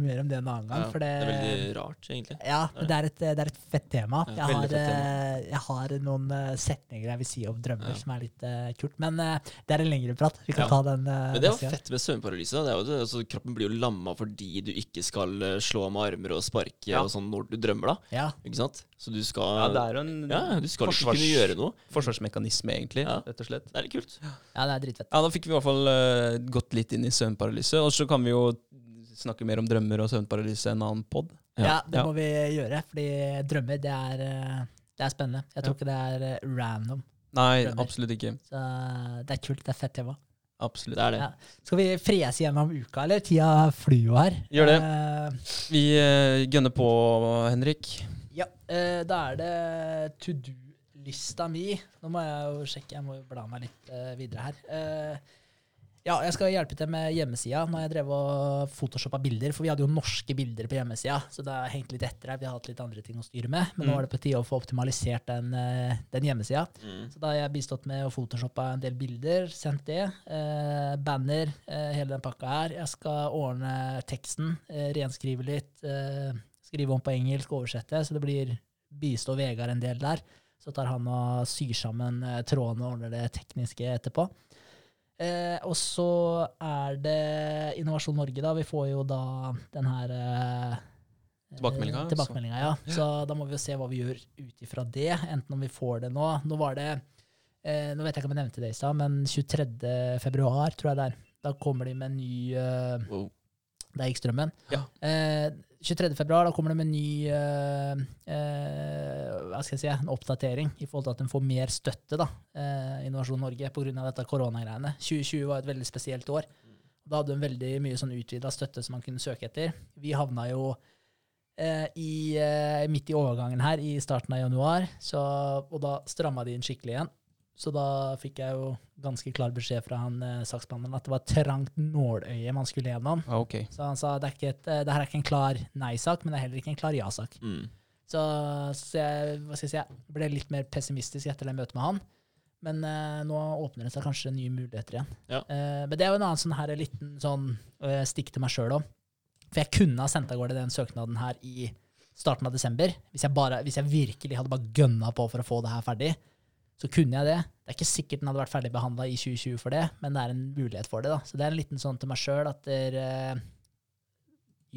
mer om det en annen gang. Ja, for det, det er veldig rart, egentlig. Ja, men det er et, det er et fett tema. Ja, Jeg har, tema. eh, jeg har noen eh, setninger jeg vil si om drømmer Ja. som er litt uh, kult. Men uh, det er en lengre prat. Vi kan Ja. ta den uh, Men det var fett med søvnparalyse. Det er jo det, altså, kroppen blir jo lamma fordi du ikke skal eh, slå med armer og sparke Ja. og sånn når du drømmer, da. Ja. Ikke sant? Så du skal Ja, det er jo en Ja, du skal ikke kunne gjøre noe. forsvarsmekanisme, egentlig. Ja. Rett og slett. Det er litt kult. ja, det er dritfett. Ja, da fikk vi i hvert fall uh, gått litt inn i søvnparalyse. Og så kan vi jo snakke mer om drømmer og søvnparalyse en annen pod. Ja, det Ja. må vi gjøre, fordi drømmer, det er, eh, det er spennende. Jeg tror Ja. ikke det er random. Nei, Drømmer. absolutt ikke. Så det er kult. Det er fett tema. Absolutt. Det er det. Ja. Skal vi frese gjennom uka, eller? Tida flyr jo her. Gjør det. Uh, Vi uh, gønner på, Henrik. ja, uh, da er det to do-lista mi. Nå må jeg jo sjekke, jeg må jo bla meg litt videre her. Ja, jeg skal hjelpe til med hjemmesida. Nå har jeg drevet og photoshoppa bilder, for vi hadde jo norske bilder på hjemmesida, så det har hengt litt etter her. Vi har hatt litt andre ting å styre med, men nå Mm. er det på tide å få optimalisert den, eh, den hjemmesida. Mm. Så da har jeg bistått med å photoshoppa en del bilder, sendt det. Eh, banner, eh, hele den pakka her. Jeg skal ordne teksten, eh, renskrive litt, eh, skrive om på engelsk, oversette, så det blir bistå Vegard en del der. Så tar han og syr sammen eh, trådene og ordner det tekniske etterpå. Eh, og så er det Innovasjon Norge, da. Vi får jo da den her eh, Tilbakemeldinga, eh, altså. Tilbakemeldinga, ja. Så da må vi jo se hva vi gjør ut ifra det, enten om vi får det nå. Nå var det eh, Nå vet jeg ikke om jeg nevnte det i stad, men 23. februar, tror jeg det er. Da kommer de med en ny eh, Wow. Der gikk strømmen. Ja. Eh, 23. februar, da kommer det med en ny eh, eh, hva skal jeg si, en oppdatering i forhold til at en får mer støtte, da, eh, Innovasjon Norge, pga. dette koronagreiene. 2020 var et veldig spesielt år. Da hadde de veldig mye sånn utvida støtte som man kunne søke etter. Vi havna jo eh, i, eh, midt i overgangen her i starten av januar, så, og da stramma de inn skikkelig igjen. Så da fikk jeg jo ganske klar beskjed fra han eh, saksbehandleren at det var et trangt nåløye man skulle gjennom. Ja, ok. Så han sa det, er et, eh, det her er ikke en klar nei-sak, men det er heller ikke en klar ja-sak. Mm. Så, så jeg, hva skal jeg si, jeg ble litt mer pessimistisk etter det møtet med han. Men eh, nå åpner det seg kanskje nye muligheter igjen. Ja. Eh, men det er jo en annen sånn her liten sånn eh, stikk til meg sjøl òg. For jeg kunne ha sendt av gårde den søknaden her i starten av desember. Hvis jeg, bare, hvis jeg virkelig hadde bare gønna på for å få det her ferdig, så kunne jeg det. Det er ikke sikkert den hadde vært ferdig behandla i 2020 for det, men det er en mulighet for det. da. Så det er en liten sånn til meg sjøl at dere uh,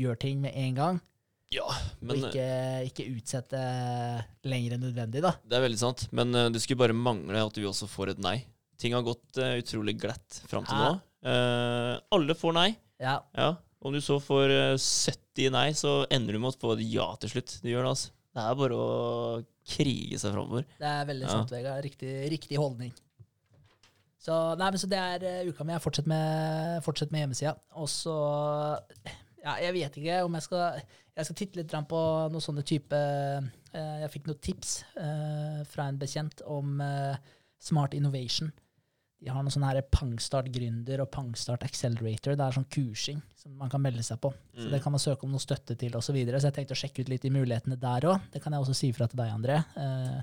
gjør ting med en gang. Ja, Og ikke, ikke utsette lenger enn nødvendig, da. Det er veldig sant. Men uh, det skulle bare mangle at vi også får et nei. Ting har gått uh, utrolig glatt fram til Ja. nå. Alle får nei. Ja, Ja. Om du så får eh, 70 nei, så ender du med å få et ja til slutt. Du gjør det, altså. Det er bare å krige seg framover. det er veldig Ja. Vegard. Riktig, riktig holdning. Så, nei, men så det er eh, uka mi. Jeg fortsetter med, fortsetter med hjemmesida. Og så Ja, jeg vet ikke om jeg skal Jeg skal titte litt på noen sånne type eh, Jeg fikk noen tips eh, fra en bekjent om Smart Innovation. De har noe sånn her Pangstart Gründer og Pangstart Accelerator. Det er sånn kursing som man kan melde seg på. Så Mm. det kan man søke om noe støtte til osv. Så, videre. så jeg tenkte å sjekke ut litt de mulighetene der òg. Det kan jeg også si fra til deg, André. Eh,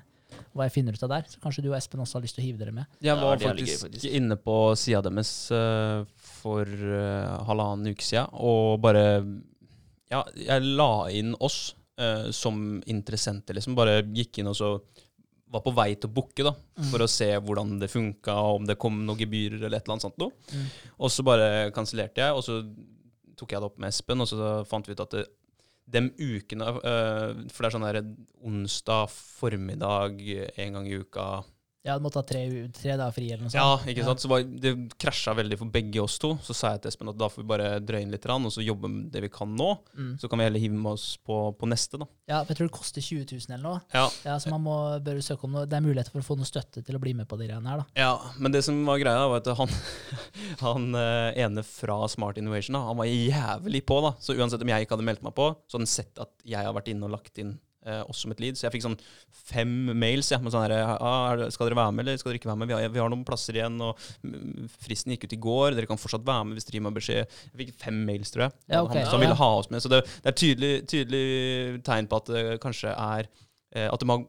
hva jeg finner ut av der. Så kanskje du og Espen også har lyst til å hive dere med. Jeg var faktisk, faktisk. inne på sida deres uh, for uh, halvannen uke siden, og bare Ja, jeg la inn oss uh, som interessenter, liksom. Bare gikk inn og så var på vei til å booke, da, for å se hvordan det funka, om det kom noen gebyrer eller et eller annet sånt noe. Mm. Og så bare kansellerte jeg, og så tok jeg det opp med Espen, og så fant vi ut at det, de ukene eh, For det er sånn der onsdag formiddag en gang i uka Ja, du måtte ha tre, tre dager fri eller noe sånt. ja, ikke sant? Så var, det krasja veldig for begge oss to. Så sa jeg til Espen at da får vi bare drøye inn litt, grann, og så jobbe med det vi kan nå. Mm. Så kan vi heller hive med oss på, på neste, da. Ja, for jeg tror det koster 20 000 eller noe. Ja. Ja, Så man må, bør søke om noe. Det er mulighet for å få noe støtte til å bli med på de greiene her, da. ja, Men det som var greia, var at han, han eh, ene fra Smart Innovation da, han var jævlig på. da. Så uansett om jeg ikke hadde meldt meg på, så hadde han sett at jeg har vært inne og lagt inn eh, oss som et lead. Så jeg fikk sånn fem mails ja, med sånn her ah, Skal dere være med, eller skal dere ikke være med? Vi har, vi har noen plasser igjen, og fristen gikk ut i går. Dere kan fortsatt være med hvis dere gir meg beskjed. Jeg fikk fem mails, tror jeg. Ja, okay. Han som ville ha oss med. Så det, det er tydelig, tydelig tegn på at det kanskje er eh, At de har,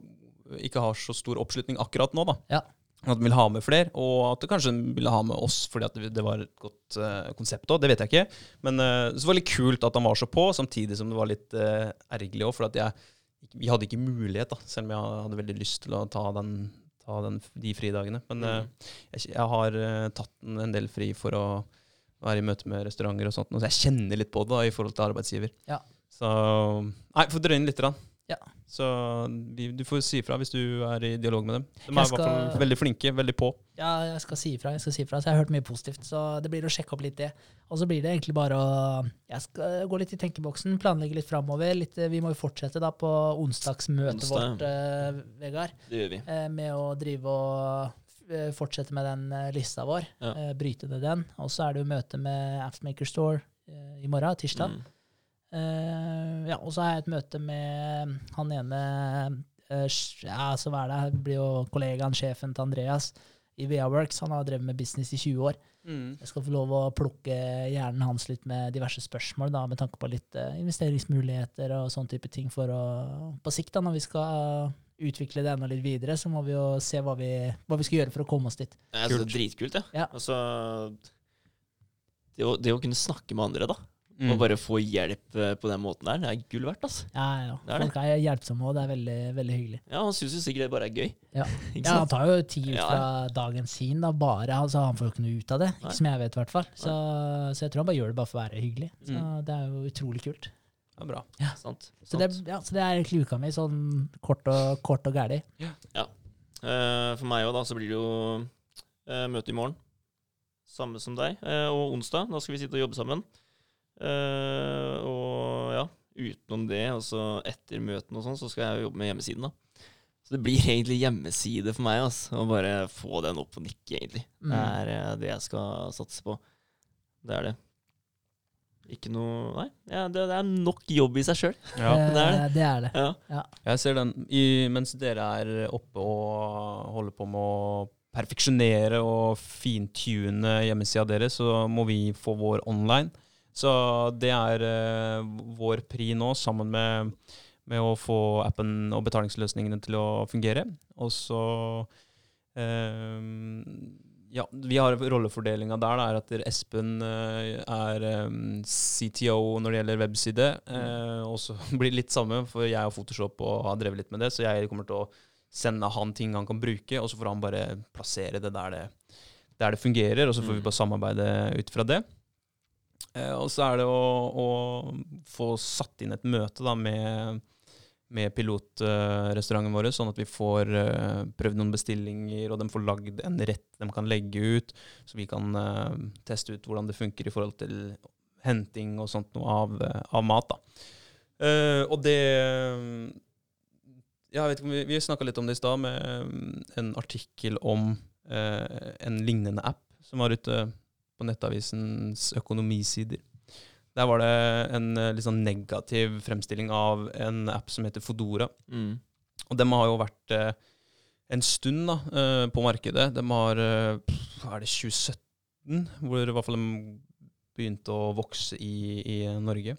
ikke har så stor oppslutning akkurat nå, da. Ja. At de vil ha med flere, og at de kanskje ville ha med oss fordi at det, det var et godt uh, konsept òg. Det vet jeg ikke. Men uh, så var det litt kult at han var så på, samtidig som det var litt uh, ergerlig òg. For at jeg, vi hadde ikke mulighet, da, selv om jeg hadde veldig lyst til å ta, den, ta den, de fridagene. Men mm. jeg, jeg har eh, tatt en, del fri for å være i møte med restauranter og sånt. Så jeg kjenner litt på det da, i forhold til arbeidsgiver. Ja. Så Nei, få drøye inn litt. Grann. Ja. Så du får si ifra hvis du er i dialog med dem. De er i hvert fall veldig flinke, veldig på. Ja, jeg skal si ifra. Jeg skal si ifra. Så jeg har hørt mye positivt. Så det blir å sjekke opp litt det. Og så blir det egentlig bare å Jeg skal gå litt i tenkeboksen, planlegge litt framover. Litt, vi må jo fortsette da på onsdagsmøtet Onsdag, vårt, eh, Vegard, Det gjør vi. eh, med å drive og eh, fortsette med den eh, lista vår. Ja. eh, Bryte ned den. Og så er det jo møte med Appsmaker Store eh, i morgen, tirsdag. Mm. Eh, ja, og så har jeg et møte med han ene uh, Ja, så hva er det? Blir jo kollegaen, sjefen til Andreas i VA-Works. Han har drevet med business i 20 år. Jeg skal få lov å plukke hjernen hans litt med diverse spørsmål, da, med tanke på litt uh, investeringsmuligheter og sånn type ting. For å, på sikt, da, når vi skal utvikle det enda litt videre, så må vi jo se hva vi, hva vi skal gjøre for å komme oss dit. Det er dritkult, ja. Ja. Altså, det, å, det å kunne snakke med andre, da. Mm. Og bare få hjelp eh, på den måten der, det er gull verdt. altså. Ja, ja. Det er det. Folk er hjelpsomme, og det er veldig, veldig hyggelig. Ja, Han syns jo sikkert det bare er gøy. Ja. Ikke Ja, han tar jo tid ut Ja. fra dagen sin, da, bare. Altså, han får jo ikke noe ut av det. Nei. Som jeg vet, i hvert fall. Så, så jeg tror han bare gjør det bare for å være hyggelig. Så Mm. det er jo utrolig kult. Ja, bra. Sant. Så det, ja, så det er egentlig uka mi, sånn kort og, kort og gæli. Eh, for meg òg, da, så blir det jo uh, møte i morgen. Samme som deg. Uh, og onsdag, da skal vi sitte og jobbe sammen. Eh, og ja, utenom det, altså etter møtene og sånn, så skal jeg jobbe med hjemmesiden, da. Så det blir egentlig hjemmeside for meg, altså. Å bare få den opp og nikke, egentlig. Mm. Det er uh, det jeg skal satse på. Det er det. Ikke noe Nei, ja, det, det er nok jobb i seg sjøl. Ja. Det er det. det er det. Ja. Jeg ser den i, mens dere er oppe og holder på med å perfeksjonere og fintune hjemmesida deres, så må vi få vår online. Så det er eh, vår pri nå, sammen med, med å få appen og betalingsløsningene til å fungere. Og så eh, Ja, vi har rollefordelinga der. Da, er at Espen eh, er CTO når det gjelder webside. eh, og så blir det litt samme, for jeg har Photoshop og har drevet litt med det, så jeg kommer til å sende han ting han kan bruke, og så får han bare plassere det der det, der det fungerer, og så får vi Mm. bare samarbeide ut fra det. Eh, og så er det å, å få satt inn et møte da, med, med pilotrestauranten vår, sånn at vi får eh, prøvd noen bestillinger, og de får lagd en rett de kan legge ut, så vi kan eh, teste ut hvordan det funker i forhold til henting og sånt noe av, av mat. da. Og det ja, jeg vet ikke Vi, vi snakka litt om det i stad, med mm, en artikkel om en lignende app som var ute på Nettavisens økonomisider. Der var det en eh, litt sånn negativ fremstilling av en app som heter Fodora. Mm. Og de har jo vært eh, en stund da, eh, på markedet. De har eh, pff, Er det 2017 hvor i hvert fall de begynte å vokse i, i Norge?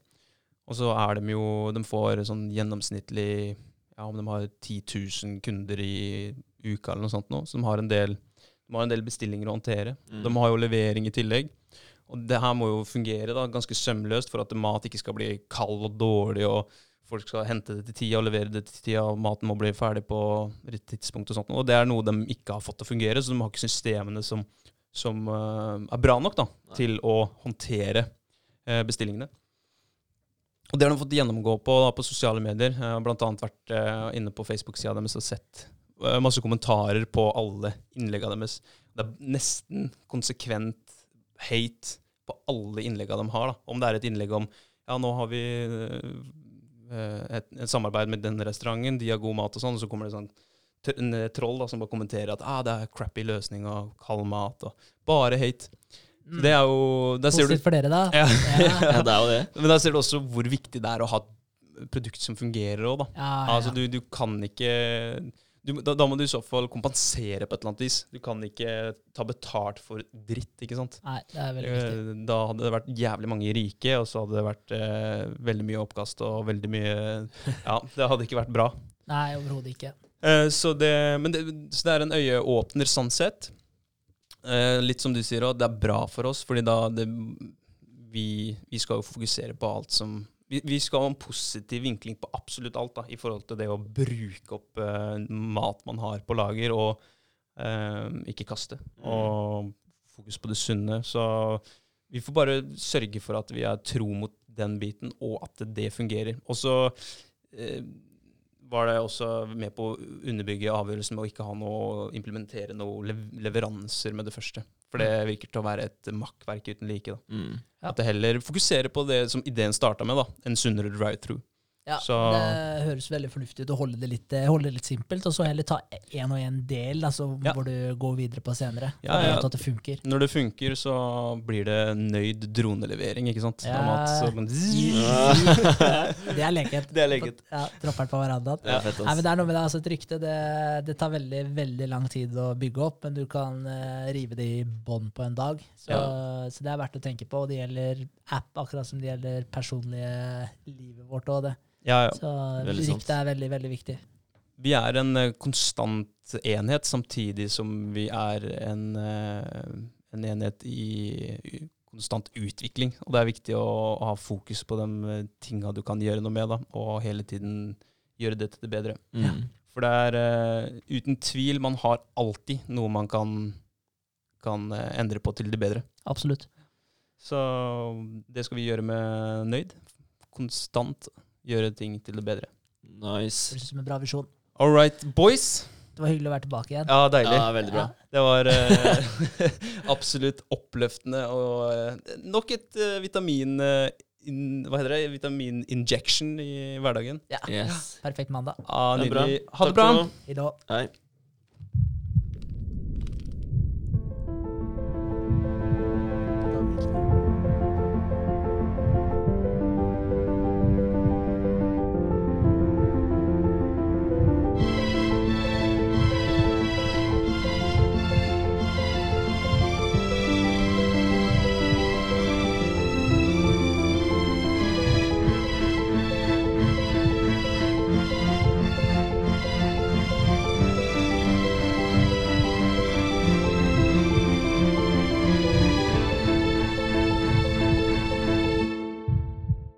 Og så er de jo De får sånn gjennomsnittlig Ja, om de har 10 000 kunder i uka eller noe sånt nå. Så de har en del, de har en del bestillinger å håndtere. Mm. De har jo levering i tillegg. Og det her må jo fungere da, ganske sømløst for at mat ikke skal bli kald og dårlig, og folk skal hente det til tida og levere det til tida, og maten må bli ferdig på rett tidspunkt og sånt. Og det er noe de ikke har fått til å fungere, så de har ikke systemene som, som uh, er bra nok da, til å håndtere uh, bestillingene. Og det har de fått gjennomgå på, da, på sosiale medier. Jeg har annet vært uh, inne på Facebook-sida deres og sett masse kommentarer på alle innleggene deres. Det er nesten konsekvent hate på alle innleggene de har. Da. Om det er et innlegg om ja, nå har vi eh, et, et samarbeid med den restauranten, de har god mat og sånn, og så kommer det sånn en eh, troll da, som bare kommenterer at ah, det er crappy løsning og kald mat og bare hate. Mm. Det er jo Der ser du Positivt for dere, da. ja. Ja. Ja, det er jo det. Men der ser du også hvor viktig det er å ha et produkt som fungerer òg, da. Ja, ja. Altså, du, du kan ikke du, da, da må du i så fall kompensere på et eller annet vis. Du kan ikke ta betalt for dritt, ikke sant. Nei, det er veldig viktig. Eh, Da hadde det vært jævlig mange rike, og så hadde det vært eh, veldig mye oppkast og veldig mye Ja, det hadde ikke vært bra. Nei, overhodet ikke. Eh, så, det, men det, så det er en øyeåpner sånn sett. Eh, litt som du sier òg, det er bra for oss, fordi da det, vi, vi skal jo fokusere på alt som vi, skal ha en positiv vinkling på absolutt alt da, i forhold til det å bruke opp uh, mat man har på lager, og uh, ikke kaste. Og fokus på det sunne. Så vi får bare sørge for at vi er tro mot den biten, og at det fungerer. Og så eh, var det også med på å underbygge avgjørelsen med å ikke ha noe implementere noen leveranser med det første. For det virker til å være et makkverk uten like. da. Mm. Ja. At det heller fokuserer på det som ideen starta med, da. En sunnere drive-through. Ja, Så- Det høres veldig fornuftig ut å holde det litt, eh, holde det litt simpelt, og så heller ta én og én del altså, Ja. hvor du går videre på senere. Ja, ja. At det funker. Når det funker, så blir det nøyd dronelevering, ikke sant? Ja. At så, Det er leket. Det er leket. Ja, Dropper den på verandaen. Det er fett, Nei, men det er noe med det, altså Et rykte det, det tar veldig veldig lang tid å bygge opp, men du kan uh, rive det i bånn på en dag. Så, så det er verdt å tenke på. Og det gjelder app, akkurat som det gjelder personlige livet vårt òg. Ja, ja. Så Veldig sant. er veldig, veldig viktig. Vi er en eh, konstant enhet, samtidig som vi er en, eh, en enhet i konstant utvikling. Og det er viktig å, å ha fokus på de eh, tinga du kan gjøre noe med, da, og hele tiden gjøre det til det bedre. Mm. For det er uh, uten tvil Man har alltid noe man kan, kan endre på til det bedre. Absolutt. Så det skal vi gjøre med nøyd. Konstant gjøre ting til det bedre. Nice. Høres ut som en bra visjon. All right, boys. Det var hyggelig å være tilbake igjen. Ja, deilig. Ja, veldig bra. Det var eh, absolutt oppløftende og eh, nok et eh, vitamin... eh, in, hva heter det? Vitamin-injection i hverdagen. Ja. Yes. Perfekt mandag. Ah, Det bra. nydelig. Ha det bra. for nå. I. Hei.